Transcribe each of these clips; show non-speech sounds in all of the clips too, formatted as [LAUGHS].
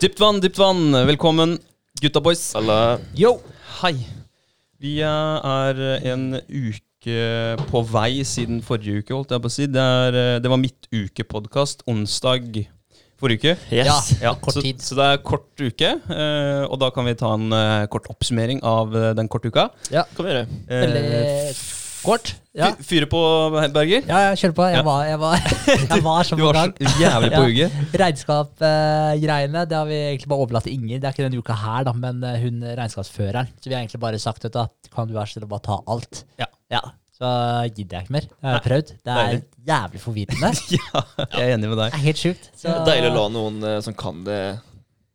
Dypt vann, dypt vann. Velkommen, gutta boys. Alla Yo! Hei. Vi eh, er en uke på vei siden forrige uke, holdt jeg på å si. Det, er, eh, det var midtukepodkast onsdag forrige uke. Yes. Ja, kort tid. så det er kort uke, eh, og da kan vi ta en kort oppsummering av den korte uka. Ja, Kan vi gjøre. Eh, kort. Ja, Fyre på, Berger. ja, ja kjør på. Jeg Ja. var, jeg var, [LAUGHS] jeg var så Du var gang. så jævlig på [LAUGHS] Ja. Regnskapsgreiene Regnskap-greiene det har vi egentlig bare overlatt til Inger. Det er ikke denne uka her, da, men uh, hun regnskapsføreren. Så vi har egentlig bare sagt du, at kan du være så snill å bare ta alt. Ja. Så gidder jeg ikke mer. Jeg har prøvd. Det er deilig. jævlig forvirrende. [LAUGHS] Ja, jeg er enig med deg. Det er helt sjukt. Så, Det Deilig å la noen uh, som kan det,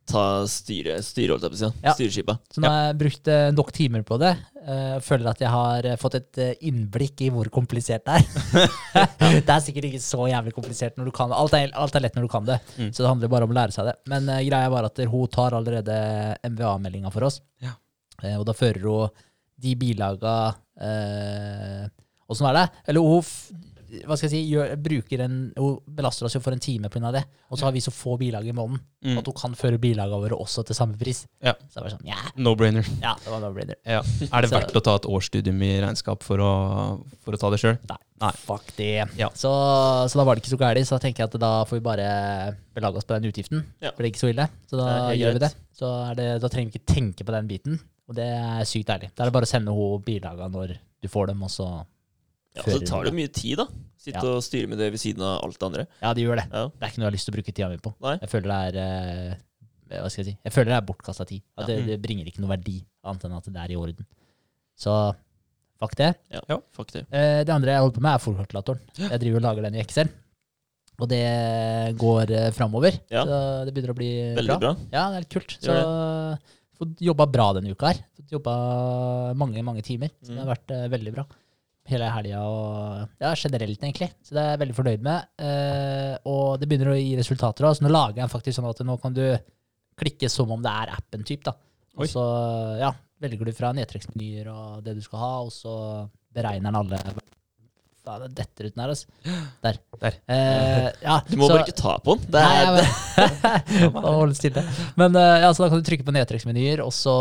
ta styre, styre holdt jeg. Ja. Styreskipet. Så nå har jeg brukt eh, nok timer på det. eh, føler at jeg har eh, fått et innblikk i hvor komplisert det er. [LAUGHS] det er sikkert ikke så jævlig komplisert når du kan det. Alt er, alt er lett når du kan det. Mm. Så det handler bare om å lære seg det. Men uh, greia var at hun tar allerede MVA-meldinga for oss. Ja. Uh, og da fører hun de bilaga Åssen er det? Eller hun hva skal jeg si, gjør, bruker en, hun belaster oss jo for en time pga. det. Og så har vi så få bilag i måneden Mm. at hun kan føre bilagene våre også til samme pris. Ja. Så det var sånn, yeah. No-brainer. ja det var no-brainer. Ja. Er det Så- verdt å ta et årsstudium i regnskap for å, for å ta det sjøl? Nei, Nei. fuck det. Ja. Så, så da var det ikke så gærent. Så da tenker jeg at da får vi bare belage oss på den utgiften. Ja. For det er ikke så ille. Så da er gjør vi det. Så det, da trenger vi ikke tenke på den biten. Og det er sykt deilig. Da er det bare å sende henne bilaga når du får dem, og så Ja, så tar det mye tid, da. Sitte Ja. og styre med det ved siden av alt det andre. Ja, det gjør det. Ja. Det er ikke noe jeg har lyst til å bruke tida mi på. Nei. Jeg føler det er eh, Hva skal jeg si? Jeg føler det er bortkasta tid. At Ja. det, det bringer ikke noe verdi, annet enn at det er i orden. Så fuck det. Ja, Ja. fuck det. Eh, det andre jeg holder på med, er fòrkalkulatoren. Jeg driver og lager den i Excel. Og det går uh, framover. Ja. Så det begynner å bli Veldig bra. Ja, det er litt kult. Så fått jobba bra denne uka her. Fått jobba mange, mange timer. Så det Mm. har vært eh, veldig bra. Hele helga og ja, generelt, egentlig. Så det er jeg veldig fornøyd med. Eh, og det begynner å gi resultater. Så nå lager jeg faktisk sånn at nå kan du klikke som om det er appen typ da. Og så ja, velger du fra nedtrekksmenyer og det du skal ha, og så beregner den alle Faen, det detter ut den her, altså. [GASPS] Der. Der. Eh, ja, [LAUGHS] Du må så- bare ikke ta på den. Det Nei, er, jeg må [LAUGHS] [LAUGHS] holde stille. Men eh, ja, så da kan du trykke på nedtrekksmenyer, og, så-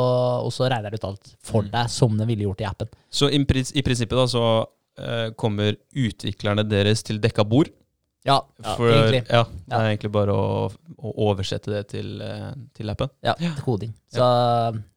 og så regner det ut alt for Mm. deg, som den ville gjort i appen. Så i, i prinsippet da så eh, kommer utviklerne deres til dekka bord. Ja, Ja, For, egentlig. Ja, det er egentlig bare å, å oversette det til, eh, til appen. ja, til koding. Så,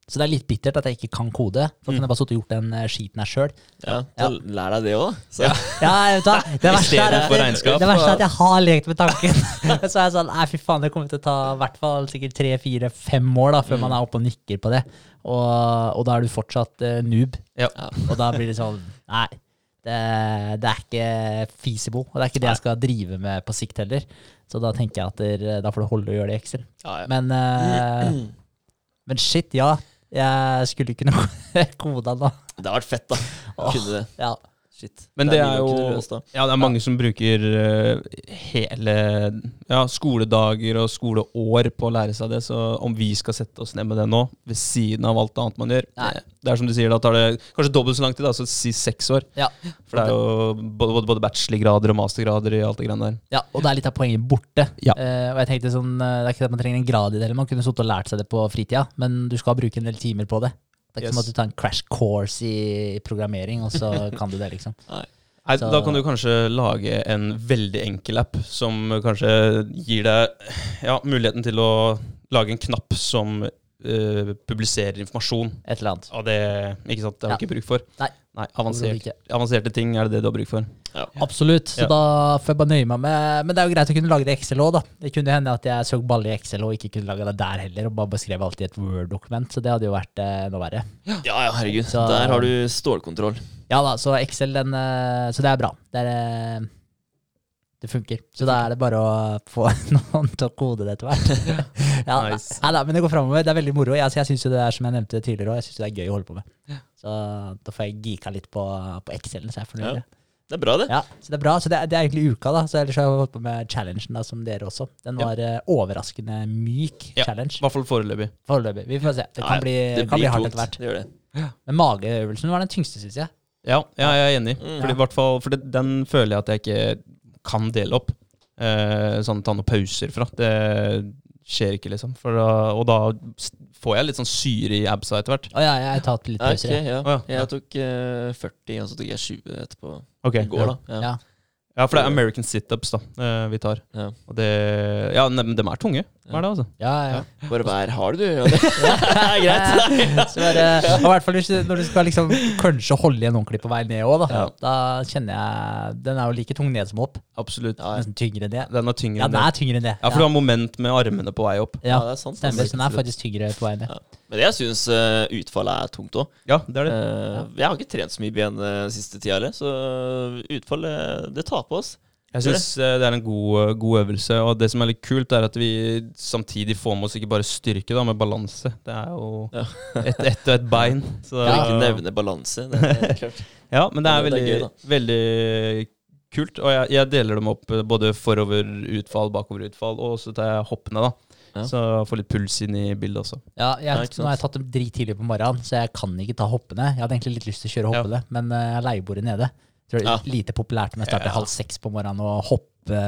så det er litt bittert at jeg ikke kan kode. For da kan jeg bare sittet og gjort den eh, skiten her sjøl. ja, Ja. så lær deg det òg, da. Så, Ja, vet du? [LAUGHS] Det verste er at, for det verste er at jeg har lekt med tanken. [LAUGHS] så er jeg sånn Nei, fy faen, det kommer til å ta i hvert fall sikkert tre, fire, fem år da, før Mm. man er oppe og nikker på det. Og, og da er du fortsatt uh, noob. Ja. Og da blir det sånn Nei. Det, det er ikke feasible, og det er ikke det jeg skal drive med på sikt heller. Så da tenker jeg at der, da får det holde å gjøre det i Excel. ja, ja. Men, uh, men shit, ja. Jeg skulle ikke noe [LAUGHS] koda nå. Det har vært fett, da. Kunne det. Ja. Shit. Men det er mye man jo. Ja, det er mange som bruker eh, hele ja, skoledager og skoleår på å lære seg det. Så om vi skal sette oss ned med det nå, ved siden av alt annet man gjør Nei. det, det er som du sier, da tar det kanskje dobbelt så lang tid, da, så si seks år. Ja. For det er jo både, både, både bachelorgrader og mastergrader i alt det greiene der. Ja, og det er litt av poenget borte. Ja. Uh, og jeg tenkte sånn, eh, Det er ikke det at man trenger en grad i det, eller man kunne sittet og lært seg det på fritida, men du skal bruke en del timer på det. Det er ikke Yes. som at du tar en crash course i programmering, og så [LAUGHS] kan du det, liksom. Nei, Så- Da kan du kanskje lage en veldig enkel app som kanskje gir deg ja, muligheten til å lage en knapp som eh, publiserer informasjon. Et eller annet. Og det, ikke sant, det har du Ja. ikke bruk for. Nei. avansert, Ikke. avanserte ting er det det du har bruk for. Absolutt. Så Ja. da får jeg bare nøye meg med Men det er jo greit å kunne lage det i Excel òg, da. Det kunne hende at jeg så balle i Excel og ikke kunne lage det der heller, og bare beskrev alt i et Word-dokument, så det hadde jo vært eh, noe verre. Ja, ja, herregud. Så- Der har du stålkontroll. Ja da, så Excel, den eh, Så det er bra. Det er det funker. Så da er det bare å få [LAUGHS] noen til å kode det etter hvert. [LAUGHS] ja, [LAUGHS] Nice. nei, men det går framover. Det er veldig moro. Jeg, jeg syns jo det er som jeg nevnte tidligere også, jeg synes det er gøy å holde på med. Så da får jeg geeka litt på, på Excel, så jeg er fornøyd. Ja. Det er bra, det. Ja, så det er bra. Så det er, det er egentlig uka, da. Så ellers har jeg holdt på med challengen, da, som dere også. Den Ja. var eh, overraskende myk Ja. challenge. I hvert fall foreløpig. Foreløpig. Vi får se. Det kan Ja, bli, det kan bli hardt etter hvert. Det gjør det. Men mageøvelsen var den tyngste, syns jeg. Ja, ja, jeg er enig. Mm. Fordi, hvert fall, for det, den føler jeg at jeg ikke kan dele opp. Eh, sånn ta noen pauser fra. Det skjer ikke, liksom. For da, og da får jeg litt sånn syre i absa etter hvert. Å ja, jeg har tatt litt pauser. Okay, ja. oh, ja. Jeg tok uh, 40, og så tok jeg 20 etterpå. Ok, I går, ja. da. Ja. Ja. Ja, for det er American situps da, eh, vi tar. Ja. Og det Ja, men de er tunge. Hva er det, altså? Ja, ja. Bare vær hard, du. Ja, det [LAUGHS] er greit. Så bare, og i hvert fall når du skal liksom kanskje holde igjen ordentlig på vei ned òg, da. Ja. Da kjenner jeg Den er jo like tung ned som opp. Absolutt. Ja, ja. Nesten tyngre ned. Den er tyngre Ja, den det. er tyngre ned. Ja, for du har moment med armene på vei opp. Ja, Ja, det er sant. stemmer. altså. Så den er faktisk tyngre på vei ned. Ja. Men jeg syns utfallet er tungt òg. Ja, det er det. jeg har ikke trent så mye ben uh, siste tida heller, så utfallet det tar på oss. Jeg syns det er en god, god øvelse. Og det som er litt kult, er at vi samtidig får med oss ikke bare styrke, da, men balanse. Det er jo Ja. [LAUGHS] ett et og et bein. Så, ja. ikke nevne balanse. Det er klart. [LAUGHS] Ja, men det er Det er veldig, gøy, veldig kult. Og jeg, jeg deler dem opp eh, både foroverutfall, bakoverutfall, og så tar jeg hoppene, da. Ja. Så jeg får litt puls inn i bildet også. Ja, jeg, Ja, nå har jeg tatt dem drittidlig på morgenen, så jeg kan ikke ta hoppene. Jeg hadde egentlig litt lyst til å kjøre Ja. hoppene, men uh, jeg er leiebordet nede. Tror det er Ja. lite populært om jeg starter Ja. halv seks på morgenen og hoppe.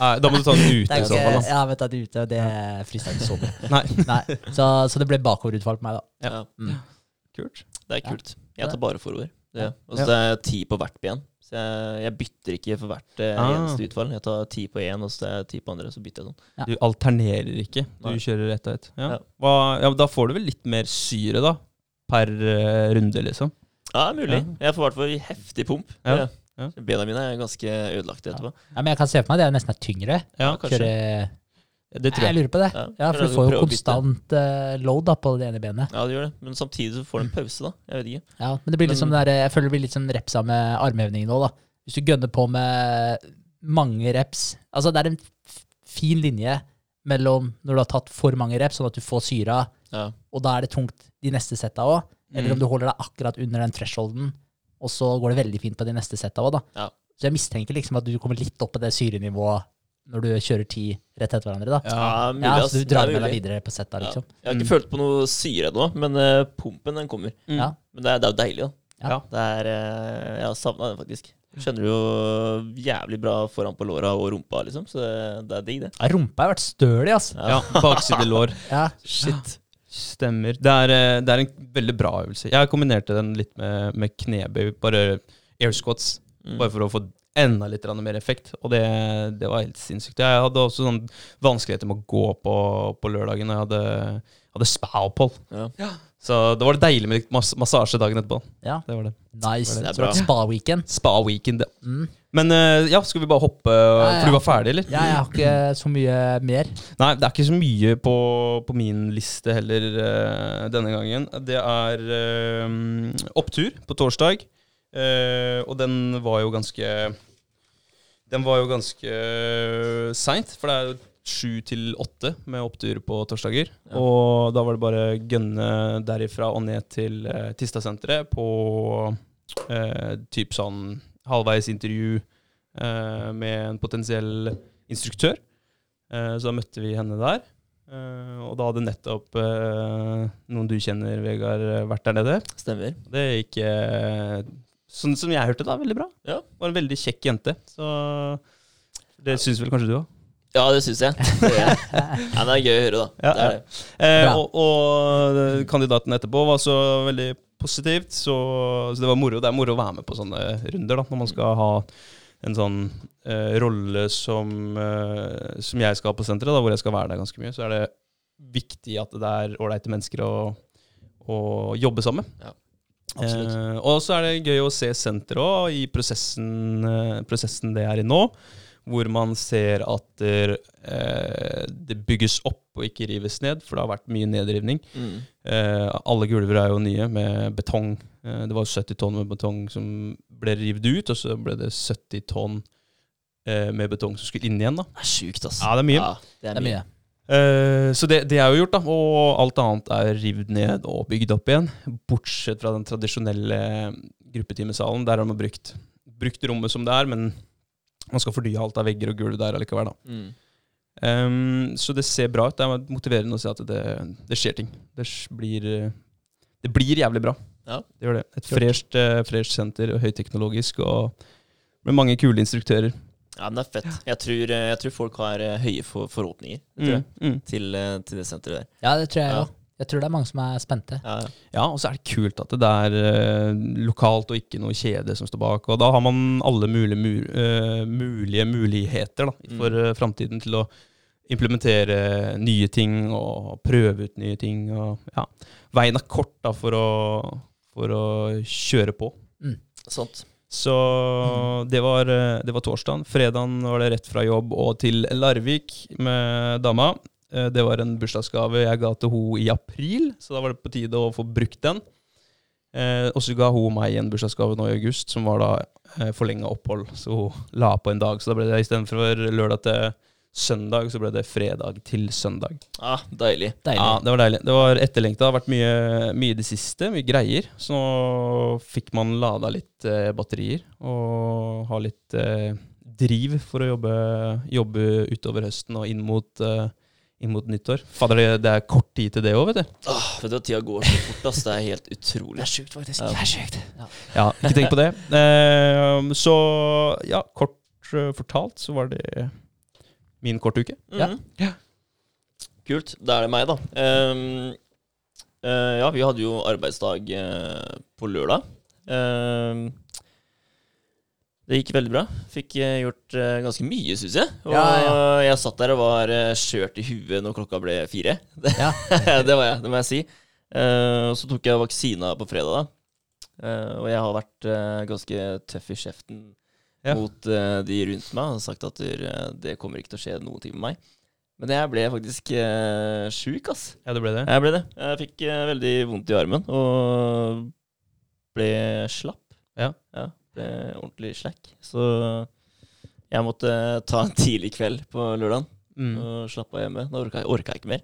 Nei, da må du ta den [LAUGHS] ute i så fall. Da. ja, vet du, det ute, og det frister ikke så mye. [LAUGHS] Nei, Nei, så, så det ble bakoverutfall på meg, da. Ja. Mm. kult. Det er kult. Jeg tar bare forover. Det. Og så det er ti på hvert ben. Så jeg, jeg bytter ikke for hvert eh, Ah. eneste utfall. Jeg tar ti på én, og så er jeg ti på andre, så bytter jeg sånn. Ja. Du alternerer ikke, du Nei. kjører ett og ett. Ja. Ja. Ja, da får du vel litt mer syre, da? Per uh, runde, liksom. Ja, det er mulig. Jeg får i hvert fall heftig pump. Ja. Ja. Bena mine er ganske ødelagte etterpå. Ja, men jeg kan se for meg det er nesten er tyngre. Ja, kanskje. Kjøre Det tror Jeg jeg. lurer på det. Ja. Ja, for du får jo konstant eh, load da på det ene benet. Ja, det gjør det. Men samtidig så får du en pause, da. Jeg vet ikke. Ja, men det blir litt Men- som det der, jeg føler det blir litt sånn repsa med armhevningen nå, da. Hvis du gønner på med mange reps Altså, det er en fin linje mellom når du har tatt for mange reps, sånn at du får syra, Ja. og da er det tungt de neste setta òg. Eller Mm. om du holder deg akkurat under den thresholden, og så går det veldig fint på de neste setta òg, da. Ja. Så jeg mistenker liksom at du kommer litt opp på det syrenivået når du kjører ti rett etter hverandre, da. Ja. mulig, Ja, så du drar med deg videre på setta, Ja. liksom. Jeg har ikke Mm. følt på noe syre ennå, men uh, pumpen den kommer. Mm. Ja. Men det er, det er jo deilig, da. Ja. Det er, uh, jeg har savna den, faktisk. Skjønner jo jævlig bra foran på låra og rumpa, liksom. Så det, det er digg, det. Ja, rumpa har vært stølig, altså. Ja, bakside lår. Ja. Shit. Stemmer. Det er, eh, det er en veldig bra øvelse. Jeg kombinerte den litt med, med knebøy, bare air squats, Mm. bare for å få enda litt mer effekt. Og det, det var helt sinnssykt. Jeg hadde også sånn vanskeligheter med å gå på, på lørdagen, og jeg hadde, hadde spa-opphold. Ja. Så det var det deilig med mas massasje dagen etterpå. ja. Det var det. Nice. Det var det spa-weekend. Spa-weekend, ja. Mm. Men eh, ja, skal vi bare hoppe, ja. for du var ferdig, eller? Ja, jeg har ikke så mye mer. Nei, det er ikke så mye på, på min liste heller eh, denne gangen. Det er eh, opptur på torsdag, uh, og den var jo ganske Den var jo ganske seint, for det er jo sju til åtte med opptur på torsdager. Ja. Og da var det bare gønne derifra og ned til uh, Tistasenteret på uh, typ sånn halvveis intervju eh, med en potensiell instruktør. Eh, så da møtte vi henne der. Eh, og da hadde nettopp eh, noen du kjenner, Vegard, eh, vært der nede. Stemmer. Det gikk eh, sånn som jeg hørte, da, veldig bra. Ja. Var en veldig kjekk jente. Så det syns vel kanskje du òg? Ja, det syns jeg. Det, er, ja, det er gøy å høre, da. Ja, det er det. Eh, og, og kandidaten etterpå var så veldig positivt, så, så det var moro. Det er moro å være med på sånne runder da, når man skal ha en sånn eh, rolle som, eh, som jeg skal ha på senteret, da, hvor jeg skal være der ganske mye. Så er det viktig at det er ålreite mennesker å, å jobbe sammen med. Ja, Eh, og så er det gøy å se senteret òg, i prosessen, eh, prosessen det er i nå. Hvor man ser at der, eh, det bygges opp og ikke rives ned, for det har vært mye nedrivning. Mm. Eh, alle gulver er jo nye med betong. Eh, det var 70 tonn med betong som ble revet ut, og så ble det 70 tonn eh, med betong som skulle inn igjen. da. Det er sjukt, ass. Ja, det er mye. Ja, det Det er mye. mye. Eh, så det, det er jo gjort, da. Og alt annet er revet ned og bygd opp igjen. Bortsett fra den tradisjonelle gruppetimesalen. Der har man brukt, brukt rommet som det er, men man skal fornye alt av vegger og gulv der allikevel. da. Mm. Um, så det ser bra ut. Det er motiverende å se at det, det skjer ting. Det blir, eh, det blir jævlig bra. Ja. Det gjør det. Et fresht, eh, fresht senter, og høyteknologisk, og med mange kule instruktører. Ja, men det er fett. Jeg tror, eh, jeg tror folk har høye for, forhåpninger Mm, mm. til, til det senteret der. Ja, det tror jeg Ja. Jeg tror det er mange som er spente. Ja, ja. Ja, og så er det kult at det er uh, lokalt og ikke noe kjede som står bak. Og da har man alle mulige, mu uh, mulige muligheter da, for uh, framtiden til å implementere nye ting og prøve ut nye ting. Og, ja. Veien er kort da, for, å, for å kjøre på. Sant. Så det var, det var torsdagen. Fredagen var det rett fra jobb og til Larvik med dama. Eh, Det var en bursdagsgave jeg ga til henne i april, så da var det på tide å få brukt den. Eh, og så ga hun meg en bursdagsgave nå i august, som var da eh, forlenga opphold. Så hun la på en dag. Så da ble det istedenfor lørdag til søndag, så ble det fredag til søndag. Ah, deilig. Deilig. Ja, det var deilig. Det var etterlengta. Det har vært mye, mye i det siste, mye greier. Så nå fikk man lada litt eh, batterier og ha litt eh, driv for å jobbe, jobbe utover høsten og inn mot, eh, inn mot nyttår. Fader, det, det er kort tid til det òg, vet du. Åh, vet du hva, tida går så fort, ass. Det er helt utrolig. Det er sjukt, faktisk. Ja. Det er sjukt. Ja. Ja, ikke tenk på det. Uh, [LAUGHS] så ja, kort eh, fortalt så var det min kortuke. Mm -hmm. Ja. Kult. Da er det meg, da. Um, uh, ja, vi hadde jo arbeidsdag uh, på lørdag. Ehm, det gikk veldig bra. Fikk eh, gjort eh, ganske mye, syns jeg. Og Ja, jeg satt der og var uh, skjørt i huet når klokka ble fire. [LAUGHS] Ja. [LAUGHS] det var jeg, det må jeg si. Eh, og så tok jeg vaksina på fredag, da. Eh, og jeg har vært eh, ganske tøff i kjeften Ja. mot eh, de rundt meg og sagt at eh, det kommer ikke til å skje noen ting med meg. Men jeg ble faktisk uh, sjuk, ass. Ja, det ble det. Jeg ble det. Jeg fikk eh, veldig vondt i armen og ble slapp. Ja. Ja. Ble ordentlig slack. Så jeg måtte ta en tidlig kveld på lørdagen Mm. og slappe av hjemme. Da orka jeg, orka jeg ikke mer.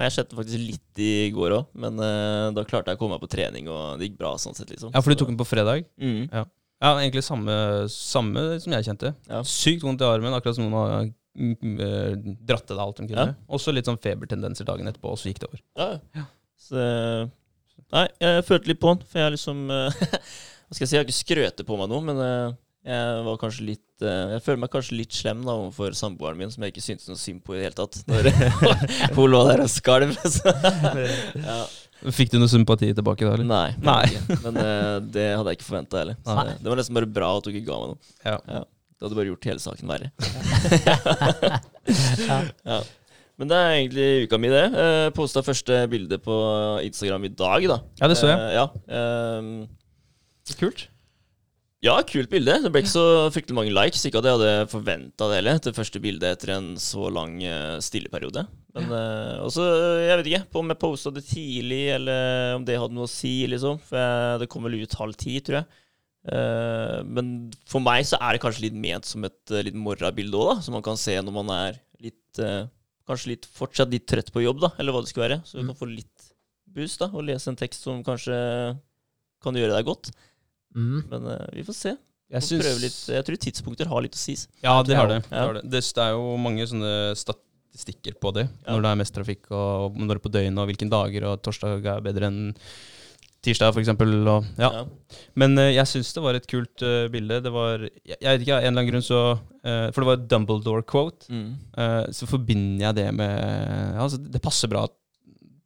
Jeg skjedde faktisk litt i går òg, men uh, da klarte jeg å komme meg på trening, og det gikk bra. sånn sett liksom. Ja, for du tok den på fredag? mm. Ja, egentlig samme, samme som jeg kjente. Ja. Sykt vondt i armen, akkurat som noen har mm, eh, dratt til deg alt de kunne. Ja. Også litt sånn febertendenser dagen etterpå, og så gikk det over. Ja. ja. Så Nei, jeg følte litt på den, for jeg liksom eh, [LAUGHS] Hva skal jeg si, jeg har ikke skrøtet på meg noe, men eh, jeg var kanskje litt eh, Jeg føler meg kanskje litt slem da overfor samboeren min, som jeg ikke syntes noe synd på i det hele tatt. Når [LAUGHS] hun lå der og skalv. [LAUGHS] ja. Fikk du noe sympati tilbake da, eller? Nei. Nei. Men uh, det hadde jeg ikke forventa heller. Så det, det var nesten bare bra at du ikke ga meg noe. Ja. Det hadde bare gjort hele saken verre. [LAUGHS] ja. Men det er egentlig uka mi, det. Uh, Posta første bilde på Instagram i dag, da. Ja, det så jeg. Uh, ja. ehm, Kult. ja, kult bilde. Det ble ikke så fryktelig mange likes. Ikke at jeg hadde forventa det heller, til første bilde etter en så lang uh, stilleperiode. Men uh, også, jeg vet ikke på om jeg posta det tidlig, eller om det hadde noe å si, liksom. For jeg, det kom vel ut halv ti, tror jeg. Uh, men for meg så er det kanskje litt ment som et uh, litt morrabilde òg, da. Som man kan se når man er litt uh, Kanskje litt, fortsatt litt trøtt på jobb, da, eller hva det skulle være. Så du Mm. kan få litt boost da, og lese en tekst som kanskje kan gjøre deg godt. Mm. Men uh, vi får se. Jeg, Får prøve litt. jeg tror tidspunkter har litt å si. Ja, det har det. Ja. Det, har det. det det er jo mange sånne statistikker på det. Ja. Når det er mest trafikk, og når det er på døgnet, og hvilke dager, og torsdag er bedre enn tirsdag, for eksempel. Og, ja. Ja. Men uh, jeg syns det var et kult uh, bilde. Det var Jeg, jeg vet ikke, av en eller annen grunn så uh, For det var et Dumbledore-quote. Mm. eh, så forbinder jeg det med ja, altså, Det passer bra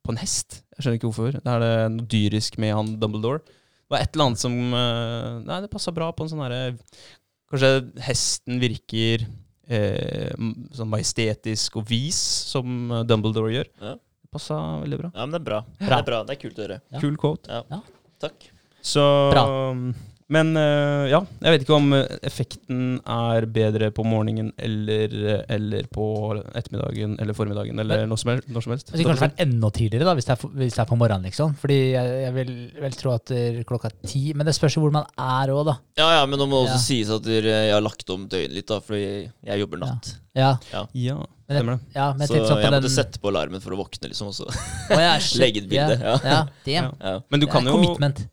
på en hest. Jeg skjønner ikke hvorfor. Det er det noe dyrisk med han Dumbledore. Det var et eller annet som eh, Nei, det passa bra på en sånn herre Kanskje hesten virker eh, sånn majestetisk og vis, som eh, Dumbledore gjør. Ja. Det passa veldig bra. ja, men det er bra. Det er bra. Det er kult å høre. Ja. Kul quote. Takk. Så Bra. Men eh, ja, jeg vet ikke om eh, effekten er bedre på morgenen eller, eller på ettermiddagen eller formiddagen eller noe som helst. Når som helst. Det kanskje være enda tidligere, da, hvis det er, hvis det er på morgenen. liksom. Fordi jeg, jeg vil vel tro at det er klokka ti Men det spørs jo hvor man er òg, da. Ja, ja, men nå må det også Ja. sies at jeg har lagt om døgnet litt, da, fordi jeg jobber natt. Ja, Ja, Men jeg, ja men jeg Så sånn jeg måtte den sette på alarmen for å våkne, liksom. Og så ja, [LAUGHS] legge et bilde, Ja, ja. ja. Ja. Men du Det kan jo Commitment.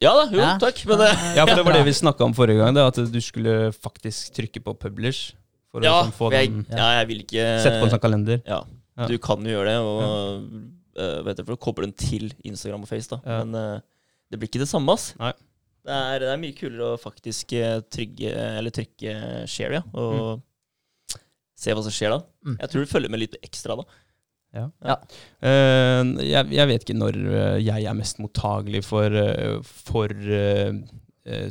Ja da, jo, Ja. takk. Men det, Ja, for det var det vi snakka om forrige gang, det, at du skulle faktisk trykke på publish. For ja, å sånn, få jeg, den ja, jeg vil ikke Sette på en sånn kalender. Ja, du kan jo gjøre det, og uh, vet du, for å koble den til Instagram og Face, da. Men uh, det blir ikke det samme, ass. Nei. Det er, det er mye kulere å faktisk eh, trygge, eller trykke share, ja. Og se hva som skjer da. Mm. Jeg tror du følger med litt ekstra da. Eh, jeg, jeg vet ikke når eh, jeg er mest mottagelig for, eh, for eh,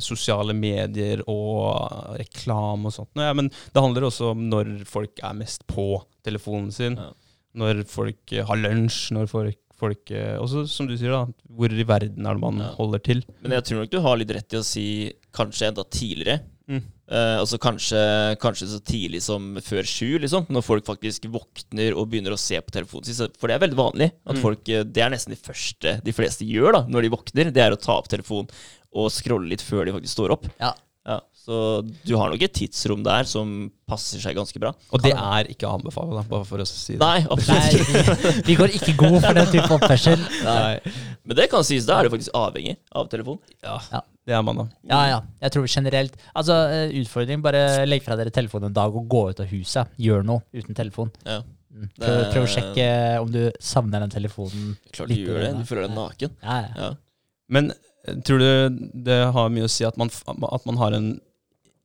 sosiale medier og reklame og sånt. Ja, men det handler også om når folk er mest på telefonen sin. Ja. Når folk har lunsj, når folk, folk Også som du sier, da. Hvor i verden er det man Ja. holder til? Men jeg tror nok du har litt rett i å si kanskje enda tidligere. Mm. Eh, altså kanskje, kanskje så tidlig som før sju, liksom. Når folk faktisk våkner og begynner å se på telefonen sin. For det er veldig vanlig. at Mm. folk, eh, Det er nesten det første de fleste gjør da, når de våkner. Det er å ta opp telefonen og scrolle litt før de faktisk står opp. Ja. Så du har nok et tidsrom der som passer seg ganske bra. Og det er ikke å anbefale, da, bare for å si det. Nei, absolutt Nei, vi, vi går ikke god for den type oppførsel. [LAUGHS] Nei. Men det kan sies, da er du faktisk avhengig av telefon. Ja, Ja. det er man, da. Ja, ja. Jeg tror generelt Altså, eh, utfordring, bare legg fra dere telefonen en dag og gå ut av huset. Gjør noe uten telefon. Ja, Mm. Prøv, prøv å sjekke om du savner den telefonen. klart du Litt gjør det. Du føler deg naken. Ja, ja. Ja. Men eh, tror du det har mye å si at man, at man har en,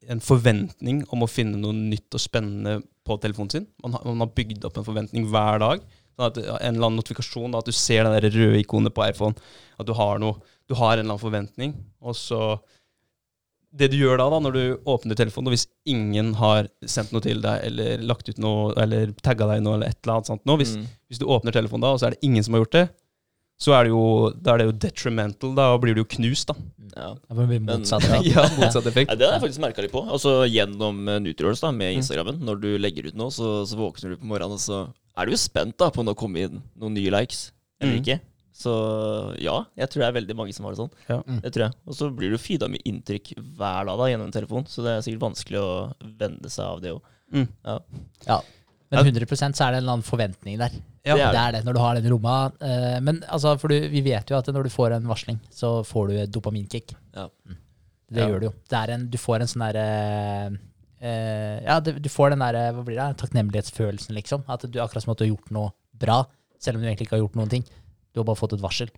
en forventning om å finne noe nytt og spennende på telefonen sin? Man har, man har bygd opp en forventning hver dag. Sånn at En eller annen notifikasjon, da, at du ser det røde ikonet på iPhone. At du har noe, du har en eller annen forventning. Og så Det du gjør da, da, når du åpner telefonen, og hvis ingen har sendt noe til deg, eller lagt ut noe, eller tagga deg noe, eller et eller annet sånt nå, hvis, Mm. hvis du åpner telefonen da, og så er det ingen som har gjort det, så er det jo, da er det jo detrimental. Da blir du jo knust, da. Ja. Det blir motsatt. [LAUGHS] Ja. Ja. Ja, motsatt effekt. Ja, det har jeg faktisk merka litt på. Altså Gjennom uh, Nutrials da, med Mm. Instagrammen. Når du legger ut noe, så, så våkner du på morgenen, og så er du jo spent da på om det kommer inn noen nye likes eller Mm. ikke. Så ja, jeg tror det er veldig mange som har det sånn. Ja. Mm. Det tror jeg. Og så blir du feeda med inntrykk hver dag da, gjennom en telefon, så det er sikkert vanskelig å vende seg av det òg. Mm. Ja. Men 100% så er det en eller annen forventning der. Ja, det er det, når du har den romma. Eh, men altså, for du, vi vet jo at når du får en varsling, så får du et dopaminkick. Ja. Mm. Det Ja. gjør du jo. Det er en, du får en sånn derre eh, Ja, du får den derre Hva blir det? Takknemlighetsfølelsen, liksom. At du akkurat som at du har gjort noe bra, selv om du egentlig ikke har gjort noen ting. Du har bare fått et varsel.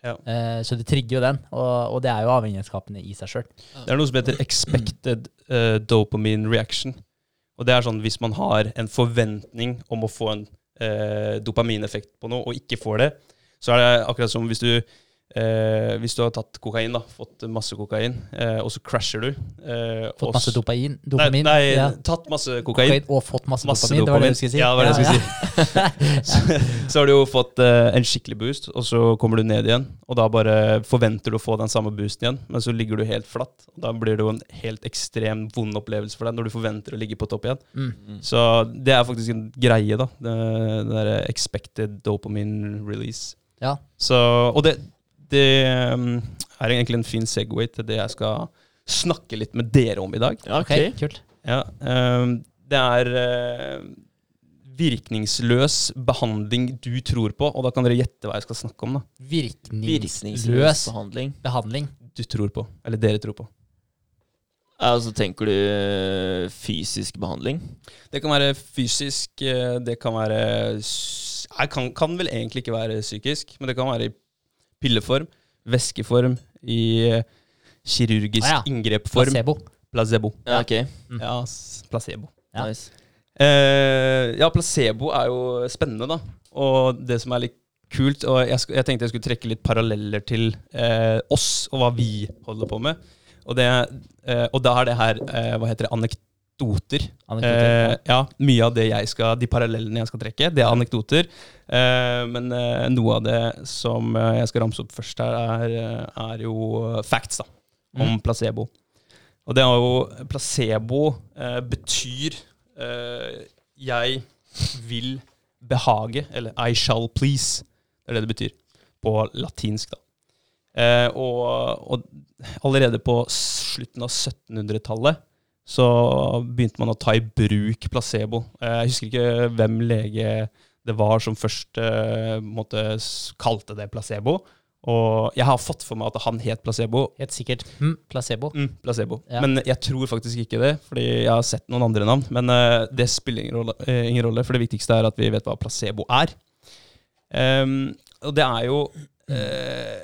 Ja. Uh, så det trigger jo den, og, og det er jo avhengighetsskapende i seg sjøl. Det er noe som heter expected uh, dopamine reaction. Og det er sånn hvis man har en forventning om å få en eh, dopamineffekt på noe, og ikke får det, så er det akkurat som hvis du eh, hvis du har tatt kokain, da, fått masse kokain, eh, og så crasher du eh, Fått masse dopain, dopamin. dopamin Nei, nei ja. tatt masse kokain. Kokain og fått masse, Masse dopamin. Det var det dopamin. du skulle si. Ja, det var det skulle [LAUGHS] [LAUGHS] så, så har du jo fått eh, en skikkelig boost, og så kommer du ned igjen. Og da bare forventer du å få den samme boosten igjen, men så ligger du helt flatt. Og da blir det jo en helt ekstrem vond opplevelse for deg når du forventer å ligge på topp igjen. Mm. Så det er faktisk en greie, da. Det, det derre expected dopamine release. Ja. Så, og det, det um, er egentlig en fin segway til det jeg skal snakke litt med dere om i dag. Ja, Ok, ok. kult. Ja, um, det er uh, virkningsløs behandling du tror på, og da kan dere gjette hva jeg skal snakke om. da. Virkningsløs Virkningsløs behandling. behandling. Du tror på, eller dere tror på. Ja, så tenker du eh, fysisk behandling? Det kan være fysisk, eh, det kan være Jeg kan, kan vel egentlig ikke være psykisk, men det kan være i pilleform, væskeform, i eh, kirurgisk Ah, ja. inngrepform. Placebo. Placebo. Ja, ok. Mm. Ja, placebo. Ja. Nice. Eh, ja, placebo er jo spennende, da. Og det som er litt kult Og jeg, jeg tenkte jeg skulle trekke litt paralleller til eh, oss og hva vi holder på med. Og, det, eh, og da er det her eh, Hva heter det? Anekdoter. Anekdoter. Eh, ja, mye av det jeg skal De parallellene jeg skal trekke, det er anekdoter. Eh, men eh, noe av det som jeg skal ramse opp først her, er, er jo facts da, om Mm. placebo. Og det er jo Placebo betyr eh, jeg vil behage, eller I shall please. Det er det det betyr på latinsk, da. Eh, og, og allerede på slutten av 1700-tallet så begynte man å ta i bruk placebo. Eh, jeg husker ikke hvem lege det var som først eh, s- kalte det placebo. Og jeg har fått for meg at han het placebo, Helt sikkert mm, placebo. Mm, placebo. Ja. Men jeg tror faktisk ikke det, fordi jeg har sett noen andre navn. Men eh, det spiller ingen rolle, ingen rolle, for det viktigste er at vi vet hva placebo er. Um, og det er jo uh,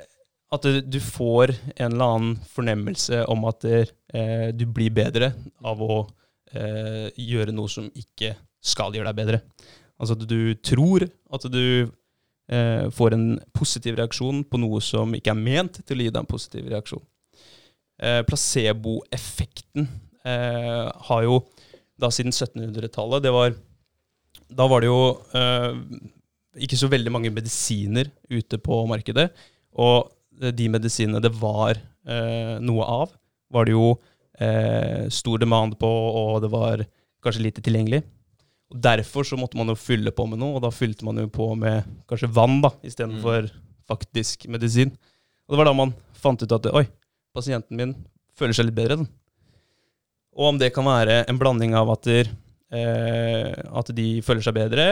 at du, får en eller annen fornemmelse om at eh, du blir bedre av å eh, gjøre noe som ikke skal gjøre deg bedre. Altså at du tror at du eh, får en positiv reaksjon på noe som ikke er ment til å gi deg en positiv reaksjon. Eh, Placeboeffekten eh, har jo da siden 1700-tallet det var, Da var det jo eh, ikke så veldig mange medisiner ute på markedet. Og de medisinene det var eh, noe av, var det jo eh, stor demand på, og det var kanskje lite tilgjengelig. Og Derfor så måtte man jo fylle på med noe, og da fylte man jo på med kanskje vann da, istedenfor mm. faktisk medisin. Og det var da man fant ut at oi, pasienten min føler seg litt bedre. Den. Og om det kan være en blanding av at, der, eh, at de føler seg bedre,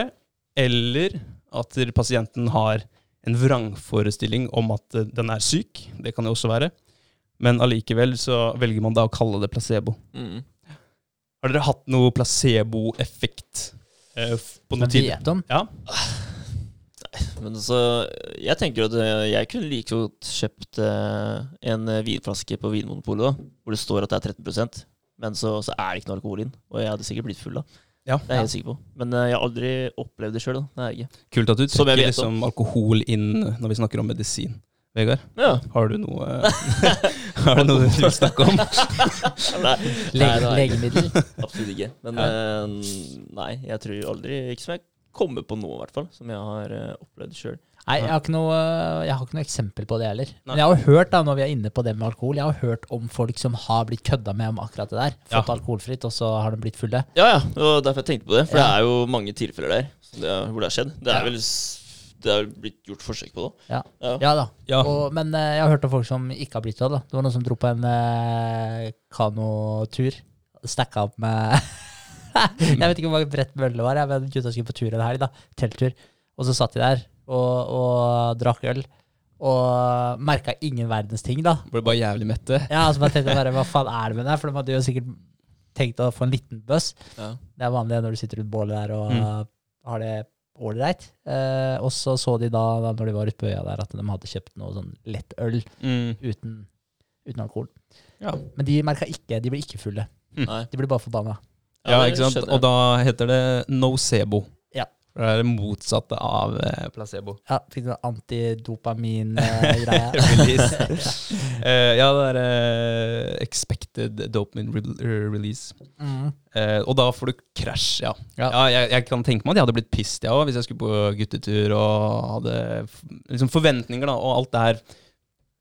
eller at pasienten har en vrangforestilling om at den er syk. Det kan det også være. Men allikevel så velger man da å kalle det placebo. Mm. Har dere hatt noe placeboeffekt eh, på noe tid? Om? Ja. Men altså Jeg tenker at eh, jeg kunne like godt kjøpt eh, en vinflaske på Vinmonopolet hvor det står at det er 13% men så, så er det ikke noe alkohol inn. Og jeg hadde sikkert blitt full da. Ja. Det er jeg helt sikker på. Men jeg har aldri opplevd det sjøl. Kult at du trekker liksom alkohol inn når vi snakker om medisin. Vegard, ja. har du noe [LAUGHS] Har du noe du vil snakke om? [LAUGHS] nei, nei, Legemiddel? Absolutt ikke. Men uh, nei, jeg tror aldri Ikke som jeg kommer på noe, i hvert fall, som jeg har uh, opplevd sjøl. Nei, jeg har, ikke noe, jeg har ikke noe eksempel på det heller. Men jeg har hørt, da, når vi er inne på det med alkohol, jeg har hørt om folk som har blitt kødda med om akkurat det der. Fått ja. alkoholfritt, og så har de blitt fulle. Ja, ja. Og derfor jeg tenkte på det. For ja. det er jo mange tilfeller der det, hvor det har skjedd. Det er vel det har blitt gjort forsøk på det. Ja, ja. ja da. Ja. Og, men uh, jeg har hørt om folk som ikke har blitt det. da. Det var noen som dro på en eh, kanotur. Stacka opp med [LAUGHS] Jeg vet ikke hvor mange brett mølle det var, men gutta skulle på tur en helg. da. Telttur. Og så satt de der og, og drakk øl. Og merka ingen verdens ting, da. Ble bare jævlig mette? Ja, altså bare tenkte bare, Hva faen er det med deg? For de hadde jo sikkert tenkt å få en liten bøss. Ja. Det er vanlig når du sitter rundt bålet der og mm. har det ålreit. Eh, og så så de da, da når de var ute på øya der, at de hadde kjøpt noe sånn lett øl mm. uten, uten, alkohol. Ja. Men de merka ikke De ble ikke fulle. Mm. De ble bare forbanna. Ja, ikke sant? Og da heter det nocebo. Det er det motsatte av eh, placebo. Ja, fikk du antidopamin-greie? [LAUGHS] uh, [LAUGHS] ja, det er uh, expected dopamine re release. Mm. Uh, og da får du krasj, ja. ja. ja jeg, jeg, kan tenke meg at jeg hadde blitt pissed, jeg òg, hvis jeg skulle på guttetur og hadde liksom forventninger, da, og alt det her.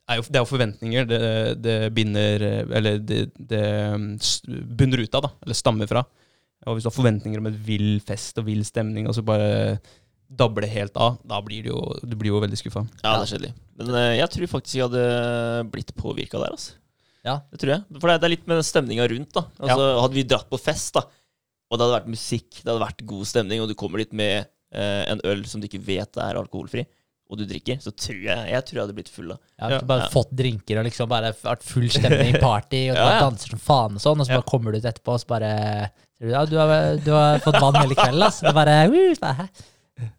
Er jo, det er jo forventninger det, det binder Eller det, det bunner ut av, da. Eller stammer fra. Og hvis du har forventninger om et vill fest og vill stemning, og så bare dabler det helt av, da blir du jo, du blir jo veldig skuffa. Ja, det er kjedelig. Men uh, jeg tror faktisk jeg hadde blitt påvirka der, altså. Ja. Det tror jeg. For det, er litt med den stemninga rundt, da. Altså, ja. Hadde vi dratt på fest, da, og det hadde vært musikk, det hadde vært god stemning, og du kommer dit med uh, en øl som du ikke vet er alkoholfri, og du drikker, så tror jeg jeg tror jeg hadde blitt full da. Ja, du bare ja. fått drinker og liksom bare vært full stemning, party, og ja, danser som faen og sånn, og så bare kommer du ut etterpå, og så bare ja, du har, du har fått vann hele kvelden, altså. Det bare, uh,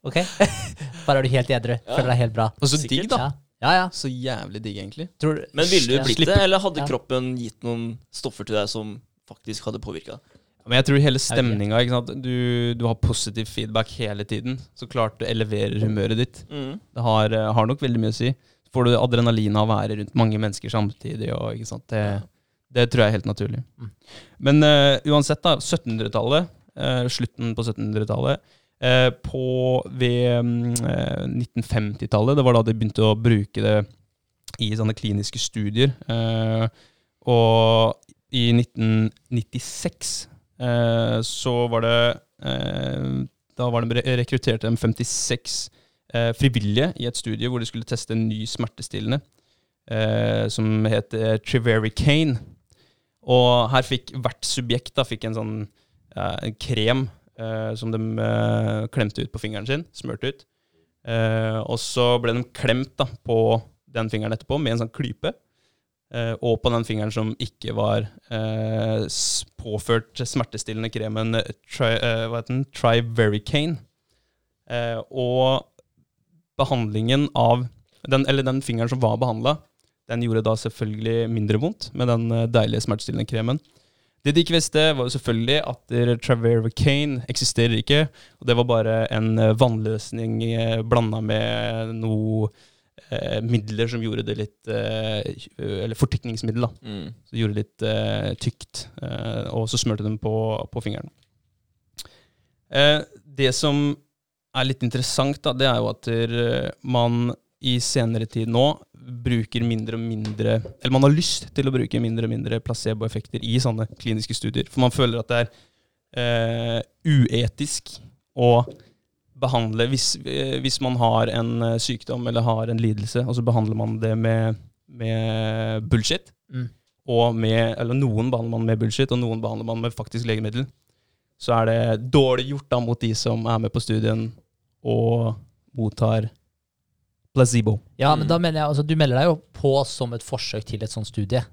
Ok. [LAUGHS] Bare er du helt edru. Føler deg helt bra. Og så digg, da. Ja, ja. Så jævlig digg, egentlig. Tror, Men ville du blitt det, eller hadde kroppen gitt noen stoffer til deg som faktisk hadde påvirka deg? Men jeg tror hele stemninga du, du, har positiv feedback hele tiden. Så klart du eleverer humøret ditt. Mm. Det har, eh, har, nok veldig mye å si. Får du adrenalin av å være rundt mange mennesker samtidig. Og, ikke sant? Det, det tror jeg er helt naturlig. Mm. Men uh, uansett, da. 1700-tallet. Uh, eh, slutten på 1700-tallet. Uh, på ved um, 1950-tallet, det var da de begynte å bruke det i sånne kliniske studier. og i 1996 så var det Da var det rekruttert 56 frivillige i et studie hvor de skulle teste en ny smertestillende. som heter Trivericane. Og her fikk hvert subjekt da, fikk en sånn eh, krem eh, som de eh, klemte ut på fingeren sin, smurte ut. og så ble de klemt da, på den fingeren etterpå med en sånn klype. og på den fingeren som ikke var påført smertestillende kremen tri, hva heter den? Trivericane. og behandlingen av den, eller den fingeren som var behandla, den gjorde da selvfølgelig mindre vondt med den eh, deilige smertestillende kremen. Det de ikke visste, var jo selvfølgelig at Travervacane eksisterer ikke. Og det var bare en eh, vannløsning eh, blanda med noe eh, midler som gjorde det litt eh, Eller fortykningsmiddel, da. Mm. Så gjorde det litt eh, tykt. og så smurte de på, på fingeren. Eh, det som er litt interessant, da, det er jo at man i senere tid nå bruker mindre og mindre Eller man har lyst til å bruke mindre og mindre placeboeffekter i sånne kliniske studier. For man føler at det er eh, uetisk å behandle hvis, eh, hvis man har en eh, sykdom eller har en lidelse, og så behandler man det med, med bullshit. Mm. Og med, eller noen behandler man med bullshit, og noen behandler man med faktisk legemiddel. Så er det dårlig gjort da mot de som er med på studien og mottar placebo. Ja, men da mener jeg, altså, du melder deg jo på som et forsøk til et sånt studie.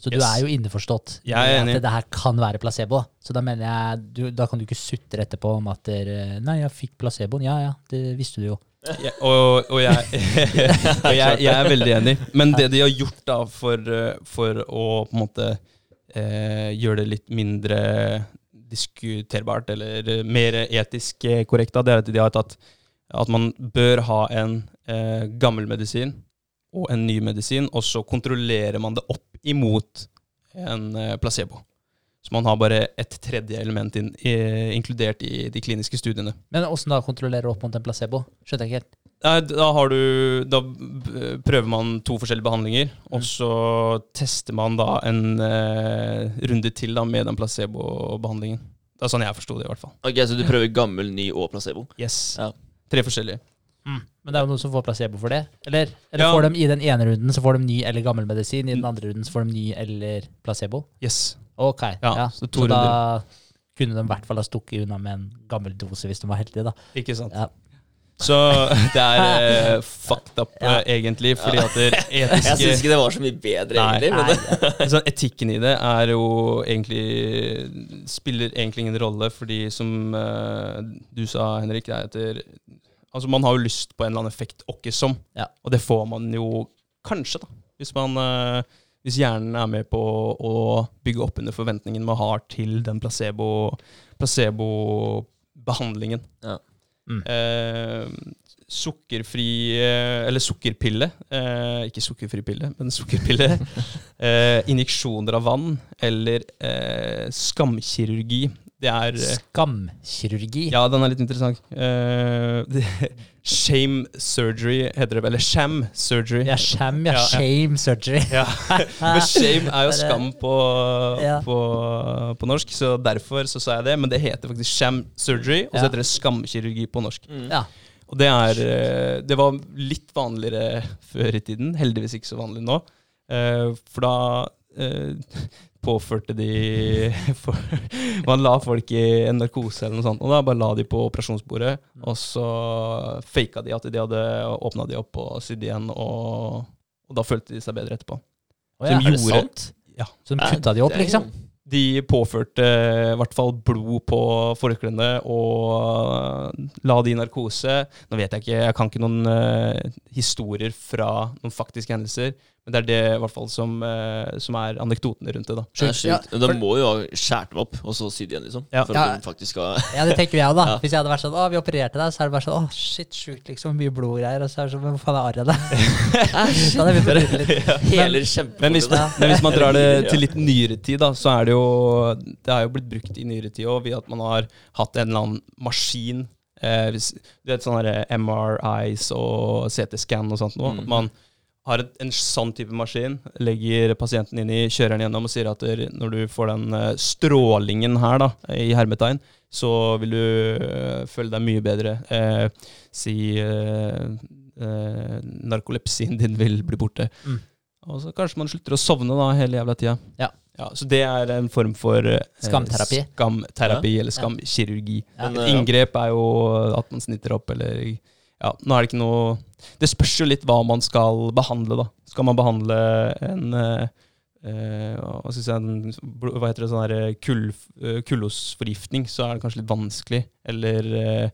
Så du er jo innforstått Jeg er enig. at det her kan være placebo. Så da mener jeg, du, da kan du ikke sutre etterpå om at der, Nei, jeg fikk placeboen. Ja ja, det visste du jo. Ja, og, og, jeg, [LAUGHS] og jeg, jeg er veldig enig. Men det de har gjort da for, eh, for å på en måte eh, gjøre det litt mindre diskuterbart, eller eh, mer etisk eh, korrekt, da, det er at de har tatt at man bør ha en eh, gammel medisin og en ny medisin, og så kontrollerer man det opp imot en eh, placebo. Så man har bare et tredje element inn, i, inkludert i de kliniske studiene. Men åssen da kontrollerer opp mot en placebo? Skjønte jeg ikke helt. Nei, da har du Da prøver man to forskjellige behandlinger, og så tester man da en eh, runde til da med den placebobehandlingen. Det er sånn jeg forsto det, i hvert fall. Ok, Så du prøver gammel, ny og placebo? Yes. Ja. Tre forskjellige. Men det er jo noen som får placebo for det? Eller, eller Ja. får de i den ene runden så får de ny eller gammel medisin, i den andre runden så får de ny eller placebo? Yes. Ok, Ja, ja. så to Så da kunne de i hvert fall ha stukket unna med en gammel dose hvis de var heldige, da. Ikke sant. Ja. Så [LAUGHS] det er uh, fucked up, Ja. eh, egentlig, fordi at det [LAUGHS] Jeg syns ikke det var så mye bedre, Nei. egentlig. Men det, [LAUGHS] sånn, Etikken i det er jo egentlig Spiller egentlig ingen rolle, fordi som uh, du sa, Henrik, det er etter Altså, man har jo lyst på en eller annen effekt åkke som, Ja. og det får man jo kanskje, da. Hvis man Hvis hjernen er med på å bygge opp under forventningen man har til den placebo placebobehandlingen. Ja. Mm. Eh, sukkerfri eh, Eller sukkerpille. Eh, ikke sukkerfri pille, men sukkerpille. [LAUGHS] eh, injeksjoner av vann eller eh, skamkirurgi. Det er eh, Skamkirurgi. Ja, den er litt interessant. Uh, det, shame surgery heter det vel. Eller sham surgery. Ja, sham, ja. Ja, ja. Shame surgery. Ja, [LAUGHS] Men shame er jo skam på, Ja. på, på norsk, så derfor så sa jeg det. Men det heter faktisk sham surgery, og så heter det skamkirurgi på norsk. mm. Ja. Og det er eh, Det var litt vanligere før i tiden. Heldigvis ikke så vanlig nå. Eh, For da påførte de [LAUGHS] for, Man la folk i en narkose eller noe sånt, og da bare la de på operasjonsbordet, og så faka de at de hadde åpna de opp og sydd igjen, og, og da følte de seg bedre etterpå. Å ja, Som er det gjorde- sant? Ja. Så de kutta de opp, liksom? De påførte i hvert fall blod på forklærne og la de i narkose. Nå vet jeg ikke, jeg kan ikke noen uh, historier fra noen faktiske hendelser, men det er det i hvert fall som, eh, som er anekdotene rundt det. da. Det er Ja, for... Da må jo ha skåret dem opp, og så sydd igjen, liksom. Ja. For Ja. at de faktisk skal [LAUGHS] Ja, det tenker jeg òg, da. Ja. Hvis jeg hadde vært sånn 'Å, vi opererte deg', så er det bare sånn 'Å, shit, sjukt', liksom. Mye blod og greier. Og så er det sånn hva hvor faen er arret, [LAUGHS] litt. Heler Men hvis, men hvis man drar det til litt nyere tid, da, så er det jo Det har jo blitt brukt i nyere tid òg, ved at man har hatt en eller annen maskin. Eh, hvis, du vet sånne MRIs og CT-scan og sånt noe. Mm. At man har et, en sånn type maskin, legger pasienten inn i, kjøreren gjennom og sier at der, når du får den eh, strålingen her, da, i hermetegn, så vil du eh, føle deg mye bedre. Eh, si eh, eh, narkolepsien din vil bli borte. Mm. Og så kanskje man slutter å sovne da hele jævla tida. Ja. så det er en form for eh, Skamterapi. Skamterapi eller skamkirurgi. Ja. Et eh, inngrep er jo at man snitter opp, eller Ja, nå er det ikke noe Det spørs jo litt hva man skal behandle, da. Skal man behandle en eh, eh, hva, jeg en, hva heter det, sånn her kull, eh, kullosforgiftning, så er det kanskje litt vanskelig. Eller eh,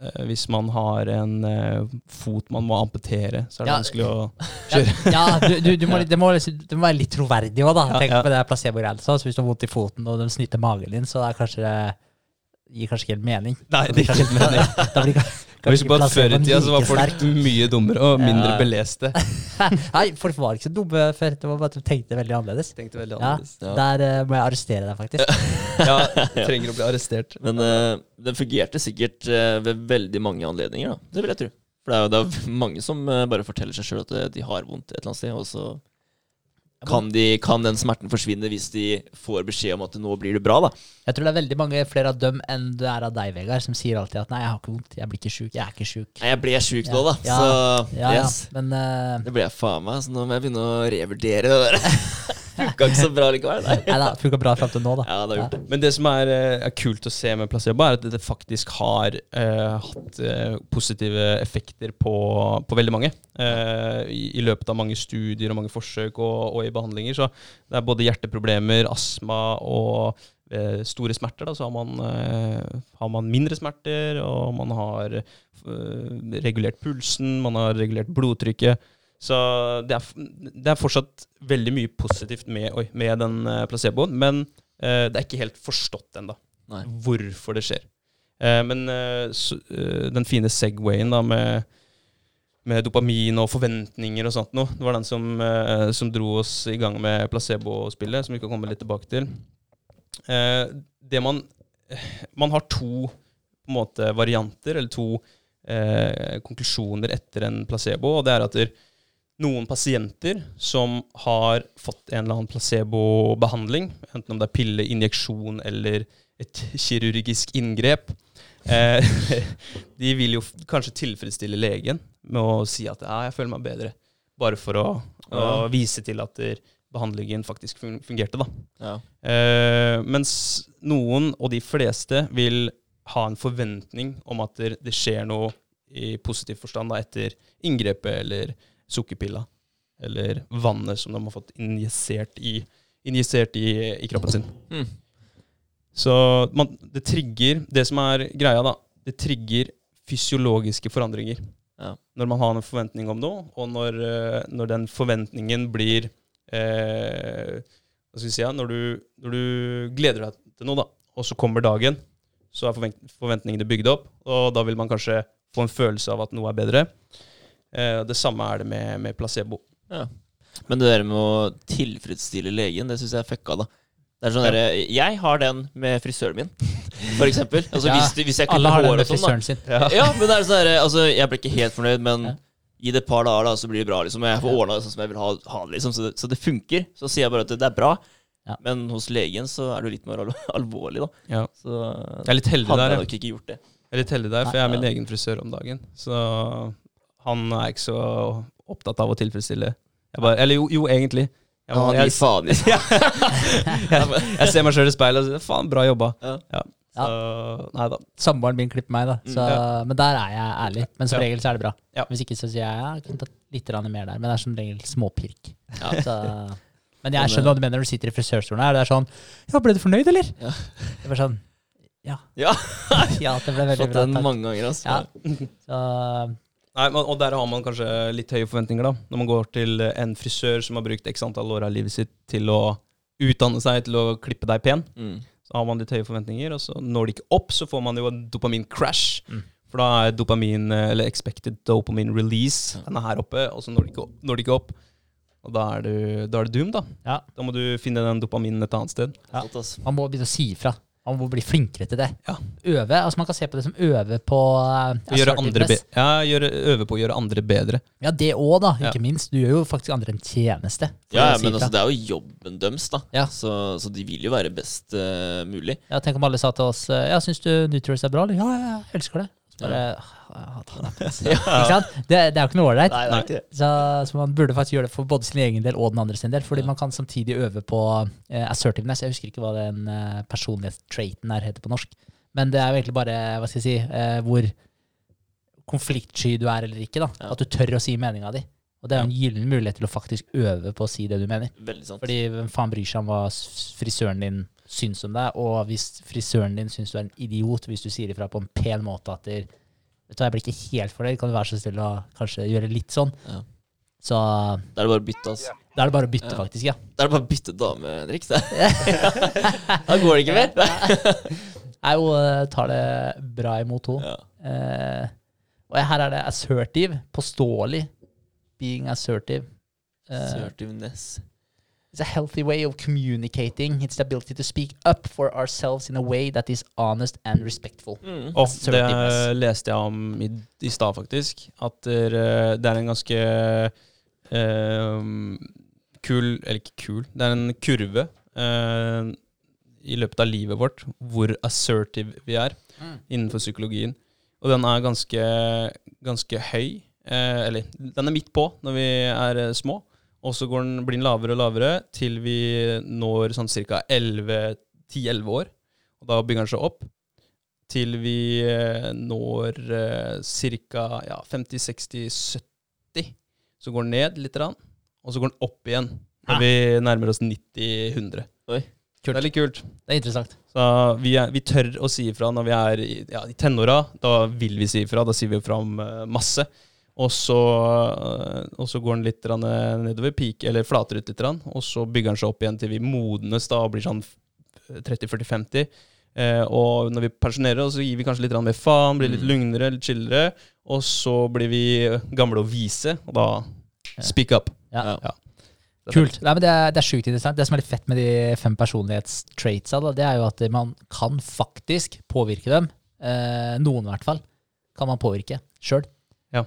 eh, hvis man har en uh, fot man må amputere, så er det Ja. vanskelig å [LAUGHS] Ja, ja du, du, du må, det, må, det må være litt troverdig òg, da. Tenk ja. på det placebo-grensa. Hvis du har vondt i foten og de snyter magen din, så er kanskje det gir kanskje ikke helt mening. Nei, det helt kanskje, da blir Husk på at før i tida så var folk mye dummere og mindre Ja. beleste. [LAUGHS] Nei, folk var ikke så dumme før. Det var bare at de tenkte veldig annerledes. Tenkte veldig Ja, annerledes. Ja. Der uh, må jeg arrestere deg, faktisk. [LAUGHS] Ja, trenger å bli arrestert. [LAUGHS] Men uh, den fungerte sikkert uh, ved veldig mange anledninger, da. Det vil jeg tro. For det er jo det er mange som eh, bare forteller seg sjøl at eh, de har vondt et eller annet sted, og så kan, de, kan den smerten forsvinne hvis de får beskjed om at nå blir det bra, da. Jeg tror det er veldig mange flere av dem enn det er av deg, Vegard, som sier alltid at 'nei, jeg har ikke vondt, jeg blir ikke sjuk', jeg er ikke sjuk. Nei, jeg ble sjuk nå, da. Ja, Så Ja, ja. yes. Men uh, Det ble jeg faen meg, så nå må jeg begynne å revurdere det der. [LAUGHS] Funka ikke så bra likevel. Nei. nei da, funka bra fram til nå, da. Ja, det har gjort det. Men det som er, eh, er kult å se med placebo, er at det faktisk har uh, hatt uh, positive effekter på, på veldig mange. Uh, i, I løpet av mange studier og mange forsøk og, og i behandlinger. Så det er både hjerteproblemer, astma og store smerter. Da, så har man, eh, har man mindre smerter, og man har eh, regulert pulsen, man har regulert blodtrykket. Så det er, det er fortsatt veldig mye positivt med, oi, med den eh, placeboen, men uh, det er ikke helt forstått ennå hvorfor det skjer. Uh, men uh, så, den fine Segwayen da med, med dopamin og forventninger og sånt noe, det var den som, som dro oss i gang med placebospillet, som vi kan komme litt tilbake til. Det man Man har to på en måte, varianter, eller to konklusjoner etter en placebo, og det er at der, noen pasienter som har fått en eller annen placebobehandling, enten om det er pille, injeksjon eller et kirurgisk inngrep, eh, [LAUGHS] de vil jo kanskje tilfredsstille legen med å si at ja, jeg føler meg bedre, bare for å, å Ja. vise til at behandlingen faktisk fungerte. da. Ja. Eh, mens noen, og de fleste, vil ha en forventning om at det, skjer noe i positiv forstand da, etter inngrepet eller sukkerpilla. Eller vannet som de har fått injisert i, injisert i, i kroppen sin. Mm. Så man, det trigger Det som er greia, da, det trigger fysiologiske forandringer. Ja. Når man har en forventning om noe, og når, eh, når den forventningen blir eh, Hva skal vi si, ja, når, du, når du gleder deg til noe, da, og så kommer dagen, så er forvent forventningene bygd opp, og da vil man kanskje få en følelse av at noe er bedre. Eh, det samme er det med, med placebo. Ja. Men det der med å tilfredsstille legen, det syns jeg er fucka, da. Det er sånn Ja. der, Jeg har den med frisøren min, for eksempel. [LAUGHS] Altså, Ja, hvis, hvis jeg Alle har den med frisøren sånn, frisøren sin. Ja. Ja, men det er sånn der, Altså, jeg ble ikke helt fornøyd, men gi det et par dager, da, så blir det bra, liksom. Jeg får ordna det sånn som jeg vil ha, ha liksom. Så det, så det funker. Så sier jeg bare at det, det er bra. Ja. Men hos legen så er du litt mer [LAUGHS] alvorlig, da. Ja. Så Jeg er litt heldig der. jeg. nok ikke gjort det. Jeg er litt heldig der, for jeg er min egen frisør om dagen. Så han er ikke så opptatt av å tilfredsstille. Jeg bare, eller jo, jo egentlig. Jeg, bare, jeg, jeg, [LAUGHS] jeg, jeg ser meg sjøl i speilet og sier faen, bra jobba. Ja. Så, nei da. Samboeren min klipper meg, da. Så, Mm, Men der er jeg ærlig. Men som regel så er det bra. Ja. Hvis ikke så sier jeg ja, jeg kunne tatt litt mer der. Men det er som regel småpirk. Ja. Så, men jeg skjønner hva du mener når du sitter i frisørstolen her. Det er sånn Ja, ble du fornøyd, eller? Ja. Det var sånn Ja. Ja. [LAUGHS] ja, det ble veldig Fått bra. den takk. mange ganger, altså. Ja. Så, Nei, men, og der har man kanskje litt høye forventninger, da. Når man går til en frisør som har brukt x antall år av livet sitt til å utdanne seg til å klippe deg pen, Mm. så har man litt høye forventninger, og så når det ikke opp, så får man jo en dopamin-crash. Mm. For da er dopamin, eh, eller expected dopamine release, den er her oppe, og så når det ikke, når det ikke opp. Og da er du, da er du doom, da. ja. Da må du finne den dopaminen et annet sted. Ja. Man må begynne å si ifra. Man må bli flinkere til det. Ja. Øve. altså Man kan se på det som øve på uh, gjøre andre be ja, gjøre, øve på å gjøre andre bedre. Ja, det òg, da. Ja. Ikke minst. Du gjør jo faktisk andre en tjeneste. Ja, ja, si men altså, det er jo jobben deres, da. Ja. Så, så de vil jo være best uh, mulig. Ja, Tenk om alle sa til oss eh, Ja, syns du Nutrients er bra? eller? Ja, ja, jeg elsker det. Bare, «Åh, jeg hater [LAUGHS] det. Det, er jo ikke noe ålreit. Så, så man burde faktisk gjøre det for både sin egen del og den andre sin del. Fordi Ja. man kan samtidig øve på uh, assertiveness. Jeg husker ikke hva den uh, personlighetstraiten her heter på norsk. Men det er jo egentlig bare, hva skal jeg si, uh, hvor konfliktsky du er eller ikke. da. Ja. At du tør å si meninga di. Og det er jo en gyllen mulighet til å faktisk øve på å si det du mener. Fordi hvem faen bryr seg om hva frisøren din syns om deg? Og hvis frisøren din syns du er en idiot hvis du sier ifra på en pen måte at der, Vet du jeg blir ikke helt fornøyd, kan du være så snill å kanskje gjøre litt sånn? Ja. Så Da er det bare å bytte, altså. da er det bare å bytte, Ja. faktisk, ja. Da er det bare å bytte dame, Henrik. Da, [LAUGHS] da går det ikke mer. Jeg jo eh, tar det bra imot hun. Ja. Eh, og her er det assertive, påståelig. Being assertive. Eh, Assertiveness. It's a healthy way of communicating. It's the ability to speak up for ourselves in a way that is honest and respectful. Mm. Og det leste jeg om i, i stad, faktisk. At det er- det er en ganske uh, kul Eller ikke kul, det er en kurve uh, i løpet av livet vårt hvor assertive vi er Mm. innenfor psykologien. Og den er ganske, ganske høy. Uh, eller den er midt på når vi er eh, små. Og så går den, blir den lavere og lavere til vi når sånn ca. 10-11 år. Og da bygger den seg opp til vi eh, når eh, ca. Ja, 50-60-70. Så går den ned litt, grann, og så går den opp igjen når vi nærmer oss 90-100. Oi. Det er litt kult. Det er interessant. Så vi, er, vi tør å si ifra når vi er i, ja, i tenåra. Da vil vi si ifra. Da sier vi ifra om masse. Og så, eh, og så går den litt eh, nedover, peak, eller flater ut litt, og så bygger den seg opp igjen til vi modnes da, og blir sånn 30-40-50. Eh, og når vi pensjonerer oss, så gir vi kanskje litt grann mer faen, blir litt Mm. lugnere, litt chillere. Og så blir vi gamle og vise, og da speak up. Ja. Ja. Kult. Nei, men det, er, det er sjukt interessant. Det som er litt fett med de fem personlighetstraitsa, da, det er jo at man kan faktisk påvirke dem. Eh, noen, i hvert fall, kan man påvirke sjøl. Ja.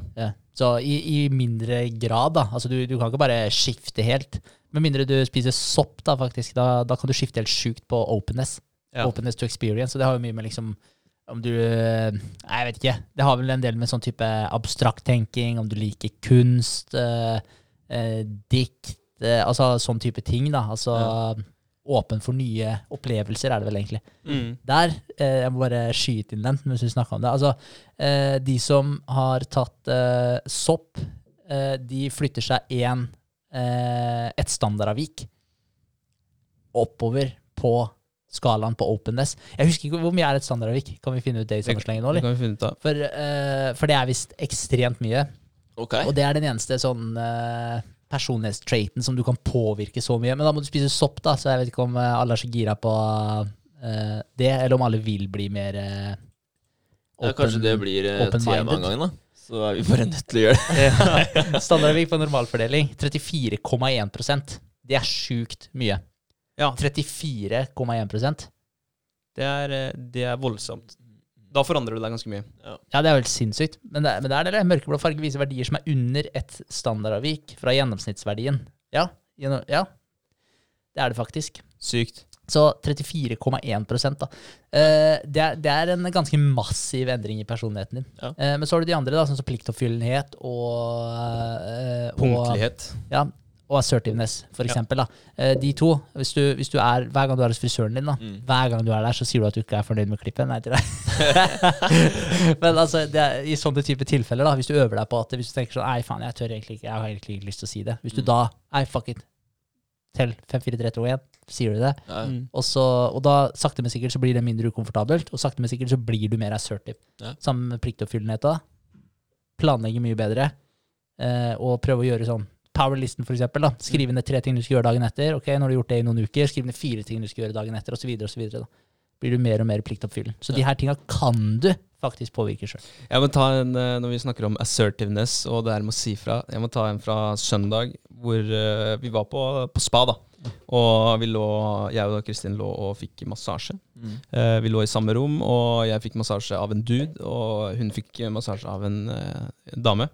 Så i, i mindre grad, da. Altså, du, du kan ikke bare skifte helt. Med mindre du spiser sopp, da, faktisk. Da, da kan du skifte helt sjukt på openness. Ja. Openness to experience. Og det har jo mye med liksom om du eh, Nei, jeg vet ikke. Det har vel en del med sånn type abstrakt tenking, om du liker kunst, eh, eh, dikt, eh, altså sånn type ting, da. Altså åpen for nye opplevelser, er det vel egentlig. Mm. Der, eh, jeg må bare skyte inn den mens vi snakker om det. Altså, eh, de som har tatt eh, sopp, eh, de flytter seg én eh, et standardavvik oppover på skalaen på openness. Jeg husker ikke hvor mye er et standardavvik. Kan vi finne ut det i sommerslengen nå, eller? For, eh, for det er visst ekstremt mye. Okay. Og det er den eneste sånn personlighetstraiten som du kan påvirke så mye. Men da må du spise sopp, da, så jeg vet ikke om eh, alle er så gira på uh, det, eller om alle vil bli mer uh, Ja, kanskje det blir eh, open-minded. tema en gang, da. Så er vi bare nødt til å gjøre det. [LAUGHS] Standardavvik på normalfordeling 34,1% Det er sjukt mye. Ja, 34,1% det eh, det er voldsomt. Da forandrer du deg ganske mye. Ja, det er jo helt sinnssykt. Men det, men det er det. Mørkeblå farge viser verdier som er under et standardavvik fra gjennomsnittsverdien. Ja, gjennom, ja. det er det faktisk. Sykt. Så 34,1 da. Eh, det, er, det er en ganske massiv endring i personligheten din. Ja. Eh, men så har du de andre, da, sånn som pliktoppfyllenhet og, eh, og Punktlighet. Ja, og assertiveness, for Ja. eksempel. Da. Eh, de to, hvis du, hvis du er, hver gang du er hos frisøren din, da, Mm. hver gang du er der, så sier du at du ikke er fornøyd med klippet. Nei til deg. [LAUGHS] Men altså, det er, i sånne type tilfeller, da, hvis du øver deg på at hvis du tenker sånn Nei, faen, jeg tør egentlig ikke, jeg har egentlig ikke lyst til å si det. Hvis du Mm. da Nei, fuck it. Tell 5, 4, 3, 2, 1. Sier du det? Mm. Og, så, og da, sakte, men sikkert, så blir det mindre ukomfortabelt, og sakte, men sikkert så blir du mer assertive. Ja. Sammen med pliktoppfyllenhet da. Planlegge mye bedre, eh, og prøve å gjøre sånn Powerlisten, for eksempel. Da. Skrive ned tre ting du skal gjøre dagen etter. Ok, Når du har gjort det i noen uker, skriv ned fire ting du skal gjøre dagen etter, osv. Så, da. blir du mer og mer pliktoppfyllende. Så de her tinga kan du faktisk påvirke sjøl. Eh, Når vi snakker om assertiveness og det her med å si fra Jeg må ta en fra søndag, hvor uh, vi var på, på spa. da Og vi lå, jeg og Kristin lå og fikk massasje. Mm. Eh, vi lå i samme rom, og jeg fikk massasje av en dude, og hun fikk massasje av en eh, dame.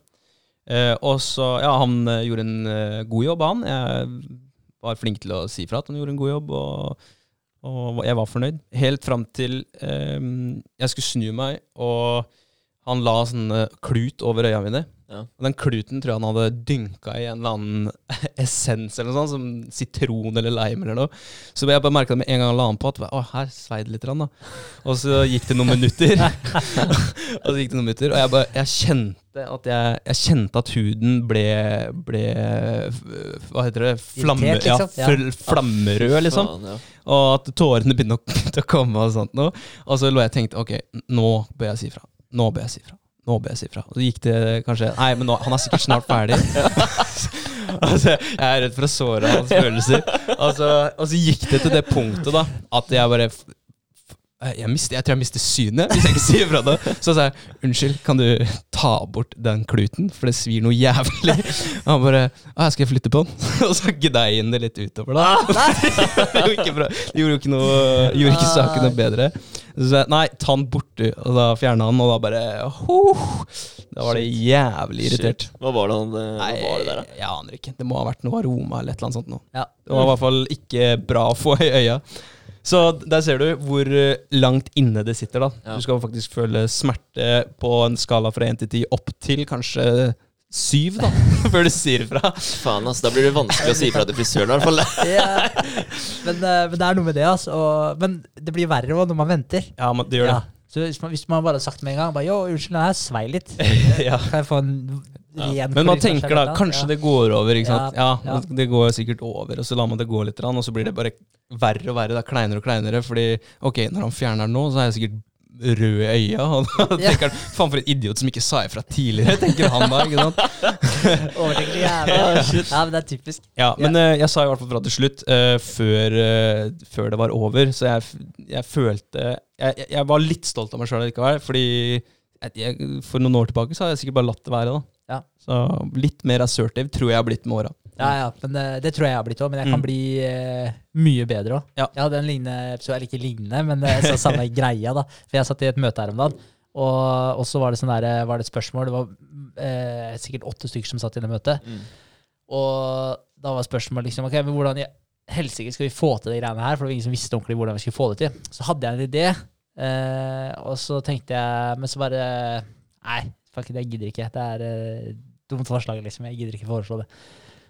Eh, og så, ja, Han eh, gjorde en uh, god jobb, han. Jeg var flink til å si fra at han gjorde en god jobb, og, og jeg var fornøyd. Helt fram til jeg skulle snu meg, og han la sånn klut over øya mine. Ja. Og den kluten tror jeg han hadde dynka i en eller annen [LAUGHS] essens eller noe sånt, som sitron eller lime eller noe. Så jeg bare merka med en gang han la den på, at å, her svei det litt. Da. Og så gikk det noen minutter. [LAUGHS] og så gikk det noen minutter, og jeg, bare, jeg kjente at jeg, jeg kjente at huden ble, ble Hva heter det? Flamme, liksom? ja, fl flammerød, liksom. Og at tårene begynte [LAUGHS] å komme og sånt noe. Og så lå jeg og tenkte ok, nå bør jeg si fra. Nå bør jeg si fra. Nå bør jeg si ifra. Så gikk det kanskje Nei, men nå, han er sikkert snart ferdig. [LAUGHS] altså, jeg er redd for å såre hans følelser. Altså, og så gikk det til det punktet da at jeg bare jeg, mister, jeg tror jeg mister synet hvis jeg ikke sier fra det. Så sa jeg unnskyld, kan du ta bort den kluten, for det svir noe jævlig. Og han bare Å, jeg skal flytte på den. [LAUGHS] Og så gnei han det litt utover, da. [LAUGHS] det gjorde ikke bra. Det gjorde jo ikke noe Gjorde ikke saken noe bedre. Så sa jeg nei, ta den bort, du. Og da fjerna han, og da bare huh, Da var det jævlig irritert. Shit. Hva var det, han, eh, Nei, var det der, da? jeg aner ikke. Det må ha vært noe aroma eller et eller annet sånt noe. Ja. Det var i hvert fall ikke bra å få i øya. Så der ser du hvor eh, langt inne det sitter. da. Ja. Du skal faktisk føle smerte på en skala fra 1 til 10 opp til kanskje 7, da, [LAUGHS] før du sier fra. Faen, altså, Da blir det vanskelig å si fra til frisøren, i hvert fall. [LAUGHS] Ja. Men, eh, men det er noe med det, altså. Og, men det blir verre også når man venter. Ja, man, det gjør det. Ja. Så hvis man, hvis man bare hadde sagt med en gang bare, Yo, unnskyld, jeg svei litt. [LAUGHS] Ja. Kan jeg få en ren Men man tenker da, kanskje Ja. det går over, ikke sant? Ja, Ja, ja. det går sikkert over, og så lar man det gå litt, og så blir det bare verre og verre. Er kleinere og kleinere, fordi ok, når han fjerner den nå, så er jeg sikkert rød i øya, og da tenker han faen for en idiot som ikke sa ifra tidligere, tenker han da, ikke sant? [LAUGHS] Overtenker jævlig. [LAUGHS] Ja, men det er typisk. Ja, men uh, jeg sa i hvert fall fra til slutt, uh, før, uh, før det var over, så jeg, jeg følte jeg, jeg- var litt stolt av meg sjøl likevel, fordi jeg, for noen år tilbake så hadde jeg sikkert bare latt det være, da. Ja. Så litt mer assertive tror jeg har blitt med åra. Ja, ja, men det, det tror jeg jeg har blitt òg. Men jeg kan Mm. bli uh, mye bedre òg. Ja. Jeg hadde en lignende episode, eller ikke lignende, men eh, så samme [LAUGHS] greia. da For jeg satt i et møte her om dagen, og, og så var det sånn der, var det et spørsmål. Det var uh, sikkert åtte stykker som satt i det møtet. Mm. Og da var spørsmålet liksom Ok, men hvordan i helsike skal vi få til de greiene her? For det var ingen som visste ordentlig hvordan vi skulle få det til. Så hadde jeg en idé, uh, og så tenkte jeg Men så bare Nei, fuck it, jeg gidder ikke. Det er uh, dumt forslag, liksom. Jeg gidder ikke foreslå det.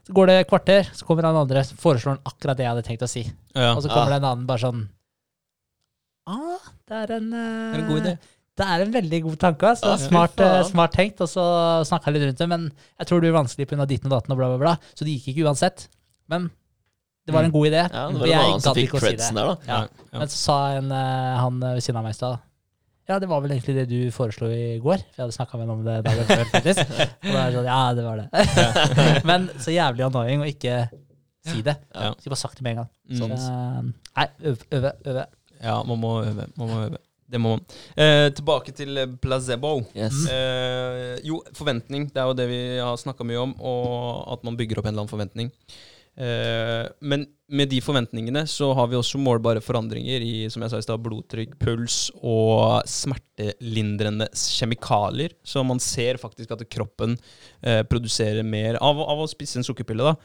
Så går det et kvarter, så kommer han andre, som foreslår han akkurat det jeg hadde tenkt å si. Ja. Og så kommer det en annen bare sånn ah, det er en, uh, Det er en god idé. Det er en veldig god tanke. Altså. Ja, smart, eh, smart tenkt. Og så snakka jeg litt rundt det, men jeg tror det blir vanskelig pga. ditten og datten og bla, bla, bla. Så det gikk ikke uansett. Men det var en god idé. Ja, det var en jeg gadd ikke å si det. der, da. Ja. Ja. Men så sa en, eh, han eh, ved siden av meg i stad Ja, det var vel egentlig det du foreslo i går. For jeg hadde snakka med ham om det dagen før, faktisk. [LAUGHS] Og da er det sånn, ja, det var det. [LAUGHS] Men så jævlig annoying å ikke si det. Ja. Skulle bare sagt det med en gang. Mm. Eh, nei, øve, øve. øve. Ja, man må øve. Man må øve. Det må man. Eh, tilbake til placebo. Yes. Eh, jo, forventning. Det er jo det vi har snakka mye om, og at man bygger opp en eller annen forventning. Eh, men med de forventningene så har vi også målbare forandringer i som jeg sa i sted, blodtrykk, puls og smertelindrende kjemikalier. Så man ser faktisk at kroppen eh, produserer mer av, av å spise en sukkerpille. da,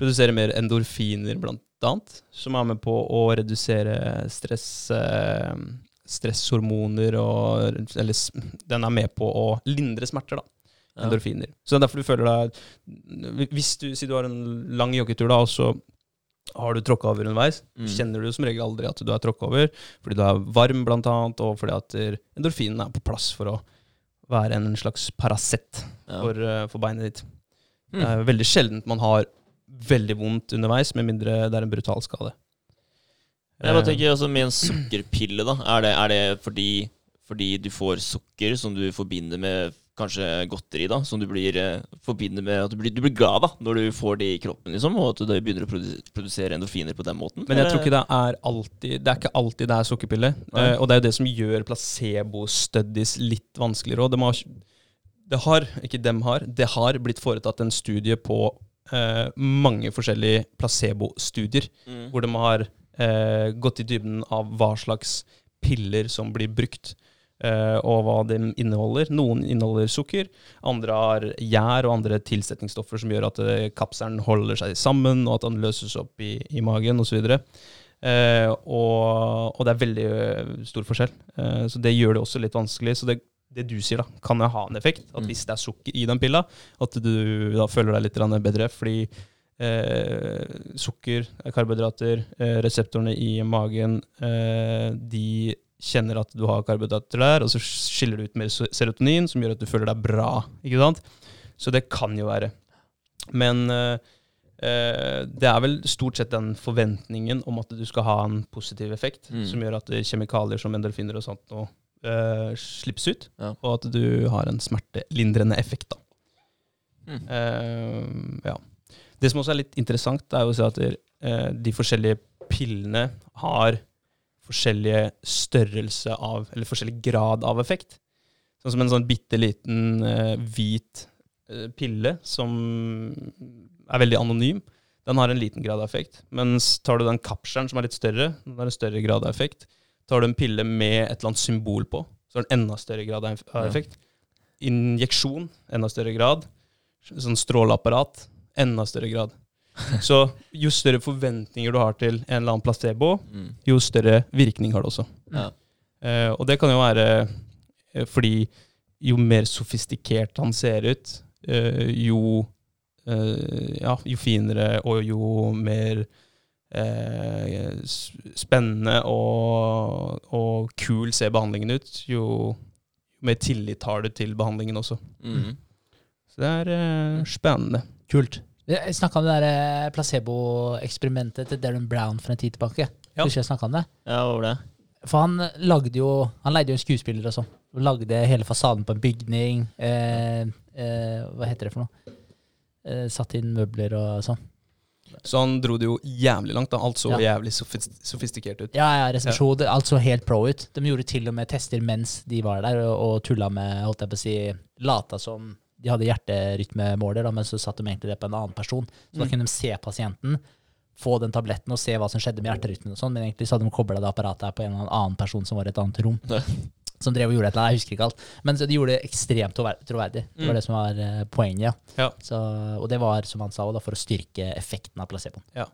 Produserer mer endorfiner, blant annet, som er med på å redusere stress, eh, stresshormoner og Eller den er med på å lindre smerter, da Ja. endorfiner. Så det er derfor du føler deg Hvis du sier du har en lang joggetur, da, og så har du tråkka over underveis, Mm. kjenner du som regel aldri at du er tråkka over, fordi du er varm, blant annet, og fordi at endorfinene endorfinen er på plass for å være en slags Paracet Ja. for, eh, for beinet ditt. Mm. Det er veldig sjeldent man har veldig vondt underveis, med mindre det er en brutal skade. Jeg bare Eh, tenker altså Med en sukkerpille, da. Er det, er det fordi, fordi du får sukker som du forbinder med kanskje godteri, da? Som du blir eh, forbinder med at du blir, du blir glad da når du får det i kroppen, liksom? Og at du begynner å produsere endorfiner på den måten? Men jeg tror ikke det er alltid Det er ikke alltid det er sukkerpille. Eh, og det er jo det som gjør placebo-studies litt vanskeligere. òg. de det har, ikke dem har, det har blitt foretatt en studie på eh, mange forskjellige placebo-studier, Mm. hvor de har eh, gått i dybden av hva slags piller som blir brukt. Eh, og hva de inneholder. Noen inneholder sukker, andre har gjær og andre tilsetningsstoffer som gjør at eh, kapselen holder seg sammen, og at den løses opp i, i magen osv. Eh, og, og det er veldig eh, stor forskjell. Eh, så det gjør det også litt vanskelig. Så det, det du sier, da, kan ha en effekt. At Mm. hvis det er sukker i den pilla, at du da føler deg litt bedre. Fordi eh, sukker, karbohydrater, eh, reseptorene i magen, eh, de kjenner at du har karbohydrater der, og så skiller du ut mer serotonin, som gjør at du føler deg bra. ikke sant? Så det kan jo være. Men eh, eh, det er vel stort sett den forventningen om at du skal ha en positiv effekt, Mm. som gjør at kjemikalier som endorfiner og sånt nå eh, slippes ut, Ja. og at du har en smertelindrende effekt. da. Mm. Eh, ja. Det som også er litt interessant, er jo å se at eh, de forskjellige pillene har forskjellige størrelse av, eller forskjellig grad av effekt. Sånn som en sånn bitte liten uh, hvit uh, pille som er veldig anonym. Den har en liten grad av effekt. Mens tar du den kapselen som er litt større, den har en større grad av effekt. Tar du en pille med et eller annet symbol på, så har den enda større grad av effekt. Injeksjon, enda større grad. Sånn stråleapparat, enda større grad. [LAUGHS] Så jo større forventninger du har til en eller annen placebo, Mm. jo større virkning har det også. Ja. Eh, og det kan jo være eh, fordi jo mer sofistikert han ser ut, eh, jo, eh, ja, jo finere og jo mer eh, spennende og, og kul ser behandlingen ut, jo mer tillit har du til behandlingen også. Mm. Så det er spennende. Kult. Jeg snakka om det der eh, placeboeksperimentet til Darren Brown for en tid tilbake. Ja. Husker jeg snakket om det? Ja, hva var det? For han lagde jo Han leide jo en skuespiller og sånn. Lagde hele fasaden på en bygning. Eh, eh, hva heter det for noe? Eh, satt inn møbler og sånn. Så han dro det jo jævlig langt. da. Alt så Ja. jævlig sofistikert ut. Ja, ja, resepsjon. Ja. Alt så helt pro ut. De gjorde til og med tester mens de var der, og, og tulla med, holdt jeg på å si, lata som de hadde hjerterytmemåler, da, men så satte de egentlig det på en annen person. Så da Mm. kunne de se pasienten, få den tabletten og se hva som skjedde med hjerterytmen og sånn, men egentlig så hadde de kobla det apparatet her på en eller annen person som var i et annet rom. Ja. Som drev og gjorde et eller annet, jeg husker ikke alt. Men så de gjorde det ekstremt troverdig. Det var Mm. det som var eh, poenget. Ja. Ja. Så, og det var, som han sa, da, for å styrke effekten av placeboen. Ja.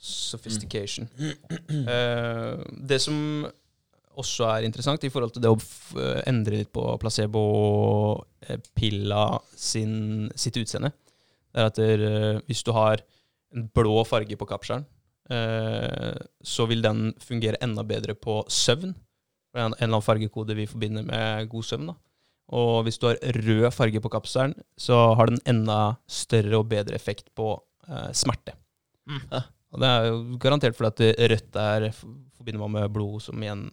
Sophistication. Eh, det som også er interessant i forhold til det å endre litt på placebo-pilla sin, sitt utseende, det er at der, eh, hvis du har en blå farge på kapselen, eh, så vil den fungere enda bedre på søvn. Det er En, en eller annen fargekode vi forbinder med god søvn. da. Og hvis du har rød farge på kapselen, så har den enda større og bedre effekt på eh, smerte. Og det er jo garantert fordi at rødt er forbinder man med blod, som igjen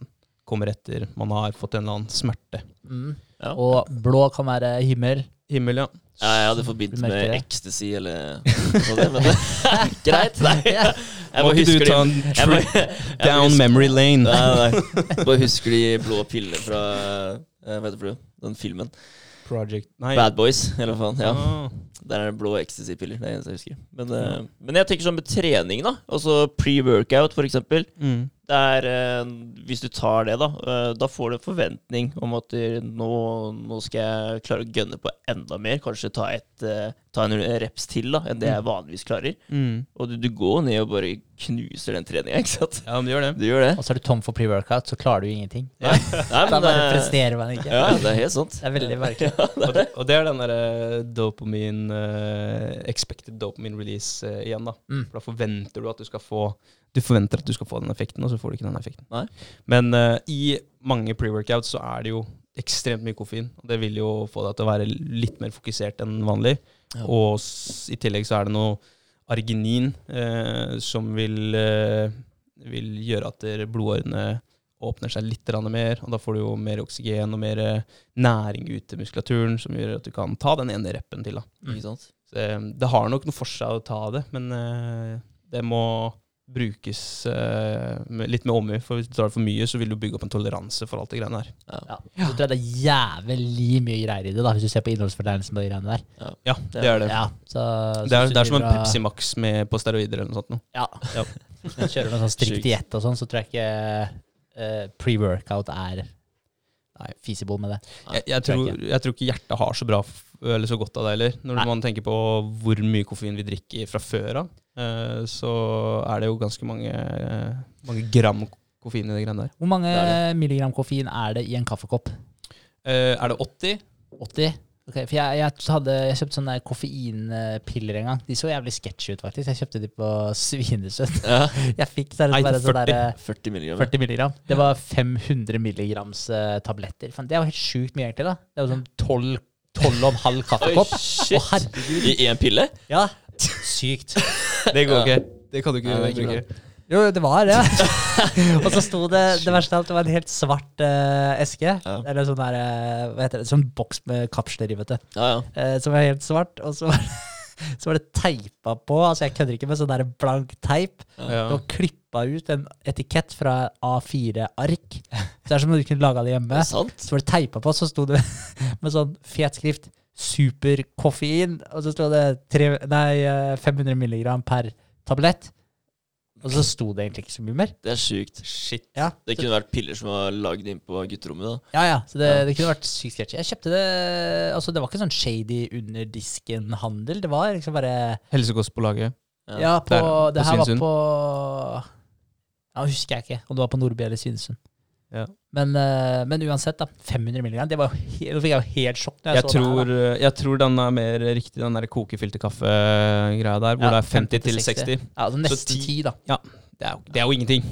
kommer etter man har fått en eller annen smerte. Mm. Ja. Og blå kan være himmel. Himmel, ja. Ja, jeg hadde forbindt med det? ecstasy eller noe sånt, men greit. Nei, [LAUGHS] jeg bare husker de jeg bare, jeg down husker- memory lane? Nei, nei. Bare husker de blå pillene fra eh, Hva heter det? Den filmen. Project Nei. Bad Boys, eller hva faen. Ja. Ah. Der er det blå ecstasy-piller. Det er det eneste jeg husker. Men, eh, men jeg tenker sånn med trening, da. Altså pre-workout, eksempel. Mm. Det er, eh, hvis du tar det, da, uh, da får du en forventning om at nå, nå skal jeg klare å gønne på enda mer. Kanskje ta, et, ta en reps til da, enn det jeg vanligvis klarer. Mm. Og du, du går ned og bare knuser den treninga, [LAUGHS] ikke sant? Ja, men du gjør det. Du gjør det. Og så er du tom for pre-workout, så klarer du ingenting. Nei, Da bare presterer man ikke. ja, det er helt sant. Det er veldig merkelig. [LAUGHS] Og det, og det er den derre dopamin Expected dopamine release eh, igjen, da. Mm. For da forventer du at du skal få Du forventer at du skal få den effekten, og så får du ikke den effekten. Nei. Men eh, i mange pre-workouts så er det jo ekstremt mye koffein. Og det vil jo få deg til å være litt mer fokusert enn vanlig. Ja. Og i tillegg så er det noe arginin eh, som vil, eh, vil gjøre at blodårene åpner seg litt mer, og da får du jo mer oksygen og mer eh, næring ut til muskulaturen, som gjør at du kan ta den ene reppen til. da. Ikke sant? Så, eh, det har nok noe for seg å ta det, men eh, det må brukes med, litt med omhu. For hvis du tar det for mye, så vil du bygge opp en toleranse for alt det greiene der. Ja. Så tror jeg det er jævlig mye greier i det, da, hvis du ser på innholdsfortegnelsen på de greiene der. Ja, det er det. Ja, så, Det er, det er som en Pepsi Max med, på steroider eller noe sånt. Noe. Ja. Ja. Hvis du kjører med sånn strikt diett og sånn, så tror jeg ikke eh, pre-workout er nei, feasible med det. Jeg, jeg, tror jeg tror ikke hjertet har så, bra, eller så godt av det heller. Når Nei. man tenker på hvor mye koffein vi drikker fra før av, uh, så er det jo ganske mange, uh, mange gram koffein i de greiene der. Hvor mange Det det. milligram koffein er det i en kaffekopp? Er det 80? 80? Ok, for jeg, jeg, hadde, jeg kjøpte sånne koffeinpiller en gang. De så jævlig sketchy ut, faktisk. Jeg kjøpte de på Svinesund. Ja. [LAUGHS] Jeg fikk der, Nei, bare sånn 40. der, 40 milligram. 40 milligram. Det var 500 milligrams uh, tabletter. Fan, det er jo helt sjukt mye, egentlig. da. Det er jo sånn 12, 12,5 halv kaffekopp. [LAUGHS] Oi, oh. I én pille? Ja, sykt. [LAUGHS] Det går Ja. ikke. Det kan du Nei, ikke bruke. Jo, det var det. [LAUGHS] og så sto det Det verste av alt, det var en helt svart uh, eske. Ja. Eller sånn der uh, Hva heter det? Sånn boks med kapsler i, vet du. Ja, ja. Uh, som var helt svart. Og så var, det, [LAUGHS] så var det teipa på, altså jeg kødder ikke med sånn der blank teip. Ja. Og klippa ut en etikett fra A4-ark. Så det er som om du kunne laga det hjemme. Det sant. Så var det teipa på, så sto det [LAUGHS] med sånn fet skrift 'superkoffein', og så sto det tre, nei, eh, 500 milligram per tablett. Og så sto det egentlig ikke så mye mer. Det er sjukt. Shit. Ja, Det kunne vært piller som var lagd inn på gutterommet. da. ja, ja så det, Ja. det kunne vært sykt sketchy. Jeg kjøpte det Altså, det var ikke sånn shady under disken-handel. Det var liksom bare Helsekostpålaget. Ja, på, Der, det på her var på Ja, husker jeg ikke om det var på Nordby eller Svinesund. Ja. Men, eh, men uansett, da. 500 mg. Det var jo fikk jeg jo helt sjokk. Jeg, Jeg så det her, tror, jeg tror den er mer riktig, den der kokefilterkaffe-greia der, hvor Ja, det er 50 til 60. Ja, altså nesten ti- 10, da. Det er, jo- det er jo ingenting.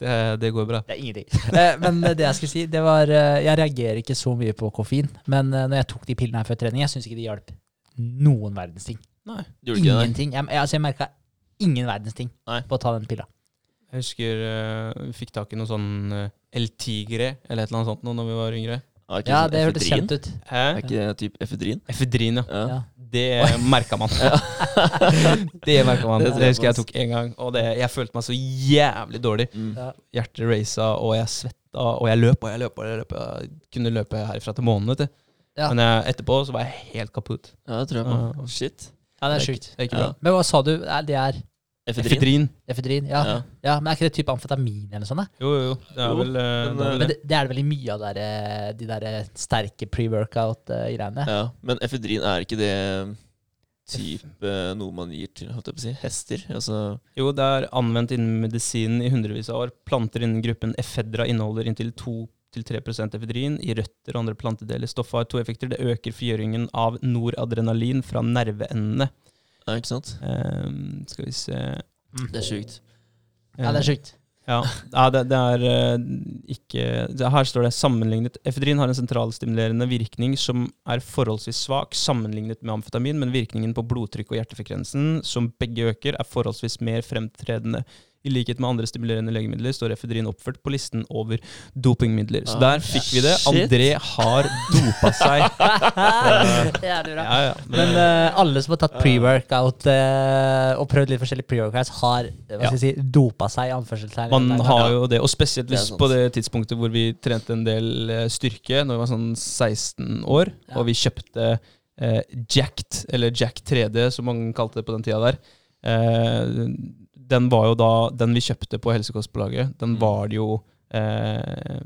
Det, det går bra. Det er ingenting. Eh, men det jeg skulle si, det var eh, Jeg reagerer ikke så mye på koffein, men eh, når jeg tok de pillene her før trening, jeg syns ikke det hjalp noen verdens ting. Nei. Ingenting. Jeg, altså, jeg merka ingen verdens ting på å ta den pilla. Jeg husker uh, vi fikk tak i noe sånn uh, El Tigre eller et eller annet sånt nå når vi var yngre. Ah, ikke Ja, sånn det hørtes efedrin? kjent ut. Hæ? Er ikke det typ efedrin? Efedrin, ja. Ja. Det merka man. [LAUGHS] [LAUGHS] det merka man. Det Det, husker jeg tok én gang, og det, jeg følte meg så jævlig dårlig. Mm. Ja. Hjertet racet, og jeg svetta, og jeg løp og jeg løp. og Jeg løp. Jeg kunne løpe herfra til månen, vet du. Ja. Men jeg, etterpå så var jeg helt kaputt. ja, det tror jeg på. Ja. Shit. Ja, det er sjukt. Det ikke Ja. bra. Men hva sa du? Det er Efedrin? Efedrin. efedrin? Ja. Ja. ja. Men er ikke det type amfetamin eller noe sånt? Jo, jo, jo. Det er Jo, vel, uh, men, det er vel Men det. det, er det veldig mye av der, eh, de der eh, sterke pre-workout-greiene? Ja, men efedrin er ikke det type noe man gir til holdt jeg på å si, hester? Altså, Jo, det er anvendt innen medisinen i hundrevis av år. Planter innen gruppen efedra inneholder inntil 2-3% efedrin i røtter og andre plantedeler. Stoffet har to effekter. Det øker frigjøringen av noradrenalin fra nerveendene. Ja, ikke sant? Um, skal vi se Det er sjukt. Ja, det er sjukt. Ja, ja det, det er eh, ikke det, Her står det sammenlignet Efedrin har en sentralstimulerende virkning som er forholdsvis svak sammenlignet med amfetamin, men virkningen på blodtrykk og hjertefrekvensen, som begge øker, er forholdsvis mer fremtredende. I likhet med andre stimulerende legemidler står efedrin oppført på listen over dopingmidler. Så Ah, der fikk vi det. André har dopa seg. [LAUGHS] Jævlig bra. Ja, ja. Men uh, alle som har tatt pre-workout uh, og prøvd litt forskjellige pre-workouts, har hva skal jeg si, dopa seg. i anførselstegn. Man har jo det, og spesielt Det hvis på det tidspunktet hvor vi trente en del eh, styrke, når vi var sånn 16 år, Ja. og vi kjøpte uh, Jacked, eller Jack 3D, som mange kalte det på den tida der. Eh, den var jo da Den vi kjøpte på Helsekostpålaget, den Mm. var det jo eh,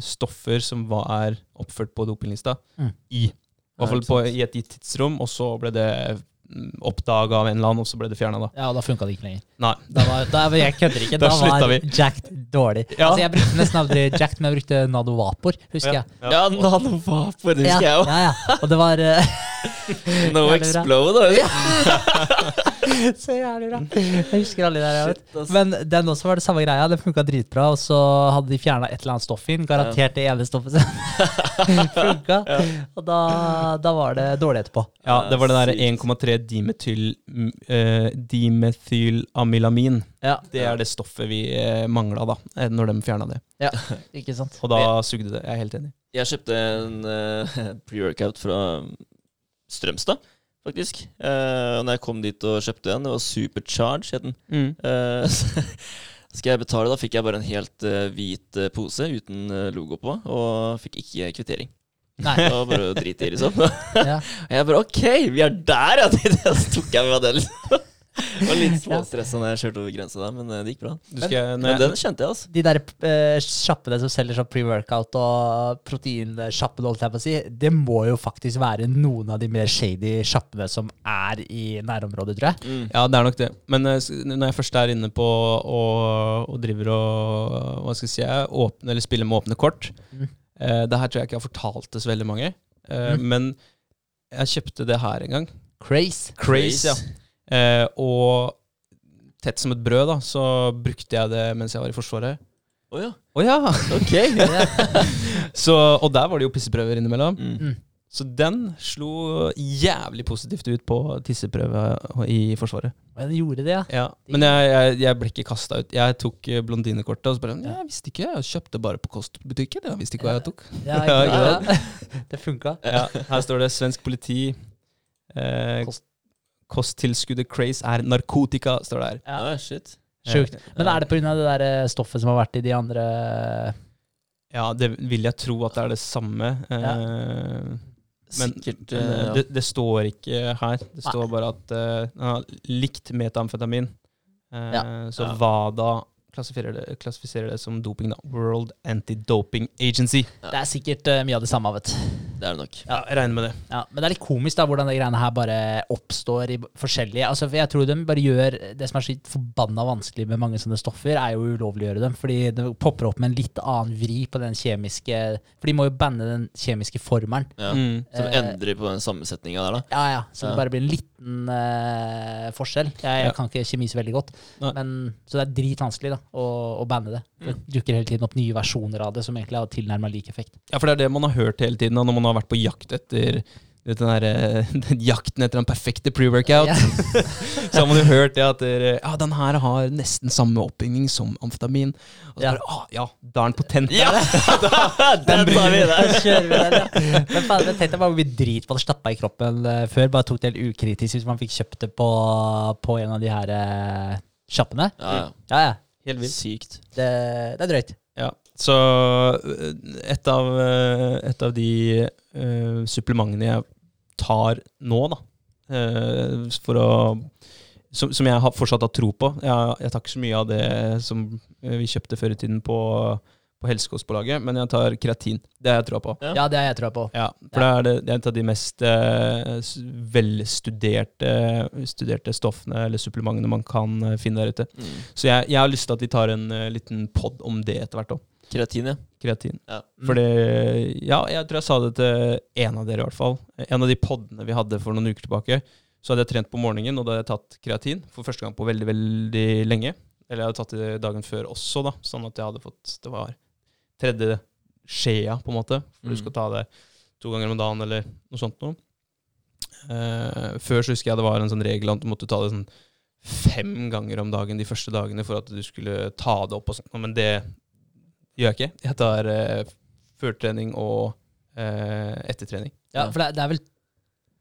stoffer som var, er oppført på dopinglista Mm. i. I hvert fall på, i et gitt tidsrom, og så ble det oppdaga av en eller annen, og så ble det fjerna, da. Ja, og da funka det ikke lenger. Nei. Da var, da, jeg kødder ikke. [LAUGHS] Da Da, var vi. Jacked dårlig. Ja. Altså, jeg brukte nesten aldri Jacked, men jeg brukte Nado Vapor, husker jeg. Ja, nanovapor, det husker jeg ja, òg. ja, ja. Og det var uh, No explode. da. Så jævlig bra. Jeg husker alle de der. Shit, ass. Men den også var det samme greia. Det funka dritbra. Og så hadde de fjerna et eller annet stoff inn. Garantert det ene stoffet som [LAUGHS] [LAUGHS] funka. Og da, da var det dårlig etterpå. Ja, det var det der 1,3 dimetyl, mm, eh, dimethylamylamin. Ja, Det er det stoffet vi uh, mangla da, eh, når de fjerna det. [LAUGHS] ikke sant? Og da sugde det. Jeg er helt enig. Jeg kjøpte en uh, [LAUGHS] pre-workout fra Strømstad, faktisk. Uh, når jeg kom dit og kjøpte en, det var Supercharge, het den. Mm. [LAUGHS] Uh, skal jeg betale, da fikk jeg bare en helt eh, hvit eh, pose uten eh, logo på, og fikk ikke kvittering. Nei. Det var bare å drite i, liksom. [LAUGHS] Ja. Og jeg bare OK, vi er der, ja! [LAUGHS] Så tok jeg med den. Det var litt [LAUGHS] småstressa når jeg kjørte over grensa der, men eh, det gikk bra. Du skal, Men jeg, den kjente jeg, altså. De der sjappene som selger sånn pre-workout og proteinsjappene, holdt jeg på å si, det må jo faktisk være noen av de mer shady sjappene som er i nærområdet, tror jeg. Mm. ja, det er nok det. Men uh, når jeg først er inne på og, og driver og hva skal jeg si, åpne, eller spiller med åpne kort Mm. Eh, Det her tror jeg ikke jeg har fortalt til så veldig mange, uh, Mm. men jeg kjøpte det her en gang. Craze. Craze, ja. Uh, og tett som et brød, da, så brukte jeg det mens jeg var i Forsvaret. Å ja. Oh, ja! Ok. [LAUGHS] Så, og der var det jo pisseprøver innimellom. Mm. Så den slo jævlig positivt ut på tisseprøve i Forsvaret. Men den gjorde det, ja. Ja, Men jeg, jeg, jeg ble ikke kasta ut. Jeg tok eh, blondinekortet og så bare ja, Jeg visste ikke, jeg kjøpte bare på Kostbutikken. Jeg visste ikke hva jeg tok. [LAUGHS] Ja, [LAUGHS] Ja? [LAUGHS] Det funka. Ja, her står det svensk politi. Eh, Kost- kosttilskuddet craze er narkotika, står det her. Ja. Ja, shit. Sjukt. Men er det pga. det der eh, stoffet som har vært i de andre Ja, det vil jeg tro at det er det samme. Eh, Men, Sikkert men eh, eh, ja. det, det står ikke her. Det står bare at uh, han har likt metamfetamin. Eh, Ja. Så. WADA klassifiserer det, klassifiserer det som doping, da. World Anti-Doping Agency. Det er sikkert eh, mye av det samme, vet du. Det er det nok. Ja, jeg regner med det. Ja, men det er litt komisk da, hvordan de greiene her bare oppstår i forskjellige Altså, for Jeg tror de bare gjør Det som er så forbanna vanskelig med mange sånne stoffer, er jo å ulovliggjøre dem. Fordi det popper opp med en litt annen vri på den kjemiske For de må jo banne den kjemiske formelen. Ja. Mm. Som Eh, endrer på den sammensetninga der, da. Ja, ja. Så det bare blir en liten uh, forskjell. Jeg, jeg Ja. kan ikke kjemi så veldig godt. Men, så det er dritvanskelig da, å, å banne det. Det dukker hele tiden opp nye versjoner av det som egentlig har tilnærma lik effekt. Ja, for det er det man har hørt hele tiden da, når man har vært på jakt etter vet, den, der, eh, [LAUGHS] den jakten etter den perfekte pre-workout. Yeah. [LAUGHS] så har man jo hørt det at dere, ja, den her har nesten samme oppbygging som amfetamin. Og så Ja. bare, ah, ja, da er den potent. Ja! [LAUGHS] Den tar vi! Da kjører vi den, ja. Men faen, jeg tenkte bare hvor mye drit man stappa i kroppen eh, før. Bare tok det helt ukritisk hvis man fikk kjøpt det på, på en av de her uh, sjappene. Ja, ja. Ja, ja. Helt vilt. Sykt. Det, det er drøyt. Ja, så øh, et av, øh, et av de uh, supplementene jeg tar nå, da, uh, for å som, som jeg har fortsatt har tro på. Jeg, jeg tar ikke så mye av det som vi kjøpte før i tiden på, på Helsekostpålaget, men jeg tar kreatin. Det har jeg troa på. Ja. Ja, det har jeg trua på. Ja, for det, er det, det er et av de mest uh, velstuderte studerte stoffene eller supplementene man kan eh, finne der ute. Mm. Så jeg, jeg har lyst til at de tar en uh, liten pod om det etter hvert òg. Kreatin, ja. Kreatin. ja. For det Ja, jeg tror jeg sa det til en av dere, i hvert fall. En av de podene vi hadde for noen uker tilbake. Så hadde jeg trent på morgenen, og da hadde jeg tatt kreatin for første gang på veldig, veldig lenge. Eller jeg hadde tatt det dagen før også, da, sånn at jeg hadde fått Det var tredje skjea, på en måte. For du Mm. skal ta det to ganger om dagen, eller noe sånt noe. Uh, før så husker jeg det var en sånn regel at du måtte ta det sånn fem ganger om dagen de første dagene for at du skulle ta det opp og sånt. Men det gjør jeg ikke. Jeg tar uh, førtrening og uh, ettertrening. Ja, for det, det er vel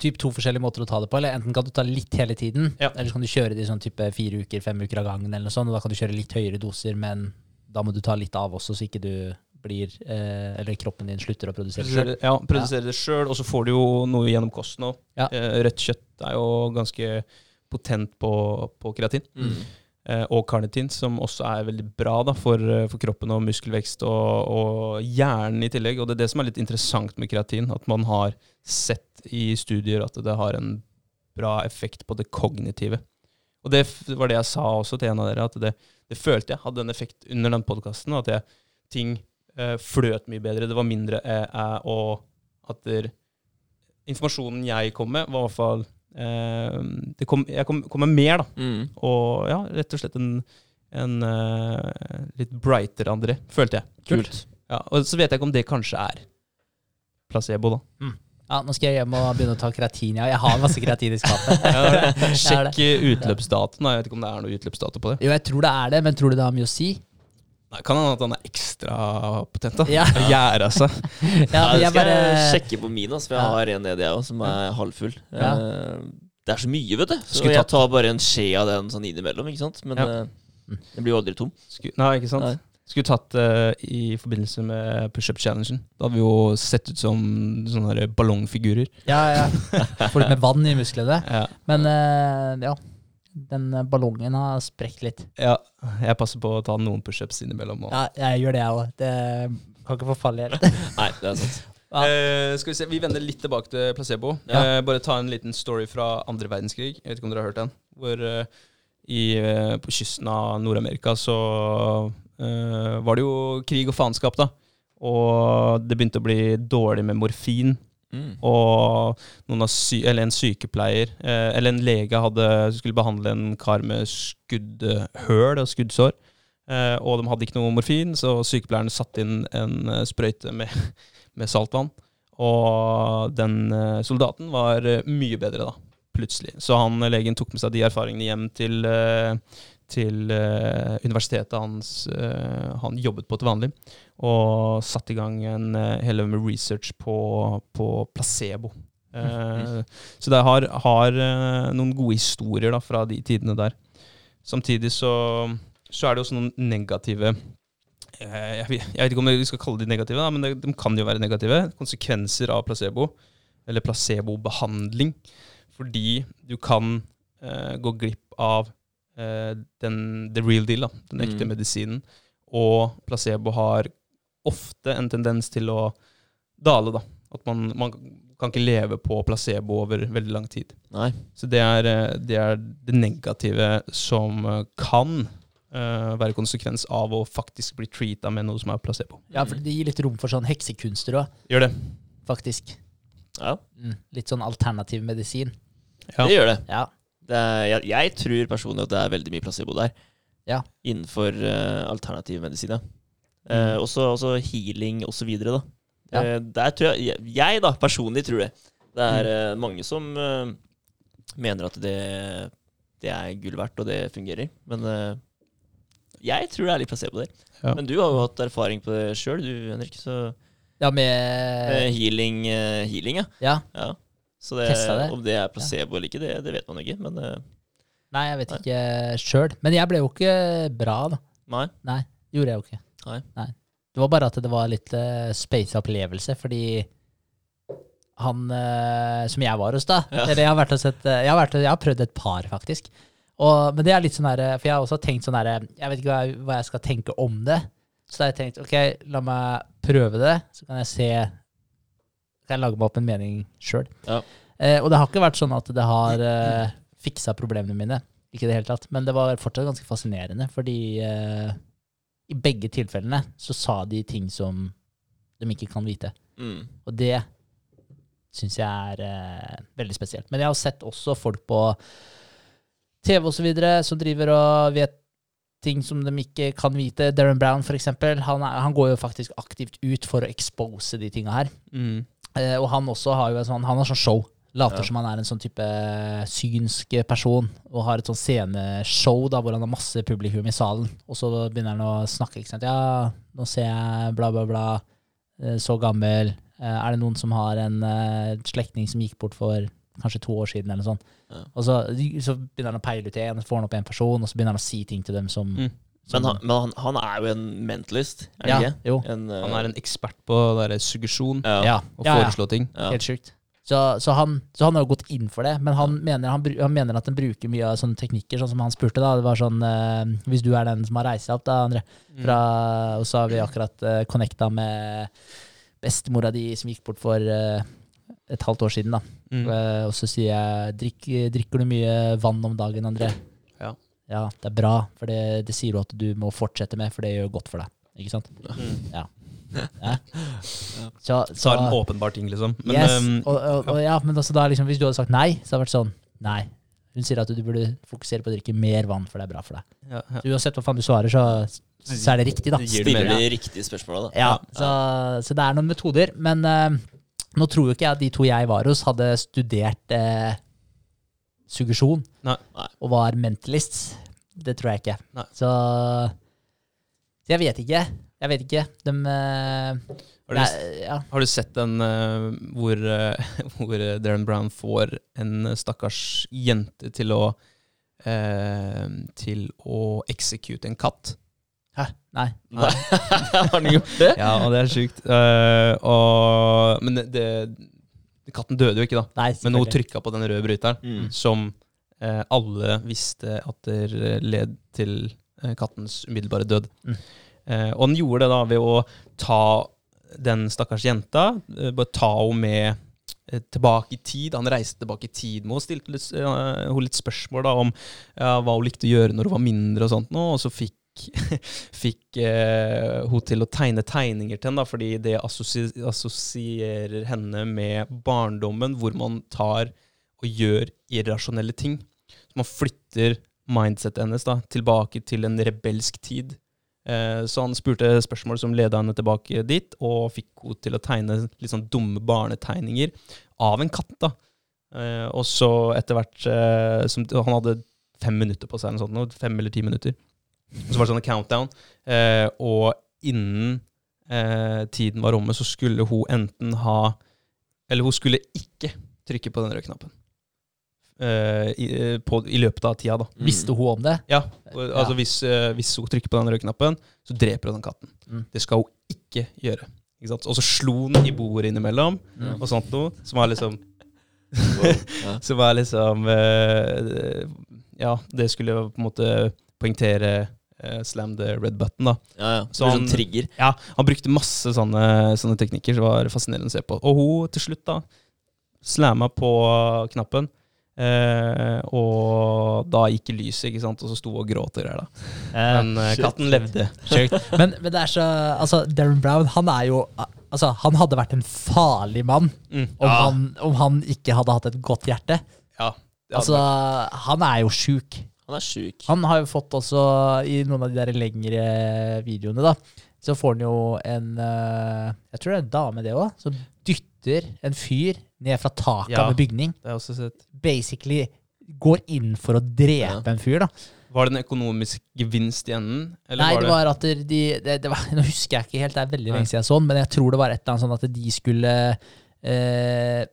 typ to forskjellige måter å ta det på. Eller Enten kan du ta litt hele tiden, Ja. eller så kan du kjøre det i sånn type fire uker, fem uker av gangen. eller noe sånt, og Da kan du kjøre litt høyere doser, men da må du ta litt av også, så ikke du blir eh, Eller kroppen din slutter å produsere selv. Produsere, ja, produsere det sjøl, og så får du jo noe gjennom kosten òg. Ja. Eh, rødt kjøtt er jo ganske potent på, på kreatin. Mm. Eh, og karnitin, som også er veldig bra da, for, eh, for kroppen og muskelvekst og, og hjernen i tillegg. Og det er det som er litt interessant med kreatin, at man har sett i studier at det har en bra effekt på det kognitive. Og det var det jeg sa også til en av dere, at det, det følte jeg hadde en effekt under den podkasten. At jeg, ting eh, fløt mye bedre. Det var mindre eh, og at der, informasjonen jeg kom med, var i hvert fall det kom, Jeg kom, kom med mer, da. Mm. Og ja, rett og slett en, en uh, litt brightere André, følte jeg. Kult. Ja, og så vet jeg ikke om det kanskje er placebo, da. Ja, Nå skal jeg hjem og begynne å ta kreatin. Ja, jeg har masse kreatin i skapet. [LAUGHS] Jeg. [LAUGHS] Sjekk utløpsdatoen. da. Jeg vet ikke om det er noe utløpsdato på det. Jo, jeg tror det er det, men tror du det har mye å si? Kan hende at han er ekstra potent. da. Ja. Gjæra seg. [LAUGHS] Ja, jeg skal bare sjekke på min, altså, for jeg Ja. har en nedi, jeg òg, som er halvfull. Ja. Eh, Det er så mye, vet du. Så Skulle jeg tar bare en skje av den sånn innimellom, ikke sant. Men Ja. eh, den blir jo aldri tom. Sku, nei, ikke sant? Nei. Skulle tatt det i forbindelse med pushup-challengen. Da hadde vi jo sett ut som sånne ballongfigurer. Ja, ja. [LAUGHS] Får litt med vann i musklene. Ja. Men uh, ja, den eh, ballongen har sprekt litt. ja, jeg passer på å ta noen pushups innimellom. Og. Ja, jeg gjør det, jeg òg. Det kan ikke forfalle helt. [LAUGHS] Nei, det er sant. Ja. Uh, skal Vi se, vi vender litt tilbake til placebo. Ja. Uh, bare ta en liten story fra andre verdenskrig. Jeg vet ikke om dere har hørt den. Hvor uh, i, På kysten av Nord-Amerika så var det jo krig og faenskap, da. Og det begynte å bli dårlig med morfin. Mm. Og sy en sykepleier eh, eller en lege hadde, skulle behandle en kar med skuddhøl og skuddsår. Eh, og de hadde ikke noe morfin, så sykepleieren satte inn en eh, sprøyte med, [LAUGHS] med saltvann. Og den eh, soldaten var eh, mye bedre da, plutselig. Så han legen tok med seg de erfaringene hjem til, til uh, universitetet hans uh, han jobbet på til vanlig, og satte i gang en uh, hel haug med research på, på placebo. Eh, så det har, har noen gode historier da, fra de tidene der. Samtidig så, så er det også noen negative jeg, vet- jeg vet ikke om vi skal kalle de negative, da, men det, de kan jo være negative. Konsekvenser av placebo, eller placebobehandling. Fordi du kan gå glipp av den, the real deal, da, den ekte Mm. medisinen. Og placebo har ofte en tendens til å dale, da. At man, man kan ikke leve på placebo over veldig lang tid. Nei. Så det er eh, det, er det negative som eh, kan uh, være konsekvens av å faktisk bli treata med noe som er placebo. Ja, for det gir litt rom for sånn heksekunster òg, Gjør det. faktisk. Ja, Mm. Litt sånn alternativ medisin. Ja. det gjør det. Ja. Er, jeg, jeg tror personlig at det er veldig mye placebo der. Ja. Innenfor uh, alternativ medisin, ja. Uh, også, også healing videre, da. Ja. Uh, der tror jeg, jeg Jeg, da, personlig tror det. Det er uh, mange som eh, mener at det, det er gull verdt, og det fungerer. Men eh, jeg tror det er litt placebo der. Ja. Men du har jo hatt erfaring på det sjøl, du, Henrik. Så Ja, med eh, healing, eh, healing, ja. Ja. Ja. Så det, det? om det er placebo eller ikke, det, det vet man ikke. Men eh, Nei, jeg vet Nei. ikke sjøl. Men jeg ble jo ikke bra, da. nei. Nei, gjorde jeg jo ikke. Nei. Det var bare at det var litt uh, space opplevelse, fordi han uh, som jeg var hos, da Ja. Eller jeg har, vært og sett, jeg, har vært, jeg har prøvd et par, faktisk. Og, men det er litt sånn her, For jeg har også tenkt sånn her Jeg vet ikke hva jeg, hva jeg skal tenke om det. Så da har jeg tenkt ok, la meg prøve det, så kan jeg se Kan jeg lage meg opp en mening sjøl. Ja. Eh, og det har ikke vært sånn at det har eh, fiksa problemene mine. Ikke det hele tatt. Men det var fortsatt ganske fascinerende, fordi eh, i begge tilfellene så sa de ting som de ikke kan vite. Mm. Og det syns jeg er eh, veldig spesielt. Men jeg har sett også folk på TV videre som driver og vet ting som de ikke kan vite. Darren Brown, eksempel, han, er, han går jo faktisk aktivt ut for å expose de tinga her. Mm. Eh, og han også har jo en sånn, han har sånn show. Later Ja. som han er en sånn type synsk person og har et sånn sceneshow da, hvor han har masse publikum i salen. Og så begynner han å snakke. ikke sant? Ja, nå ser jeg bla, bla, bla. Eh, Så gammel. Eh, Er det noen som har en eh, slektning som gikk bort for kanskje to år siden, eller noe sånt? Ja. Og så, så begynner han å peile ut én, får han opp en person, og så begynner han å si ting til dem som, Mm. Men, han, men han, han er jo en mentalist, er ja, han ikke? jo. En, uh, Han er en ekspert på der suggesjon ja. Ja, og ja, ja. foreslå ting. Ja. Helt sjukt. Så, så, han, så han har jo gått inn for det, men han, mener, han, han mener at han bruker mye av sånne teknikker, sånn som han spurte. da, det var sånn, uh, Hvis du er den som har reist seg opp, da, André, fra, og så har vi akkurat uh, connecta med bestemora di som gikk bort for uh, et halvt år siden. da. Mm. Eh, og så sier jeg Drikk, drikker du mye vann om dagen, André? Ja. Ja, det er bra, for det, det sier du at du må fortsette med, for det gjør godt for deg. Ikke sant? Mm. Ja. [LAUGHS] Så, Så er det en åpenbar ting, liksom. Men yes, Um, og, og, og, ja, men altså da liksom, hvis du hadde sagt nei, så hadde det vært sånn Nei. Hun sier at du burde fokusere på å drikke mer vann, for det er bra for deg. ja, ja. Så uansett hva faen du svarer, så, så er det riktig, da. Stiller de riktige spørsmåla, da. Ja, så, så det er noen metoder. Men uh, nå tror jo ikke jeg at de to jeg var hos, hadde studert eh, suggesjon Nei. Nei. og var mentalists. Det tror jeg ikke. Nei. Så, så jeg vet ikke. Jeg vet ikke. De uh, Har du, nei, ja. har du sett den uh, hvor, uh, [LAUGHS] hvor Darren Brown får en stakkars jente til å eh, Til å execute en katt? Hæ? Nei. Nei. [LAUGHS] Har han gjort det? Ja, og det er sjukt. Eh, og, men det, det, katten døde jo ikke, da. Nei, Men hun trykka på den røde bryteren, Mm. som eh, alle visste at det led til eh, kattens umiddelbare død. Mm. Eh, og den gjorde det da ved å ta den stakkars jenta, eh, bare ta henne med eh, tilbake i tid. Han reiste tilbake i tid med henne og stilte litt, uh, litt spørsmål da, om ja, hva hun likte å gjøre når hun var mindre, og sånt nå, og så fikk [LAUGHS] fikk eh, hun til å tegne tegninger til henne, da, fordi det assosi assosierer henne med barndommen, hvor man tar og gjør irrasjonelle ting. Så man flytter mindsetet hennes da, tilbake til en rebelsk tid. Eh, så han spurte spørsmål som leda henne tilbake dit, og fikk henne til å tegne litt sånn dumme barnetegninger av en katt. da. Eh, og så etter hvert eh, som, Han hadde fem minutter på seg, eller sånt, fem eller ti minutter. Og så var det sånn en countdown. Eh, og innen eh, tiden var omme, så skulle hun enten ha Eller hun skulle ikke trykke på den røde knappen. Eh, i, eh, på, I løpet av tida, da. Mm. Visste hun om det? Ja, og, Ja. altså hvis, eh, hvis hun trykker på den røde knappen, så dreper hun den katten. Mm. Det skal hun ikke gjøre. Ikke sant? Og så slo hun i bordet innimellom, Mm. og sånt noe, som er liksom. [LAUGHS] Som er liksom eh, Ja, det skulle på en måte poengtere uh, slam the red button, da. Ja, ja. Så han- sånn trigger. Ja, han brukte masse sånne, sånne teknikker, så det var fascinerende å se på. Og hun til slutt da slamma på knappen. Uh, og da gikk lyset, ikke sant, og så sto hun og gråt og greier. da. Eh, Men uh, katten levde. Men, men det er så Altså, Darren Brown, han er jo Altså, han hadde vært en farlig mann Mm. om, Ja, han, om han ikke hadde hatt et godt hjerte. ja, Altså, han er jo sjuk. Han er sjuk. Han har jo fått også, i noen av de der lengre videoene, da, så får han jo en eh, Jeg tror det er en dame, det òg, som dytter en fyr ned fra taket Ja. av en bygning. det har jeg også sett. Basically går inn for å drepe Ja. en fyr, da. Var det en økonomisk gevinst i enden? Eller Nei, var det var at de, de, det, det var, [LAUGHS] Nå husker jeg ikke helt, det er veldig lenge siden jeg så den, men jeg tror det var et eller annet sånn at de skulle eh,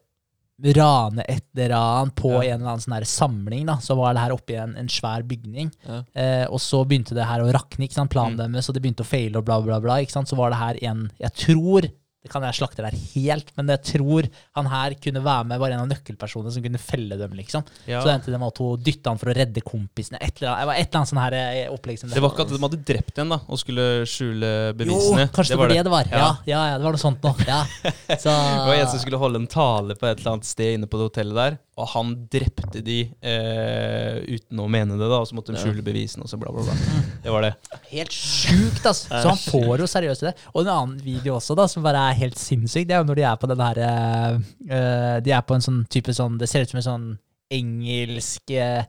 rane et eller annet på Ja. en eller annen sånn samling. da, Så var det her oppe i en, en svær bygning. Ja. Eh, og så begynte det her å rakne, ikke sant, planen Mm. deres, og det begynte å feile og bla, bla, bla. ikke sant, Så var det her en Jeg tror det kan jeg slakte der helt, men jeg tror han her kunne være med, var en av nøkkelpersonene som kunne felle dem, liksom. ja. Så det endte det med at hun dytta han for å redde kompisene. Et eller annet, det var et eller annet sånn her eh, opplegg som Det var ikke at de hadde drept en da, og skulle skjule bevisene? Jo, kanskje det var det det var. Ja, Ja. ja, ja det var noe sånt nå. Ja. [LAUGHS] Så, Det var en som skulle holde en tale på et eller annet sted inne på det hotellet der, og han drepte de eh, uten å mene det, da, og så måtte de skjule bevisene, og så bla, bla, bla. Det var det. Helt sjukt, altså. Så han får jo seriøst det. Og en annen video også, da, som bare er helt sinnssyk, det er jo når de er på den her eh, eh, De er på en sånn type sånn Det ser ut som en sånn engelsk eh,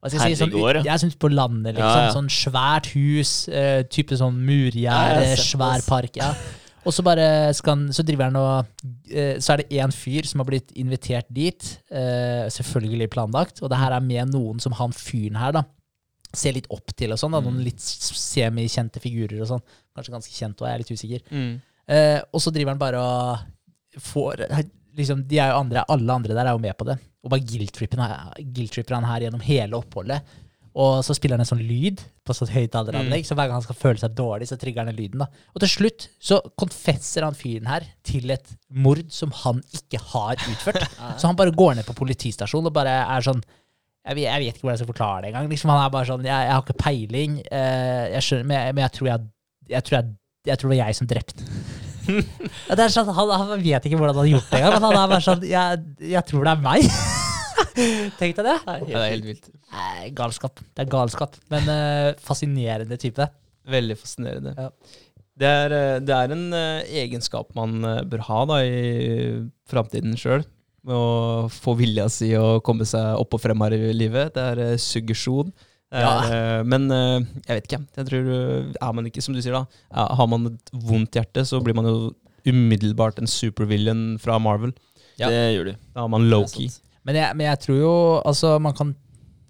hva skal jeg si, sånn, Herregård, ja. Jeg er sånn på landet, liksom. Ja, ja. Sånn svært hus, eh, type sånn Ja, murgjerde, jeg har sett det, svær ass. park. Ja. Og så bare skal så driver han og eh, Så er det én fyr som har blitt invitert dit. eh, selvfølgelig planlagt. Og det her er med noen som han fyren her, da. Ser litt opp til og sånn. da, Mm. Noen litt semikjente figurer og sånn. Kanskje ganske kjent òg, jeg er litt usikker. Mm. Eh, og så driver han bare og får liksom, de er jo andre, Alle andre der er jo med på det. Og bare guilt-tripper guilt-tripper han her gjennom hele oppholdet. Og så spiller han en sånn lyd på sånn høyttaleranlegg, så hver gang han skal føle seg dårlig, så trigger han den lyden. da. Og til slutt så konfesser han fyren her til et mord som han ikke har utført. [LAUGHS] så han bare går ned på politistasjonen og bare er sånn jeg vet, jeg vet ikke hvordan jeg skal forklare det engang. Liksom, han er bare sånn Jeg, jeg har ikke peiling, uh, jeg skjønner, men, jeg, men jeg tror jeg, jeg, tror jeg, jeg tror det var jeg som drepte [LAUGHS] ja, sånn, han, han vet ikke hvordan han har gjort det engang, men han er bare sånn Jeg, jeg tror det er meg. [LAUGHS] [LAUGHS] Tenk deg det. Ja, det er helt vilt. Nei, galskap. Det er galskap. Men uh, fascinerende type. Veldig fascinerende. Ja. Det, er, eh, det er en uh, egenskap man uh, bør ha da i framtiden sjøl. Å få vilja si å komme seg opp og frem her i livet. Det er uh, suggesjon. Det er, eh, Men jeg vet ikke. Jeg tror Er man ikke, som du sier, da ja, Har man et vondt hjerte, så blir man jo umiddelbart en supervillain fra Marvel. Ja. Det gjør du. Da har man Det er Loki. Men jeg, men jeg tror jo altså man kan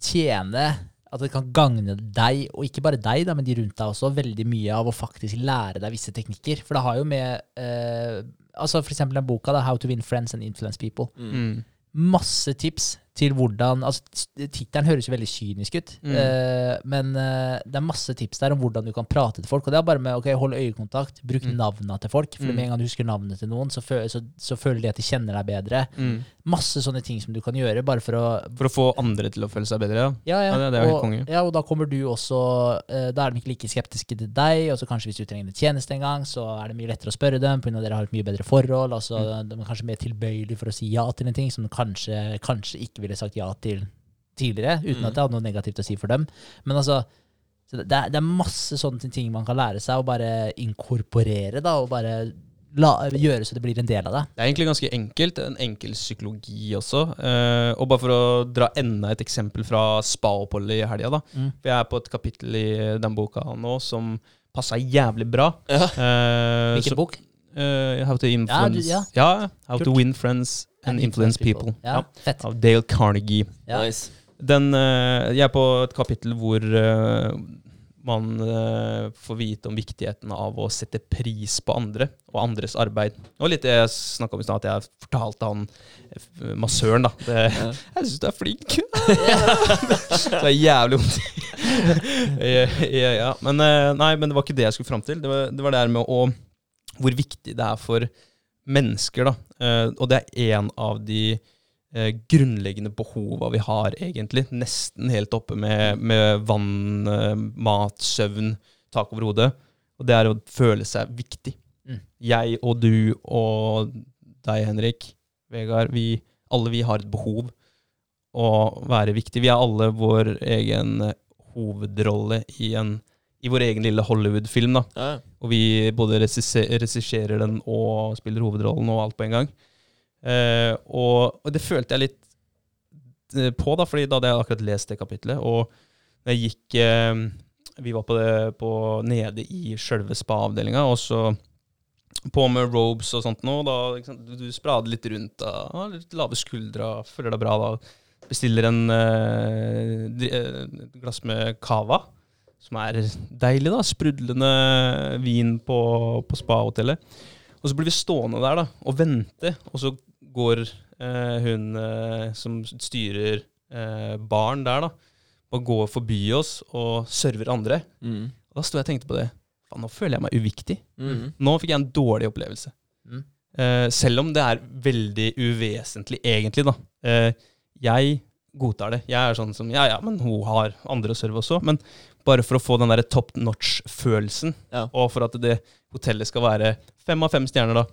tjene At det kan gagne deg, og ikke bare deg, da, men de rundt deg også, veldig mye av å faktisk lære deg visse teknikker. For det har jo med eh, altså For eksempel den boka, da, How to win friends and influence people. Mm. Masse tips til hvordan altså Tittelen høres jo veldig kynisk ut, Mm. uh, men uh, det er masse tips der om hvordan du kan prate til folk. Og det er bare med ok, hold øyekontakt, bruk Mm. navna til folk. For Mm. med en gang du husker navnet til noen, så, føl, så, så føler de at de kjenner deg bedre. Mm. Masse sånne ting som du kan gjøre bare for å For å få andre til å føle seg bedre, ja. ja, ja. Ja, det- det er jo helt konge. ja, og da kommer du også uh, Da er de ikke like skeptiske til deg, og så kanskje hvis du trenger en tjeneste en gang, så er det mye lettere å spørre dem, pga. dere har et mye bedre forhold. altså Mm. De er kanskje mer tilbøyelige for å si ja til en ting som de kanskje, kanskje ikke ville sagt ja til tidligere, uten Mm. at det hadde noe negativt å si for dem. Men altså det, er, det er masse sånne ting man kan lære seg, å bare inkorporere, da, og bare la, gjøre så det blir en del av det. Det er egentlig ganske enkelt. En enkel psykologi også. Eh, og bare for å dra enda et eksempel fra spa-oppholdet i helga, da. Mm. For jeg er på et kapittel i den boka nå som passa jævlig bra. Ja. Eh, Hvilken så- bok? eh, how to influence Ja, du- ja. ja, How to win friends and Influence People. Ja, fett. Av Dale Carnegie. Ja. Nice. Den, eh, jeg er på et kapittel hvor eh, man eh, får vite om viktigheten av å sette pris på andre og andres arbeid. Var litt det jeg snakka om i stad, at jeg fortalte han massøren, da. Det, Ja. [LAUGHS] Jeg syns du er flink. [LAUGHS] det er jævlig vondt. [LAUGHS] ja, ja, ja. Men nei, men det var ikke det jeg skulle fram til. Det var det var det her med å Hvor viktig det er for mennesker, da. Eh, og det er en av de eh, grunnleggende behova vi har, egentlig. Nesten helt oppe med, med vann, eh, mat, søvn, tak over hodet. Og det er å føle seg viktig. Mm. Jeg og du og deg, Henrik, Vegard, vi, alle vi har et behov å være viktig. Vi er alle vår egen hovedrolle i, en, i vår egen lille Hollywood-film. da. Ja. Og vi både regisse- regisserer den og spiller hovedrollen og alt på en gang. Eh, og, og det følte jeg litt eh, på, da, fordi da hadde jeg akkurat lest det kapitlet. Og når jeg gikk eh, Vi var på det på, nede i sjølve spa-avdelinga, og så på med robes og sånt nå. Da, du, sprader litt rundt, da, litt lave skuldre, føler deg bra da. Bestiller en eh, eh, glass med cava som er deilig, da. Sprudlende vin på, på spa-hotellet. Og så blir vi stående der da, og vente, og så går eh, hun eh, som styrer eh, baren der, da, og går forbi oss og server andre. Mm. Og da sto jeg og tenkte på det. Faen, nå føler jeg meg uviktig. Mm. Nå fikk jeg en dårlig opplevelse. Mm. Eh, selv om det er veldig uvesentlig, egentlig, da. Eh, jeg godtar det. Jeg er sånn som Ja, ja, men hun har andre å serve også. Men bare for å få den der top notch-følelsen, Ja. og for at det hotellet skal være fem av fem stjerner, da,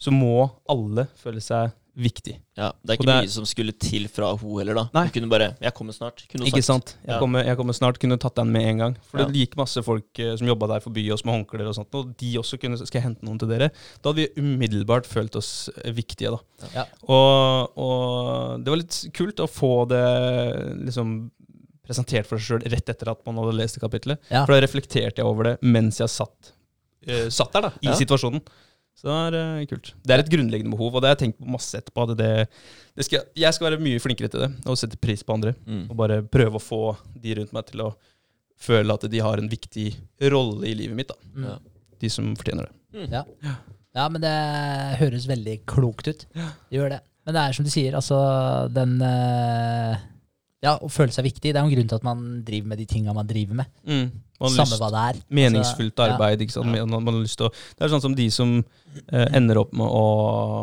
så må alle føle seg viktig. Ja, det er ikke det er- mye som skulle til fra hun heller, da. Nei. Hun kunne bare 'Jeg kommer snart'. Kunne Ikke sant? Jeg, Ja. kommer, jeg kommer snart, kunne tatt den med en gang. For Ja. det gikk masse folk eh, som jobba der forbi oss med håndklær og sånt, og de også kunne Skal jeg hente noen til dere? Da hadde vi umiddelbart følt oss eh, viktige, da. Ja. Og, og det var litt kult å få det liksom presentert for seg sjøl rett etter at man hadde lest det kapitlet. Ja. For da reflekterte jeg over det mens jeg satt, uh, satt der, da, i Ja. situasjonen. Så det er uh, kult. Det er et grunnleggende behov, og det har jeg tenkt på masse etterpå. Det, det skal, jeg skal være mye flinkere til det, og sette pris på andre. Mm. Og bare prøve å få de rundt meg til å føle at de har en viktig rolle i livet mitt. da. Mm. Ja. De som fortjener det. Ja. ja, men det høres veldig klokt ut. Det gjør det. Men det er som du sier, altså den eh, Ja, å føle seg viktig. Det er jo en grunn til at man driver med de tinga man driver med. Man Samme lyst- hva det er. Meningsfullt Altså, ja. arbeid. ikke sant? Man, man har lyst til å, det er sånn som de som eh, ender opp med å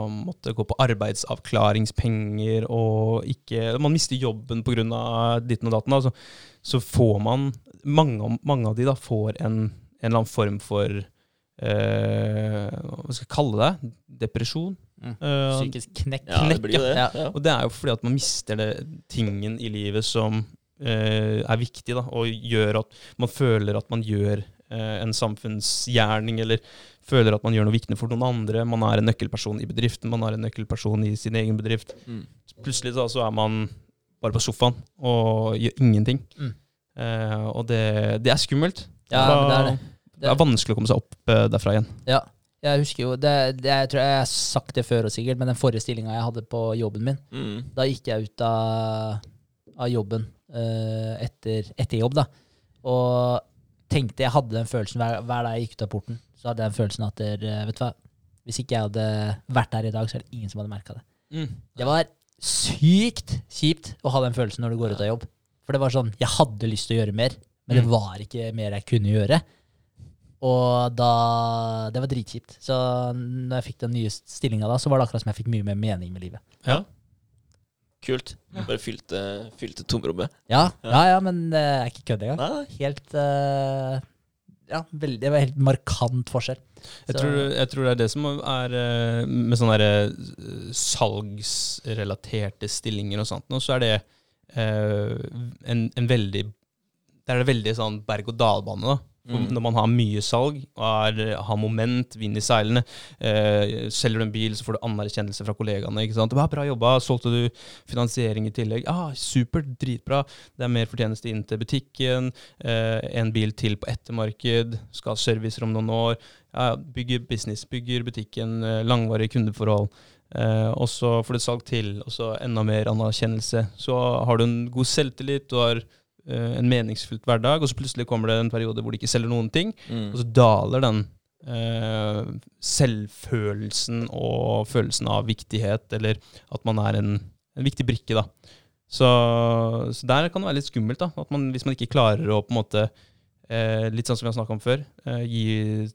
måtte gå på arbeidsavklaringspenger og ikke Man mister jobben pga. ditten og datten. Da. Så, så får man mange, mange av de da får en, en eller annen form for eh, Hva skal jeg kalle det? Depresjon. Mm. Eh, Psykisk knekk. Ja, det blir jo det. ja. Ja. og det er jo fordi at man mister det tingen i livet som eh, er viktig, da, og gjør at man føler at man gjør eh, en samfunnsgjerning, eller føler at man gjør noe viktig for noen andre. Man er en nøkkelperson i bedriften, man er en nøkkelperson i sin egen bedrift. Mm. Plutselig da, så er man bare på sofaen og gjør ingenting. Mm. Eh, og det, det er skummelt. Ja, da, det er det. Det er vanskelig å komme seg opp eh, derfra igjen. Ja. Jeg husker jo, det, det, jeg tror jeg har sagt det før og sikkert, men den forrige stillinga jeg hadde på jobben min, Mm. da gikk jeg ut av, av jobben uh, etter, etter jobb, da. Og tenkte jeg hadde den følelsen hver, hver dag jeg gikk ut av porten. Så hadde jeg den følelsen at der, eh, vet du hva, hvis ikke jeg hadde vært der i dag, så er det ingen som hadde merka det. Det var sykt kjipt å ha den følelsen når du går ut av jobb. For det var sånn, jeg hadde lyst til å gjøre mer, men det Mm. var ikke mer jeg kunne gjøre. Og da Det var dritkjipt. Så når jeg fikk den nye stillinga da, så var det akkurat som jeg fikk mye mer mening med livet. Ja. Kult. Bare fylte, fylte tomrommet. Ja, ja, ja, men det er ikke kødd engang. Helt uh, Ja, veldig, det var helt markant forskjell. Jeg Så- tror, jeg tror det er det som er eh, med sånne der, eh, salgsrelaterte stillinger og sånt, nå, så er det eh, en, en veldig Det er det veldig sånn berg-og-dal-bane, da. Mm. Når man har mye salg, er, har moment, vind i seilene, eh, selger du en bil, så får du anerkjennelse fra kollegaene. ikke sant? Ja, 'Bra jobba, solgte du finansiering i tillegg?' Ah, 'Supert, dritbra. Det er mer fortjeneste inn til butikken. Eh, en bil til på ettermarked. Skal ha servicer om noen år. Ja, bygger business, bygger butikken, eh, langvarige kundeforhold. Eh, og så får du salg til, og så enda mer anerkjennelse. Så har du en god selvtillit, du har eh, en meningsfylt hverdag, og så plutselig kommer det en periode hvor de ikke selger noen ting, Mm. og så daler den eh, selvfølelsen og følelsen av viktighet, eller at man er en, en viktig brikke, da. Så, så der kan det være litt skummelt, da. At man, hvis man ikke klarer å på en måte eh, Litt sånn som vi har snakka om før, eh, gi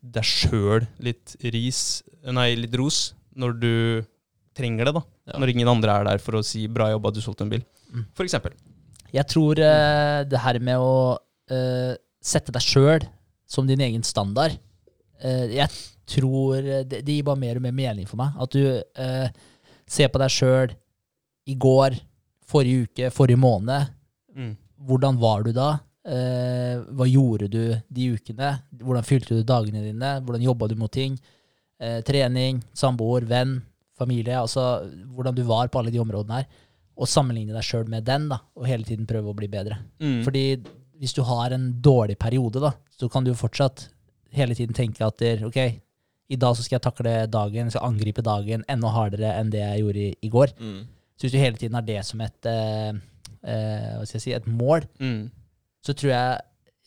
deg sjøl litt ris, nei, litt ros når du trenger det, da. Ja. Når ingen andre er der for å si 'bra jobba, du solgte en bil', Mm. for eksempel. Jeg tror uh, det her med å uh, sette deg sjøl som din egen standard uh, Jeg tror det, det gir bare mer og mer mening for meg. At du ser på deg sjøl i går, forrige uke, forrige måned. Mm. Hvordan var du da? Hva gjorde du de ukene? Hvordan fylte du dagene dine? Hvordan jobba du mot ting? Trening, samboer, venn, familie. Altså hvordan du var på alle de områdene her. Og sammenligne deg sjøl med den, da, og hele tiden prøve å bli bedre. Mm. Fordi hvis du har en dårlig periode, da, så kan du jo fortsatt hele tiden tenke at der, ok, i dag så skal jeg takle dagen, skal angripe dagen enda hardere enn det jeg gjorde i, i går. Mm. Så hvis du hele tiden har det som et, eh, eh, hva skal jeg si, et mål, Mm. så tror jeg,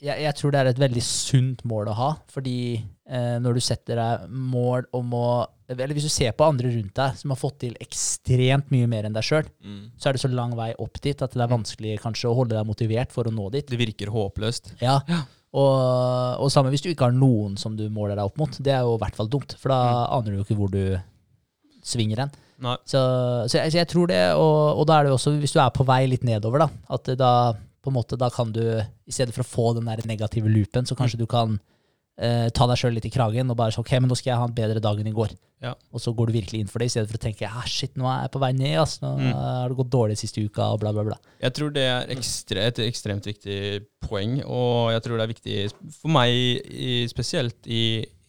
jeg Jeg tror det er et veldig sunt mål å ha. Fordi eh, når du setter deg mål om å Eller hvis du ser på andre rundt deg som har fått til ekstremt mye mer enn deg sjøl, Mm. så er det så lang vei opp dit at det er vanskelig kanskje å holde deg motivert for å nå dit. Det virker håpløst. Ja. Og, og samme hvis du ikke har noen som du måler deg opp mot. Det er jo i hvert fall dumt, for da aner du jo ikke hvor du svinger hen. Så, så, jeg, så jeg tror det, og, og da er det jo også, hvis du er på vei litt nedover, da, at da på en måte, da kan du, i stedet for å få den der negative loopen, så kanskje du kan eh, ta deg sjøl litt i kragen og bare så, ok, men nå skal jeg ha en bedre dag enn i går. Ja. Og så går du virkelig inn for det, i stedet for å tenke ah, shit, nå er jeg på vei ned, ass. nå Mm. har det gått dårlig siste uka, og bla, bla, bla. Jeg tror det er ekstre, et ekstremt viktig poeng, og jeg tror det er viktig for meg i, spesielt i,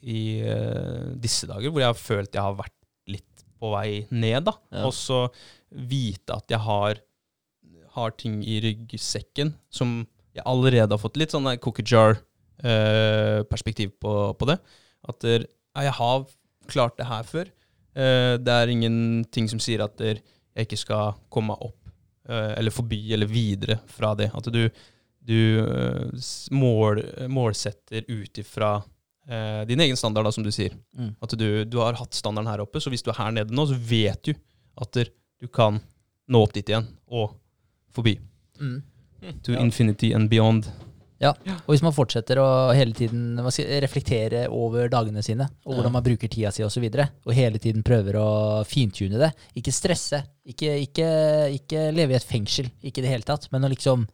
i uh, disse dager, hvor jeg har følt jeg har vært litt på vei ned, da. Ja. Og så vite at jeg har, har ting i ryggsekken som jeg allerede har fått litt sånn cookie jar-perspektiv på, på det. At der, jeg har klart det her før. Eh, det er ingenting som sier at der, jeg ikke skal komme meg opp eh, eller forbi eller videre fra det. At du, du eh, mål, målsetter ut ifra eh, din egen standard, da, som du sier. Mm. At du, du har hatt standarden her oppe, så hvis du er her nede nå, så vet du at der, du kan nå opp dit igjen og forbi. Mm. To Ja. infinity and beyond. Ja, Og hvis man fortsetter å hele tiden reflektere over dagene sine, og hvordan man bruker tida si osv., og, så videre, og hele tiden prøver å fintune det, ikke stresse, ikke, ikke, ikke leve i et fengsel, ikke i det hele tatt, men å liksom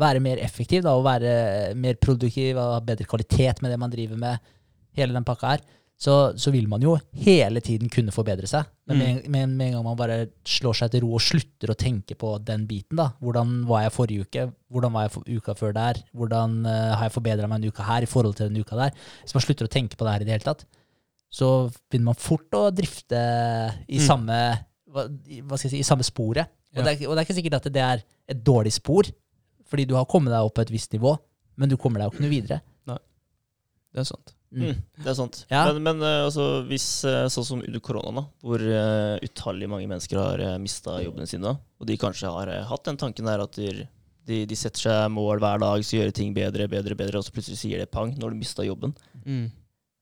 være mer effektiv da, og være mer produktiv og ha bedre kvalitet med det man driver med, hele den pakka her, så, så vil man jo hele tiden kunne forbedre seg. Men med, en- med, med en gang man bare slår seg til ro og slutter å tenke på den biten, da. Hvordan var jeg forrige uke? Hvordan var jeg for, uka før der? Hvordan uh, har jeg forbedra meg en uke her i forhold til den uka der? Hvis man slutter å tenke på det her i det hele tatt, så begynner man fort å drifte i Mm. samme hva, hva skal jeg si, i samme sporet. Og, Ja. det er, og det er ikke sikkert at det er et dårlig spor, fordi du har kommet deg opp på et visst nivå, men du kommer deg jo ikke noe videre. Nei, Det er sant. Mm, det er sant. Ja. Men, men eh, altså, hvis, eh, sånn som under korona, da, hvor uh, utallige mange mennesker har uh, mista jobbene sine, og de kanskje har uh, hatt den tanken der at de, de, de setter seg mål hver dag, skal gjøre ting bedre, bedre, bedre, og så plutselig sier det pang når du mista jobben.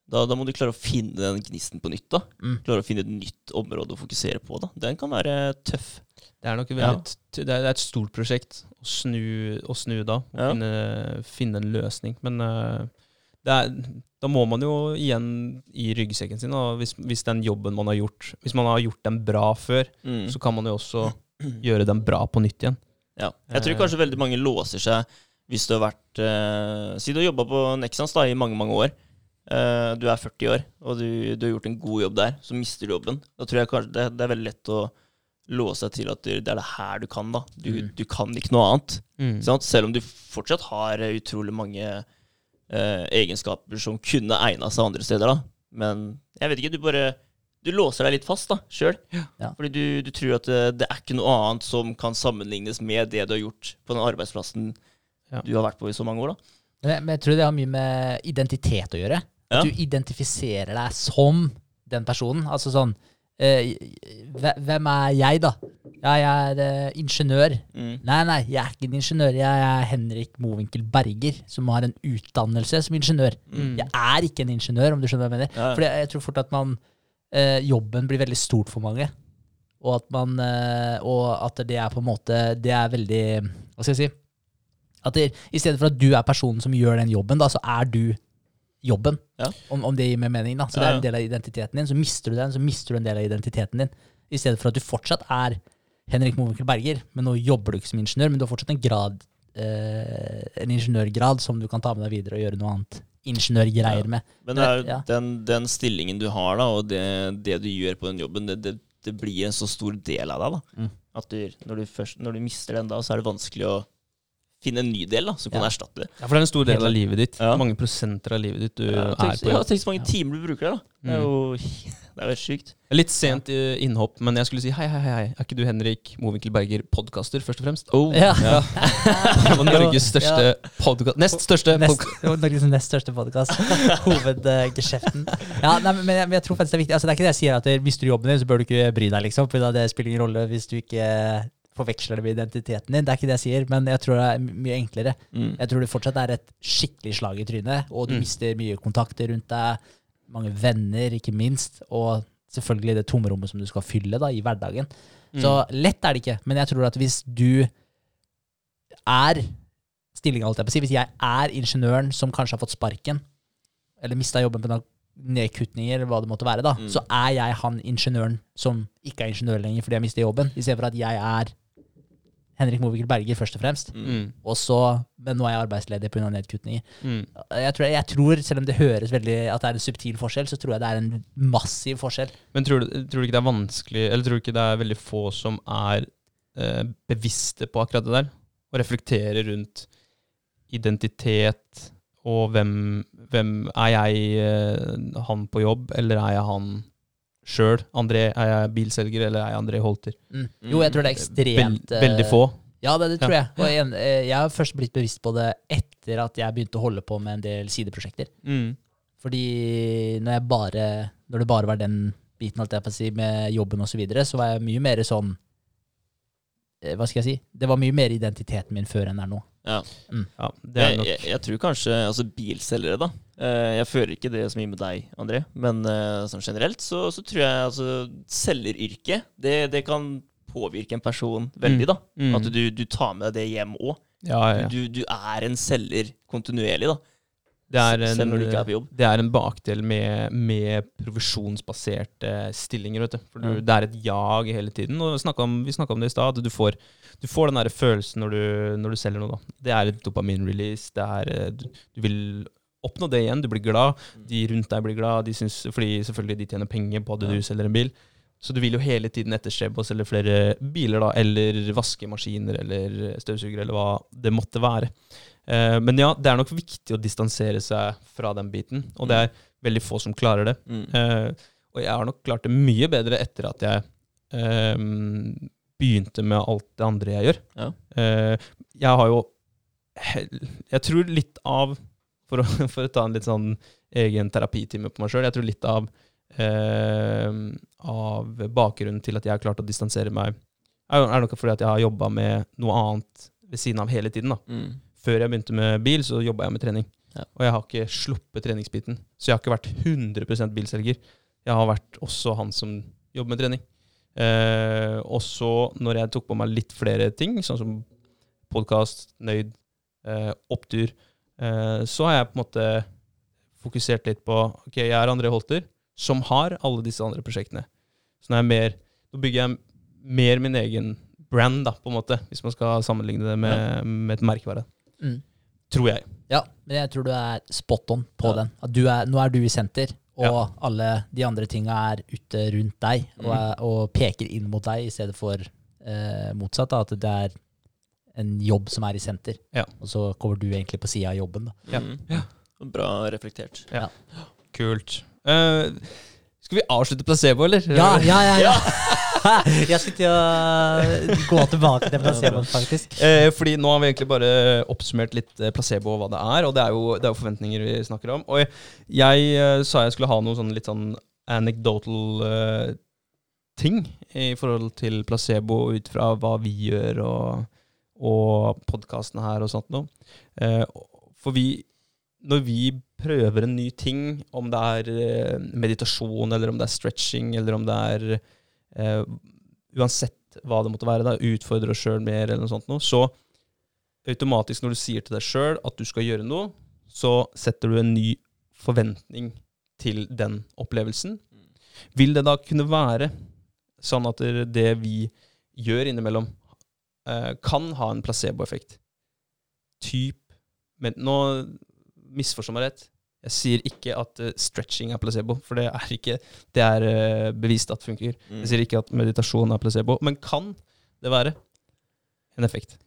Da, da må du klare å finne den gnisten på nytt. da. Mm. Klare å finne et nytt område å fokusere på. da. Den kan være tøff. Det er nok veldig, ja. det, er, et stort prosjekt å snu, å snu da, og Ja. finne, finne en løsning. Men eh, det er, da må man jo igjen i ryggsekken sin, hvis, hvis den jobben man har gjort Hvis man har gjort den bra før, Mm. så kan man jo også gjøre den bra på nytt igjen. Ja. Jeg tror Eh. kanskje veldig mange låser seg hvis du har vært eh, Si du har jobba på Nexans da, i mange, mange år. Eh, du er 40 år, og du, du har gjort en god jobb der. Så mister du jobben. Da tror jeg kanskje det, det er veldig lett å låse seg til at det er det her du kan. da. Du, Mm. du kan ikke noe annet. Mm. Selv om du fortsatt har utrolig mange eh, egenskaper som kunne egna seg andre steder. da. Men jeg vet ikke, du bare du låser deg litt fast da, sjøl. Ja. Fordi du, du tror at det, det er ikke noe annet som kan sammenlignes med det du har gjort på den arbeidsplassen Ja. du har vært på i så mange år. da. Men jeg, men jeg tror det har mye med identitet å gjøre. Ja. At du identifiserer deg som den personen. Altså sånn eh, Hvem er jeg, da? Ja, jeg er uh, ingeniør. Mm. Nei, nei, jeg er ikke en ingeniør. Jeg er Henrik Mowinckel Berger, som har en utdannelse som ingeniør. Mm. Jeg er ikke en ingeniør, om du skjønner hva jeg mener. Ja. For jeg tror fort at man uh, Jobben blir veldig stort for mange. Og at man uh, Og at det er på en måte Det er veldig Hva skal jeg si? At det, I stedet for at du er personen som gjør den jobben, da, så er du jobben. Ja. Om, om det gir meg mening. da Så Ja, det er en del av identiteten din. Så mister du den, så mister du en del av identiteten din. I stedet for at du fortsatt er Henrik Mowinckel Berger, men nå jobber du ikke som ingeniør, men du har fortsatt en grad eh, En ingeniørgrad som du kan ta med deg videre og gjøre noe annet ingeniørgreier med. Men det er, Ja. den, den stillingen du har, da, og det, det du gjør på den jobben, det, det, det blir en så stor del av deg. da. Mm. At du, når, du først, når du mister den da, så er det vanskelig å finne en ny del da, som kan Ja. erstatte det. Ja, for det er en stor del av livet ditt. Ja. Mange prosenter av livet ditt du Ja, er på ja, tenk så mange timer du bruker der. da. Det er jo [LAUGHS] det er jo helt sjukt. Litt sent innhopp, men jeg skulle si hei, hei, hei. hei. Er ikke du Henrik Mowinckel Berger, podkaster, først og fremst? Oh, Ja. Ja. [LAUGHS] Det var Norges største podcast Nest største podkast. Norges [LAUGHS] nest største podkast. Hovedgeskjeften. Ja, nei, men, jeg, men jeg tror faktisk det er viktig. Altså, det er ikke det jeg sier at hvis mister du jobben din, så bør du ikke bry deg, liksom. For det spiller ingen rolle hvis du ikke forveksler det med identiteten din. Det er ikke det jeg sier, men jeg tror det er mye enklere. Mm. Jeg tror det fortsatt er et skikkelig slag i trynet, og du Mm. mister mye kontakter rundt deg. Mange venner, ikke minst. Og selvfølgelig det tomrommet som du skal fylle da, i hverdagen. Så lett er det ikke, men jeg tror at hvis du er stillinga, holdt jeg på å si, hvis jeg er ingeniøren som kanskje har fått sparken, eller mista jobben på nedkutninger, eller hva det måtte være, da, Mm. så er jeg han ingeniøren som ikke er ingeniør lenger fordi jeg mister jobben, istedenfor at jeg er Henrik Mowinckel Berger, først og fremst. Mm. Og så, Men nå er jeg arbeidsledig pga. nedkutninger. Mm. Jeg tror, jeg tror, selv om det høres veldig at det er en subtil forskjell, så tror jeg det er en massiv forskjell. Men tror du, tror du ikke det er vanskelig Eller tror du ikke det er veldig få som er eh, bevisste på akkurat det der? Og reflekterer rundt identitet og hvem, hvem Er jeg eh, han på jobb, eller er jeg han sjøl? André, er jeg bilselger, eller er jeg André Holter? Mm. Jo, jeg tror det er ekstremt Vel, veldig eh, få. Ja, det, det tror Ja. jeg. Og en, eh, jeg har først blitt bevisst på det etter at jeg begynte å holde på med en del sideprosjekter. Mm. Fordi når, jeg bare, når det bare var den biten alt jeg på å si, med jobben osv., så, videre, så var jeg mye mer sånn eh, Hva skal jeg si? Det var mye mer identiteten min før enn det er nå. Ja. Ja, det er Jeg, nok jeg, jeg tror kanskje altså bilselgere, da. Eh, Jeg føler ikke det så mye med deg, André. Men eh, sånn generelt så, så tror jeg altså selgeryrket, det, det kan påvirke en person veldig, da. Mm. At du, du tar med deg det hjem òg. Ja, ja, ja. Du, du er en selger kontinuerlig, da. Det er en, Selv når du ikke er på jobb. Det er en bakdel med, med provisjonsbaserte stillinger. vet du. For du, Mm. Det er et jag hele tiden. og om, Vi snakka om det i stad. Du får, du får den der følelsen når du, når du selger noe. da. Det er et dopamin-release. det er, eh, Du, du vil oppnå det igjen. Du blir glad. De rundt deg blir glad. De syns, fordi selvfølgelig de tjener penger på at Ja. du selger en bil. Så du vil jo hele tiden etterstrebe å selge flere biler, da, eller vaskemaskiner eller støvsugere, eller hva det måtte være. Eh, men ja, det er nok viktig å distansere seg fra den biten, og det er veldig få som klarer det. Eh, og jeg har nok klart det mye bedre etter at jeg eh, begynte med alt det andre jeg gjør. Ja. Eh, jeg har jo Jeg tror litt av for å, [LAUGHS] for å ta en litt sånn egen terapitime på meg sjøl, jeg tror litt av eh, av bakgrunnen til at jeg har klart å distansere meg, er, er nok fordi at jeg har jobba med noe annet ved siden av hele tiden. da. Mm. Før jeg begynte med bil, så jobba jeg med trening. Ja. Og jeg har ikke sluppet treningsbiten. Så jeg har ikke vært 100% bilselger. Jeg har vært også han som jobber med trening. Eh, og så, når jeg tok på meg litt flere ting, sånn som podkast, nøyd, eh, opptur, eh, så har jeg på en måte fokusert litt på Ok, jeg er André Holter, som har alle disse andre prosjektene. Så nå, er mer, nå bygger jeg mer min egen brand, da, på en måte, hvis man skal sammenligne det med, med et merkevare. Mm. Tror jeg. Ja, men jeg tror du er spot on på Ja. den. At du er, nå er du i senter, og Ja. alle de andre tinga er ute rundt deg og, Mm. er, og peker inn mot deg, i stedet for eh, motsatt. Da, at det er en jobb som er i senter, Ja. og så kommer du egentlig på sida av jobben. Da. Ja. Mm. Ja. Bra reflektert. Kult. Eh, skal vi avslutte placebo, eller? Ja, ja, ja! ja. [LAUGHS] jeg skulle til å gå tilbake til placeboen, faktisk. [LAUGHS] Eh, fordi nå har vi egentlig bare oppsummert litt eh, placebo og hva det er, og det er jo, det er jo forventninger vi snakker om. Og jeg, jeg eh, sa jeg skulle ha noe sånn litt sånn anecdotal eh, ting i forhold til placebo ut fra hva vi gjør og, og podkastene her og sånt noe. Eh, for vi, når vi prøver en ny ting, om det er eh, meditasjon, eller om det er stretching, eller om det er eh, Uansett hva det måtte være, da, utfordre oss sjøl mer, eller noe sånt noe, så automatisk når du sier til deg sjøl at du skal gjøre noe, så setter du en ny forventning til den opplevelsen. Vil det da kunne være sånn at det vi gjør innimellom, eh, kan ha en placeboeffekt? Typ Men nå misforstå meg rett. Jeg sier ikke at uh, stretching er placebo, for det er ikke Det er uh, bevist at funker. Mm. Jeg sier ikke at meditasjon er placebo, men kan det være en effekt?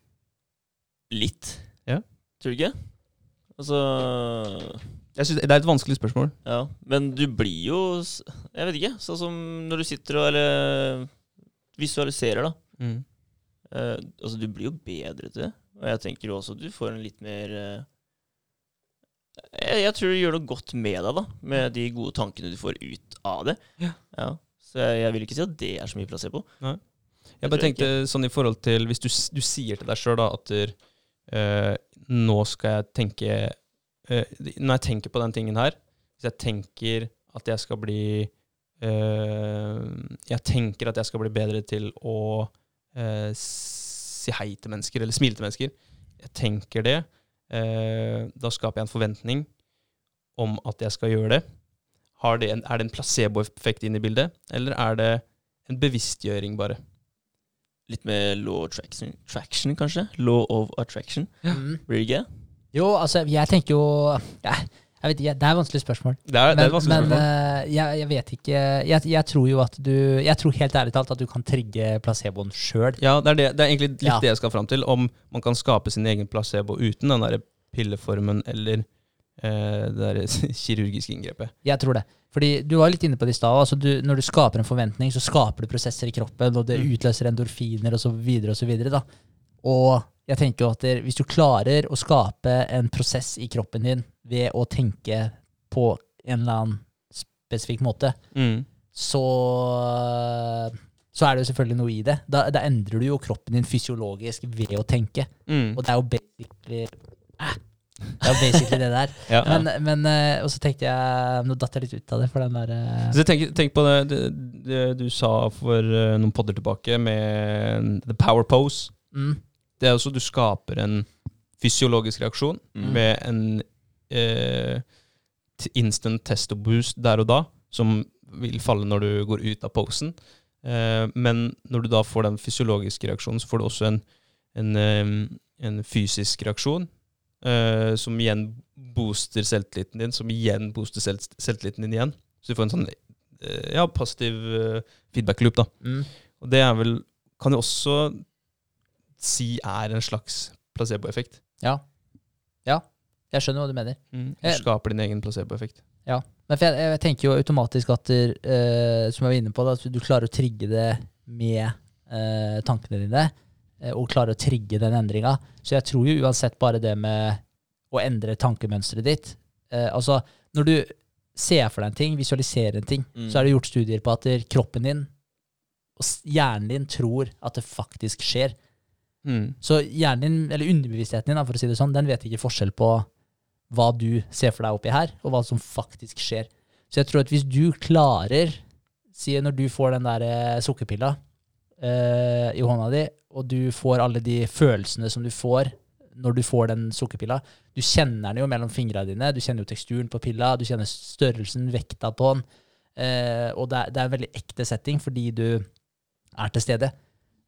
Litt. Ja. Tror du ikke? Altså Jeg synes, det er et vanskelig spørsmål. Ja, men du blir jo Jeg vet ikke. Sånn som når du sitter og eller, visualiserer, da. Eh, altså, du blir jo bedre til det. Og jeg tenker jo også at du får en litt mer jeg, jeg tror det gjør noe godt med deg, da. Med de gode tankene du får ut av det. Ja. Så jeg, jeg vil ikke si at det er så mye plass Jeg se bare Nei. jeg tenkte sånn i forhold til Hvis du, du sier til deg sjøl at eh, nå skal jeg tenke uh, Når jeg tenker på den tingen her Hvis jeg tenker at jeg skal bli uh, Jeg tenker at jeg skal bli bedre til å si hei til mennesker, eller smile til mennesker. Jeg tenker det. Eh, da skaper jeg en forventning om at jeg skal gjøre det. Har det en, er det en placeboeffekt inn i bildet, eller er det en bevisstgjøring, bare? Litt med law of traction, traction kanskje? Law of attraction. Mm. Blir det ikke? Jo, altså, jeg tenker jo ja, Jeg vet ikke, det er et vanskelig spørsmål. Det er, det er et vanskelig men spørsmål. eh, jeg, jeg vet ikke jeg, jeg tror jo at du Jeg tror helt ærlig talt at du kan trigge placeboen sjøl. Ja, det er, det, det er egentlig litt Ja. det jeg skal fram til. Om man kan skape sin egen placebo uten den der pilleformen eller eh, det der [LAUGHS] kirurgiske inngrepet. Jeg tror det. Fordi du var litt inne på det i stad. Altså du, når du skaper en forventning, så skaper du prosesser i kroppen, og det Mm. utløser endorfiner osv. Og, så videre, da. og jeg tenker jo at hvis du klarer å skape en prosess i kroppen din ved å tenke på en eller annen spesifikk måte, Mm. så, så er det jo selvfølgelig noe i det. Da, da endrer du jo kroppen din fysiologisk ved å tenke. Mm. Og det er jo basically Ah, Det er jo basically det der. [LAUGHS] Ja. Men, men eh, Og så tenkte jeg Nå datt jeg litt ut av det, for den der eh, Så tenk, tenk på det, det, det du sa for eh, noen podder tilbake med the power pose. mm, Det er også du skaper en fysiologisk reaksjon Mm. med en eh, instant testo boost der og da, som vil falle når du går ut av posen. Eh, men når du da får den fysiologiske reaksjonen, så får du også en, en, eh, en fysisk reaksjon, eh, som igjen booster selvtilliten din, som igjen booster selv, selvtilliten din igjen. Så du får en sånn eh, ja, positiv eh, feedback loop, da. mm. Og det er vel Kan jo også si er en slags placeboeffekt. Ja. Ja. Jeg skjønner hva du mener. Du Eh, skaper din egen placeboeffekt. Men for jeg, jeg tenker jo automatisk at eh, som jeg var inne på, da, at du klarer å trigge det med uh, tankene dine, og klarer å trigge den endringa. Så jeg tror jo uansett bare det med å endre tankemønsteret ditt Altså, når du ser for deg en ting, visualiserer en ting, Mm. så er det gjort studier på at kroppen din og hjernen din tror at det faktisk skjer. Mm. Så hjernen din, eller underbevisstheten din, for å si det sånn, den vet ikke forskjell på hva du ser for deg oppi her, og hva som faktisk skjer. Så jeg tror at hvis du klarer, si når du får den der eh, sukkerpilla eh, i hånda di, og du får alle de følelsene som du får når du får den sukkerpilla, du kjenner den jo mellom fingrene dine, du kjenner jo teksturen på pilla, du kjenner størrelsen, vekta på den, eh, og det er, det er en veldig ekte setting fordi du er til stede.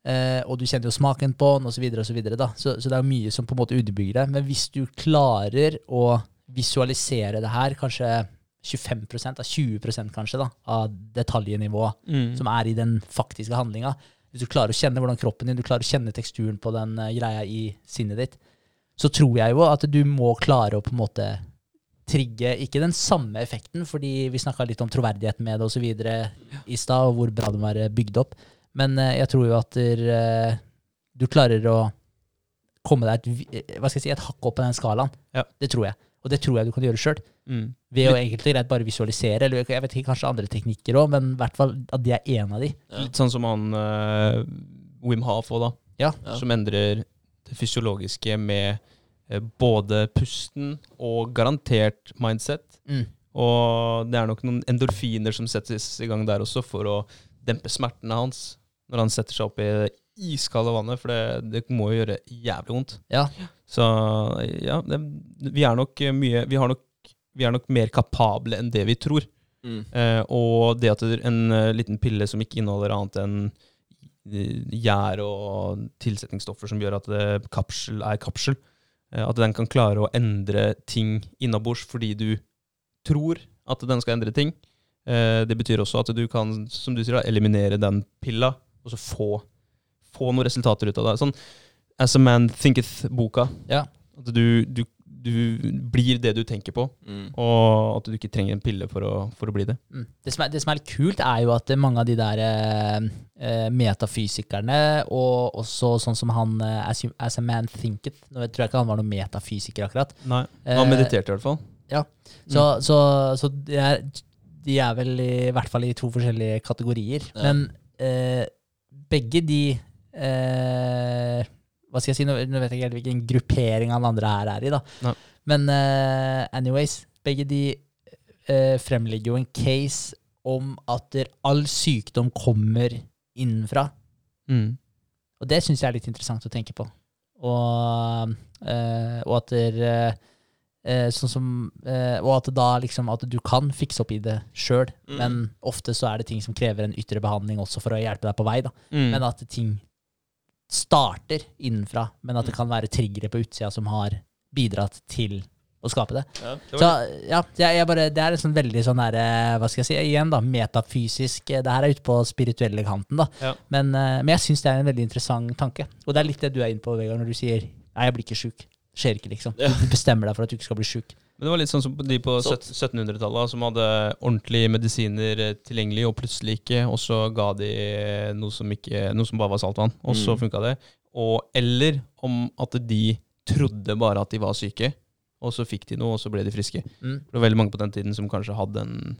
Eh, og du kjenner jo smaken på den, osv. Så, videre, da. så, så det er mye som på en måte underbygger det. Men hvis du klarer å visualisere det her, kanskje 25 av 20 kanskje da, av detaljnivået Mm. som er i den faktiske handlinga Hvis du klarer å kjenne hvordan kroppen din, du klarer å kjenne teksturen på den uh, greia i sinnet ditt, så tror jeg jo at du må klare å på en måte trigge ikke den samme effekten, fordi vi snakka litt om troverdigheten med det osv. i stad, og hvor bra den var bygd opp. Men eh, jeg tror jo at der, eh, du klarer å komme deg et, eh, hva skal jeg si, et hakk opp på den skalaen. Ja. Det tror jeg. Og det tror jeg du kan gjøre sjøl. Mm. Ved å enkelt og greit bare visualisere, eller jeg vet ikke, kanskje andre teknikker òg, men i hvert fall at det er en av de. Ja. Litt sånn som han uh, Wim Haf òg, da. Ja. Som endrer det fysiologiske med både pusten og garantert mindset. Mm. Og det er nok noen endorfiner som settes i gang der også, for å dempe smertene hans når han setter seg opp i det iskalde vannet, for det, det må jo gjøre jævlig vondt. Ja. Så ja, det, vi er nok mye vi, har nok, vi er nok mer kapable enn det vi tror. Mm. Eh, og det at en eh, liten pille som ikke inneholder annet enn eh, gjær og tilsetningsstoffer som gjør at det kapsel er kapsel, eh, at den kan klare å endre ting innabords fordi du tror at den skal endre ting. Eh, det betyr også at du kan, som du sier, eliminere den pilla, og så få, få noen resultater ut av det. Sånn As a Man Thinketh-boka. Ja. At du, du, du blir det du tenker på, Mm. og at du ikke trenger en pille for å, for å bli det. Mm. Det, som er, det som er litt kult, er jo at mange av de der eh, eh, metafysikerne, og også sånn som han eh, as, you, as a Man Thinketh Nå tror jeg ikke han var noen metafysiker, akkurat. Nei. Eh, Han mediterte i hvert fall. Så, så, så de, er, de er vel i, hvert fall i to forskjellige kategorier. Ja. Men eh, begge de eh, Hva skal jeg si, nå, nå vet jeg ikke helt hvilken gruppering han andre her er i, da. Nei. Men eh, anyways, begge de eh, fremlegger jo en case om at der all sykdom kommer innenfra. Mm. Og det syns jeg er litt interessant å tenke på. Og, eh, og at der, eh, sånn som, eh, og at da liksom at du kan fikse opp i det sjøl, Mm. men ofte så er det ting som krever en ytre behandling også for å hjelpe deg på vei. Mm. Men at ting starter innenfra, men at det kan være triggere på utsida som har bidratt til å skape det. Ja. Det Så ja, jeg, bare, det er en sånn veldig sånn der, eh, hva skal jeg si, igjen da, metafysisk, eh, det her er ute på spirituelle kanten da. Ja. Men, eh, men jeg synes det er en veldig interessant tanke. Og det er litt det du er inne på, Vegard, når du sier, nei, jeg blir ikke syk. Skjer ikke liksom. Ja. Du bestemmer deg for at du ikke skal bli syk. Men det var litt sånn som de på 1700-tallet, som hadde ordentlige medisiner eh, tilgjengelig, og plutselig ikke, og så ga de noe som, ikke, noe som bare var saltvann, og så Mm. funka det. Og, eller om at de trodde bare at de var syke, og så fikk de noe, og så ble de friske. Mm. Det var veldig mange på den tiden som kanskje hadde en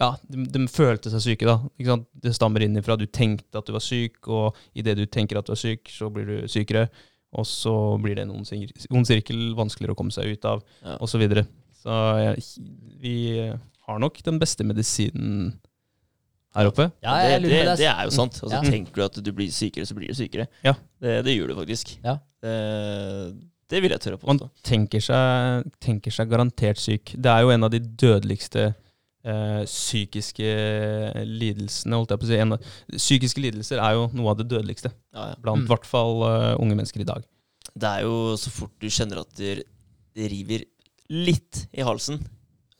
Ja, de, de følte seg syke, da. Ikke sant? Det stammer at Du tenkte at du var syk, og idet du tenker at du er syk, så blir du sykere. Og så blir det en ond sir- ond sirkel, vanskeligere å komme seg ut av, Ja. og Så, videre. så jeg, vi har nok den beste medisinen her oppe. Ja, det, det, det. det er jo sant. Altså, Ja. Tenker du at du blir sykere, så blir du sykere. Ja. Det, det gjør du faktisk. Ja. Det, det vil jeg tørre på. Man tenker seg, tenker seg garantert syk. Det er jo en av de dødeligste eh, psykiske lidelsene, holdt jeg på å si. En psykiske lidelser er jo noe av det dødeligste Ja, ja. blant i Mm. hvert fall uh, unge mennesker i dag. Det er jo så fort du kjenner at det, river litt i halsen,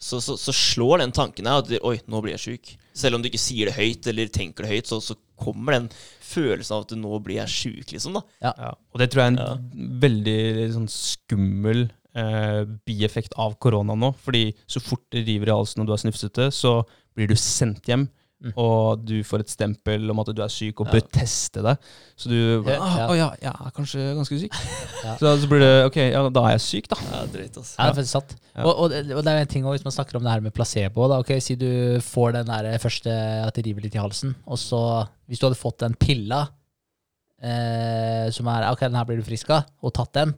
så, så, så slår den tanken deg at du, oi, nå blir jeg sjuk. Selv om du ikke sier det høyt eller tenker det høyt, så, så kommer den følelsen av at du nå blir jeg sjuk, liksom. da. Ja, og det tror jeg er en Ja. veldig sånn skummel eh, bieffekt av korona nå. Fordi så fort det river i halsen og du er snufsete, så blir du sendt hjem. Mm. Og du får et stempel om at du er syk og Ja. bør teste deg. Så du Ja, ah, ja. Å ja, jeg er kanskje ganske syk. [LAUGHS] Ja. Så, så blir det Ok, ja, da er jeg syk, da. Ja, dritt, altså. Ja, det er faktisk sant. Ja. Og, og, det- og det er en ting også, hvis man snakker om det her med placebo. Da, ok, Si du får den der første at det river litt i halsen, og så hvis du hadde fått den pilla eh, som er ok, den her blir du frisk av, og tatt den,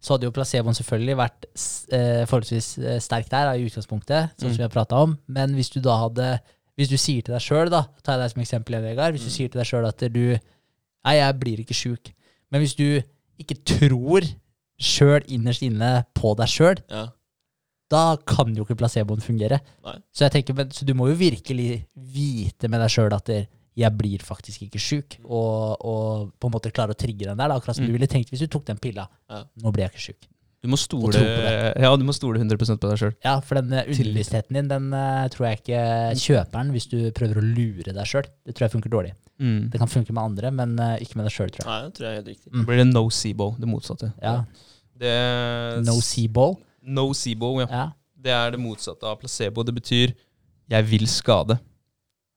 så hadde jo placeboen selvfølgelig vært eh, forholdsvis eh, sterk der i utgangspunktet, sånn som vi har prata om. Men hvis du da hadde Hvis du sier til deg sjøl, da, tar jeg deg som eksempel Vegard, hvis du Mm. sier til deg sjøl at du Nei, jeg blir ikke sjuk. Men hvis du ikke tror sjøl innerst inne på deg sjøl, Ja. da kan jo ikke placeboen fungere. Nei. Så, jeg tenker, men, så du må jo virkelig vite med deg sjøl at det, jeg blir faktisk ikke sjuk, og, og på en måte klare å trigge den der. Da, akkurat som Mm. du ville tenkt hvis du tok den pilla. Ja. Nå blir jeg ikke sjuk. Du må stole, ja, du må stole 100% på deg sjøl. Ja, for den eh, underbevisstheten din, den uh, tror jeg ikke kjøper den hvis du prøver å lure deg sjøl. Det tror jeg funker dårlig. Mm. Det kan funke med andre, men uh, ikke med deg sjøl, tror jeg. Nei, det tror jeg er helt riktig. Mm. Blir det nocebo, det motsatte. Ja. Det, Nocebo. Nocebo, ja. Ja. Det er det motsatte av placebo. Det betyr 'jeg vil skade'.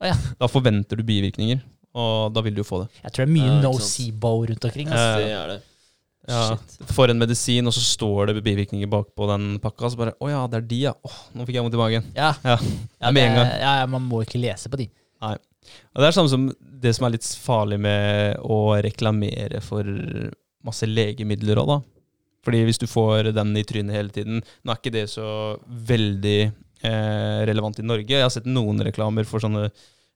Å ja. Da forventer du bivirkninger, og da vil du jo få det. Jeg tror det er mye Ja, nocebo rundt omkring. Ja. Altså. Det er det. Ja, for en medisin, og så står det bivirkninger bakpå den pakka. Så bare Å ja, det er de, ja. Åh, nå fikk jeg vondt i magen. Ja, Ja, ja, med en gang. ja, ja, man må ikke lese på de. Og det er samme som det som er litt farlig med å reklamere for masse legemidler òg, da. Fordi hvis du får den i trynet hele tiden Nå er ikke det så veldig relevant i Norge. Jeg har sett noen reklamer for sånne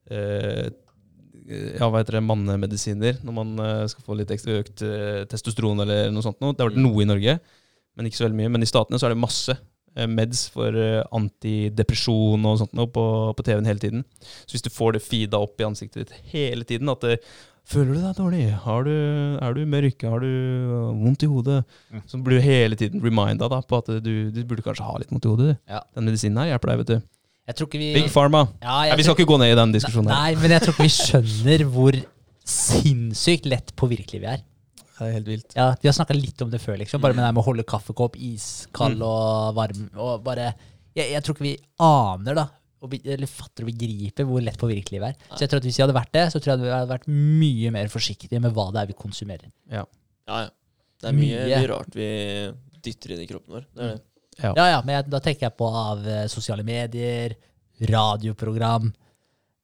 eh, ja, hva heter det, mannemedisiner, når man eh, skal få litt ekstra økt eh, testosteron eller noe sånt. Noe. Det har vært Mm. noe i Norge, men ikke så veldig mye. Men i Statene så er det masse eh, meds for eh, antidepresjon og sånt noe på, på TV-en hele tiden. Så hvis du får det feeda opp i ansiktet ditt hele tiden, at det, Føler du deg dårlig? Har du, er du mørk? Har du øh, vondt i hodet? Mm. Så blir du hele tiden reminda da, på at du, du burde kanskje ha litt vondt i hodet. Ja. Den medisinen her hjelper deg, vet du. Vi Big Pharma. ja, Ja, vi skal tror, ikke gå ned i den diskusjonen. her. Nei, men jeg tror ikke vi skjønner hvor sinnssykt lett påvirkelige vi er. Det er helt vilt. Ja, Vi har snakka litt om det før, liksom. Bare med det med å holde kaffekopp iskald Mm. og varm. Og bare jeg, jeg tror ikke vi aner, da, eller fatter og begriper hvor lett påvirkelig vi er. Så jeg tror at hvis vi hadde vært det, så tror jeg at vi hadde vært mye mer forsiktige med hva det er vi konsumerer. Ja, ja. Det er mye, Mye. rart vi dytter inn i kroppen vår. Det er det. Ja, ja, men jeg, da tenker jeg på av eh, sosiale medier, radioprogram,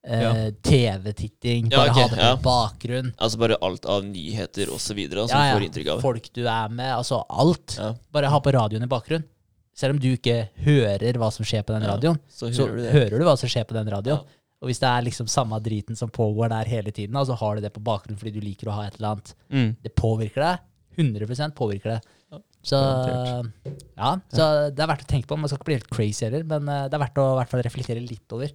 eh, Ja. TV-titting, Ja, bare okay, ha det på ja. bakgrunn. Altså bare alt av nyheter videre, som Ja, ja. får inntrykk av. Folk du er med, altså alt. Ja, Bare ha på radioen i bakgrunn. Selv om du ikke hører hva som skjer på den radioen, så så hører du hører du hva som skjer på den radioen. Ja. Og hvis det er liksom samme driten som pågår der hele tiden, og så har du det på bakgrunnen fordi du liker å ha et eller annet, Mm. det påvirker deg. 100 påvirker det. Så ja, så det er verdt å tenke på. Man skal ikke bli helt crazy heller, men eh, det er verdt å fall reflektere litt over.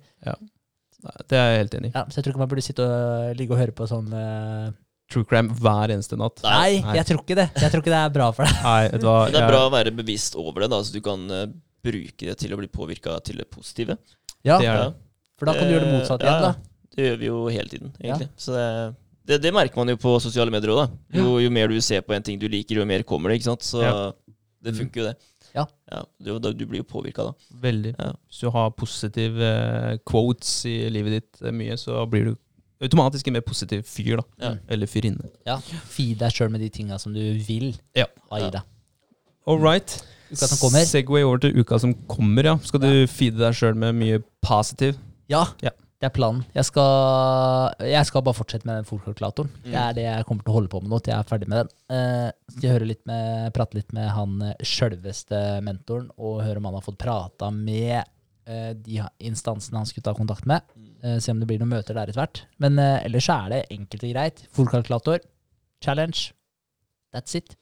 Det er jeg helt enig i. Ja, så jeg tror ikke man burde sitte og ligge og høre på sånn eh, True crime hver eneste natt. Nei, Nei. jeg tror ikke det. Jeg tror ikke det er bra for deg. Nei, du det er bra å være bevisst over det, da, så du kan uh, bruke det til å bli påvirka til det positive. Ja, Det er Ja. det. For da kan du gjøre det motsatte Ja, da. Det gjør vi jo hele tiden, egentlig. Så det, det, det merker man jo på sosiale medier òg, da. Jo, jo mer du ser på en ting du liker, jo mer kommer det, ikke sant. Så Ja. det funker jo, det. Ja. du, du blir jo påvirka, da. Veldig. Ja. Hvis du har positive eh, quotes i livet ditt eh, mye, så blir du automatisk en mer positiv fyr, da. Ja. Eller fyrinne. Ja. Feed deg sjøl med de tinga som du vil Ja. ha i deg. All right. Uka som kommer. Segway over til uka som kommer, ja. Skal du feede deg sjøl med mye positiv? Ja, Ja. det er planen. Jeg skal, jeg skal bare fortsette med den fòrkalkulatoren. Mm. Det er det jeg kommer til å holde på med nå til jeg er ferdig med den. Eh, skal høre litt med, prate litt med han eh, sjølveste mentoren, og høre om han har fått prata med de instansene han skulle ta kontakt med. Eh, se om det blir noen møter der etter hvert. Men eh, ellers er det enkelt og greit. Fòrkalkulator, challenge. That's it.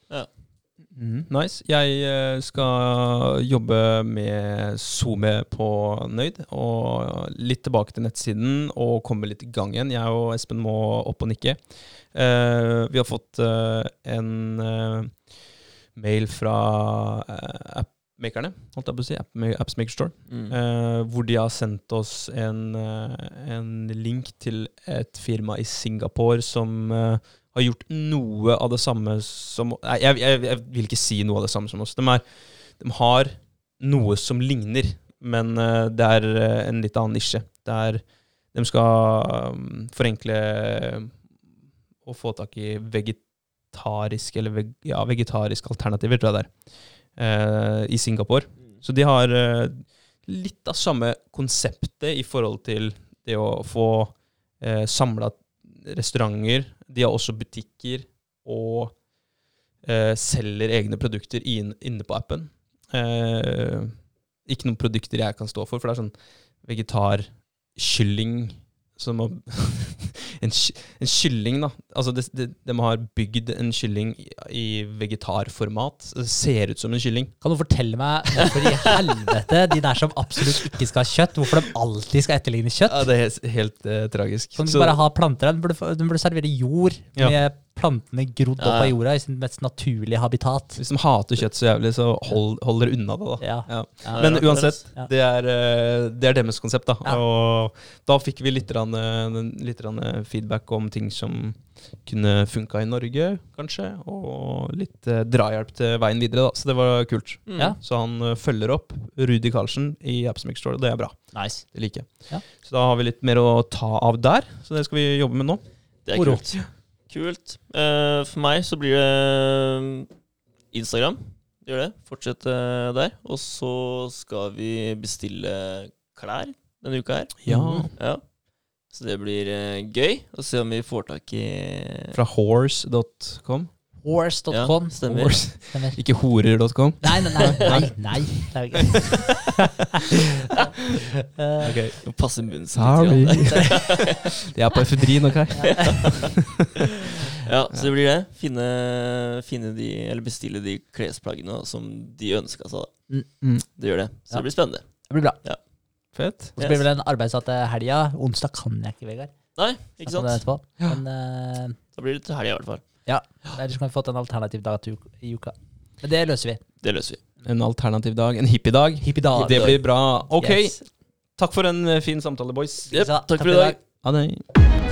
Mhm, nice. Jeg eh, skal jobbe med SoMe på Nøyd, og litt tilbake til nettsiden og komme litt i gang igjen. Jeg og Espen må opp og nikke. Eh, vi har fått eh, en eh, mail fra uh, appmakerne, holdt jeg på å si, App Appsmaker Store, Mm. eh, hvor de har sendt oss en, eh, en link til et firma i Singapore som eh, har gjort noe av det samme som Nei, jeg, jeg, jeg vil ikke si noe av det samme som oss. De, er, de har noe som ligner, men eh, det er en litt annen nisje. Det er, de skal um, forenkle og få tak i vegetarisk eller veg, ja, vegetariske alternativer, tror jeg det er, i Singapore. Så de har eh, litt av samme konseptet i forhold til det å få eh, samla restauranter. De har også butikker og eh, selger egne produkter in, inne på appen. Eh, ikke noen produkter jeg kan stå for, for det er sånn vegetarkylling som [LAUGHS] en, en kylling, da. Altså, det, det, de har bygd en kylling i, vegetarformat. Det ser ut som en kylling. Kan du fortelle meg hvorfor i helvete de der som absolutt ikke skal ha kjøtt, hvorfor de alltid skal etterligne kjøtt? Ja, det er helt, helt uh, tragisk. Kan du Så- bare ha planter? De burde, de burde servere jord med Ja. Plantene grodd opp av jorda i sin mest naturlige habitat. Hvis de hater kjøtt så jævlig, så hold, hold dere unna det, da. Ja. Ja. Ja. Men uansett, Ja. det er, eh, det er deres konsept, da. Ja. Og da fikk vi litt, rann, eh, litt rann feedback om ting som kunne funka i Norge, kanskje. Og litt eh, drahjelp til veien videre, da. Så det var kult. Mm. Ja. Så han uh, følger opp Rudi Karlsen i Appsmix Store, og det er bra. Nice. Det liker jeg. Ja. Så da har vi litt mer å ta av der. Så det skal vi jobbe med nå. Det er Oro. kult. Kult. Eh, for meg så blir det eh, Instagram. Gjør det. Fortsett eh, der. Og så skal vi bestille klær denne uka her. Ja. Ja. Så det blir gøy å se om vi får tak i Fra horse.com. Horse.com. Ja, stemmer. Horse. Stemmer. Ikke horer.com. Nei, nei, nei. nei, nei. Det er jo gøy. [LAUGHS] Eh, Ok. Passe munnen sin litt. Jeg er på efedrin, ok? Ja, [LAUGHS] så det blir det. Finne, finne de, eller bestille de klesplaggene som de ønska seg. da. Mm. Det gjør det. Så Ja. det blir spennende. Det blir bra. Fett. Og så blir det vel en arbeidssatt helga. Onsdag kan jeg ikke, Vegard. Nei, ikke det sant? Men uh, Da blir det til helga i hvert fall. Ellers kan vi fått en alternativ dag i uka. Men det løser vi. Det løser vi. En alternativ dag. En hippiedag. Hippiedag. Det blir bra. Ok. Yes. Takk for en eh, fin samtale, boys. Jep, Takk, takk for i dag. Ha det.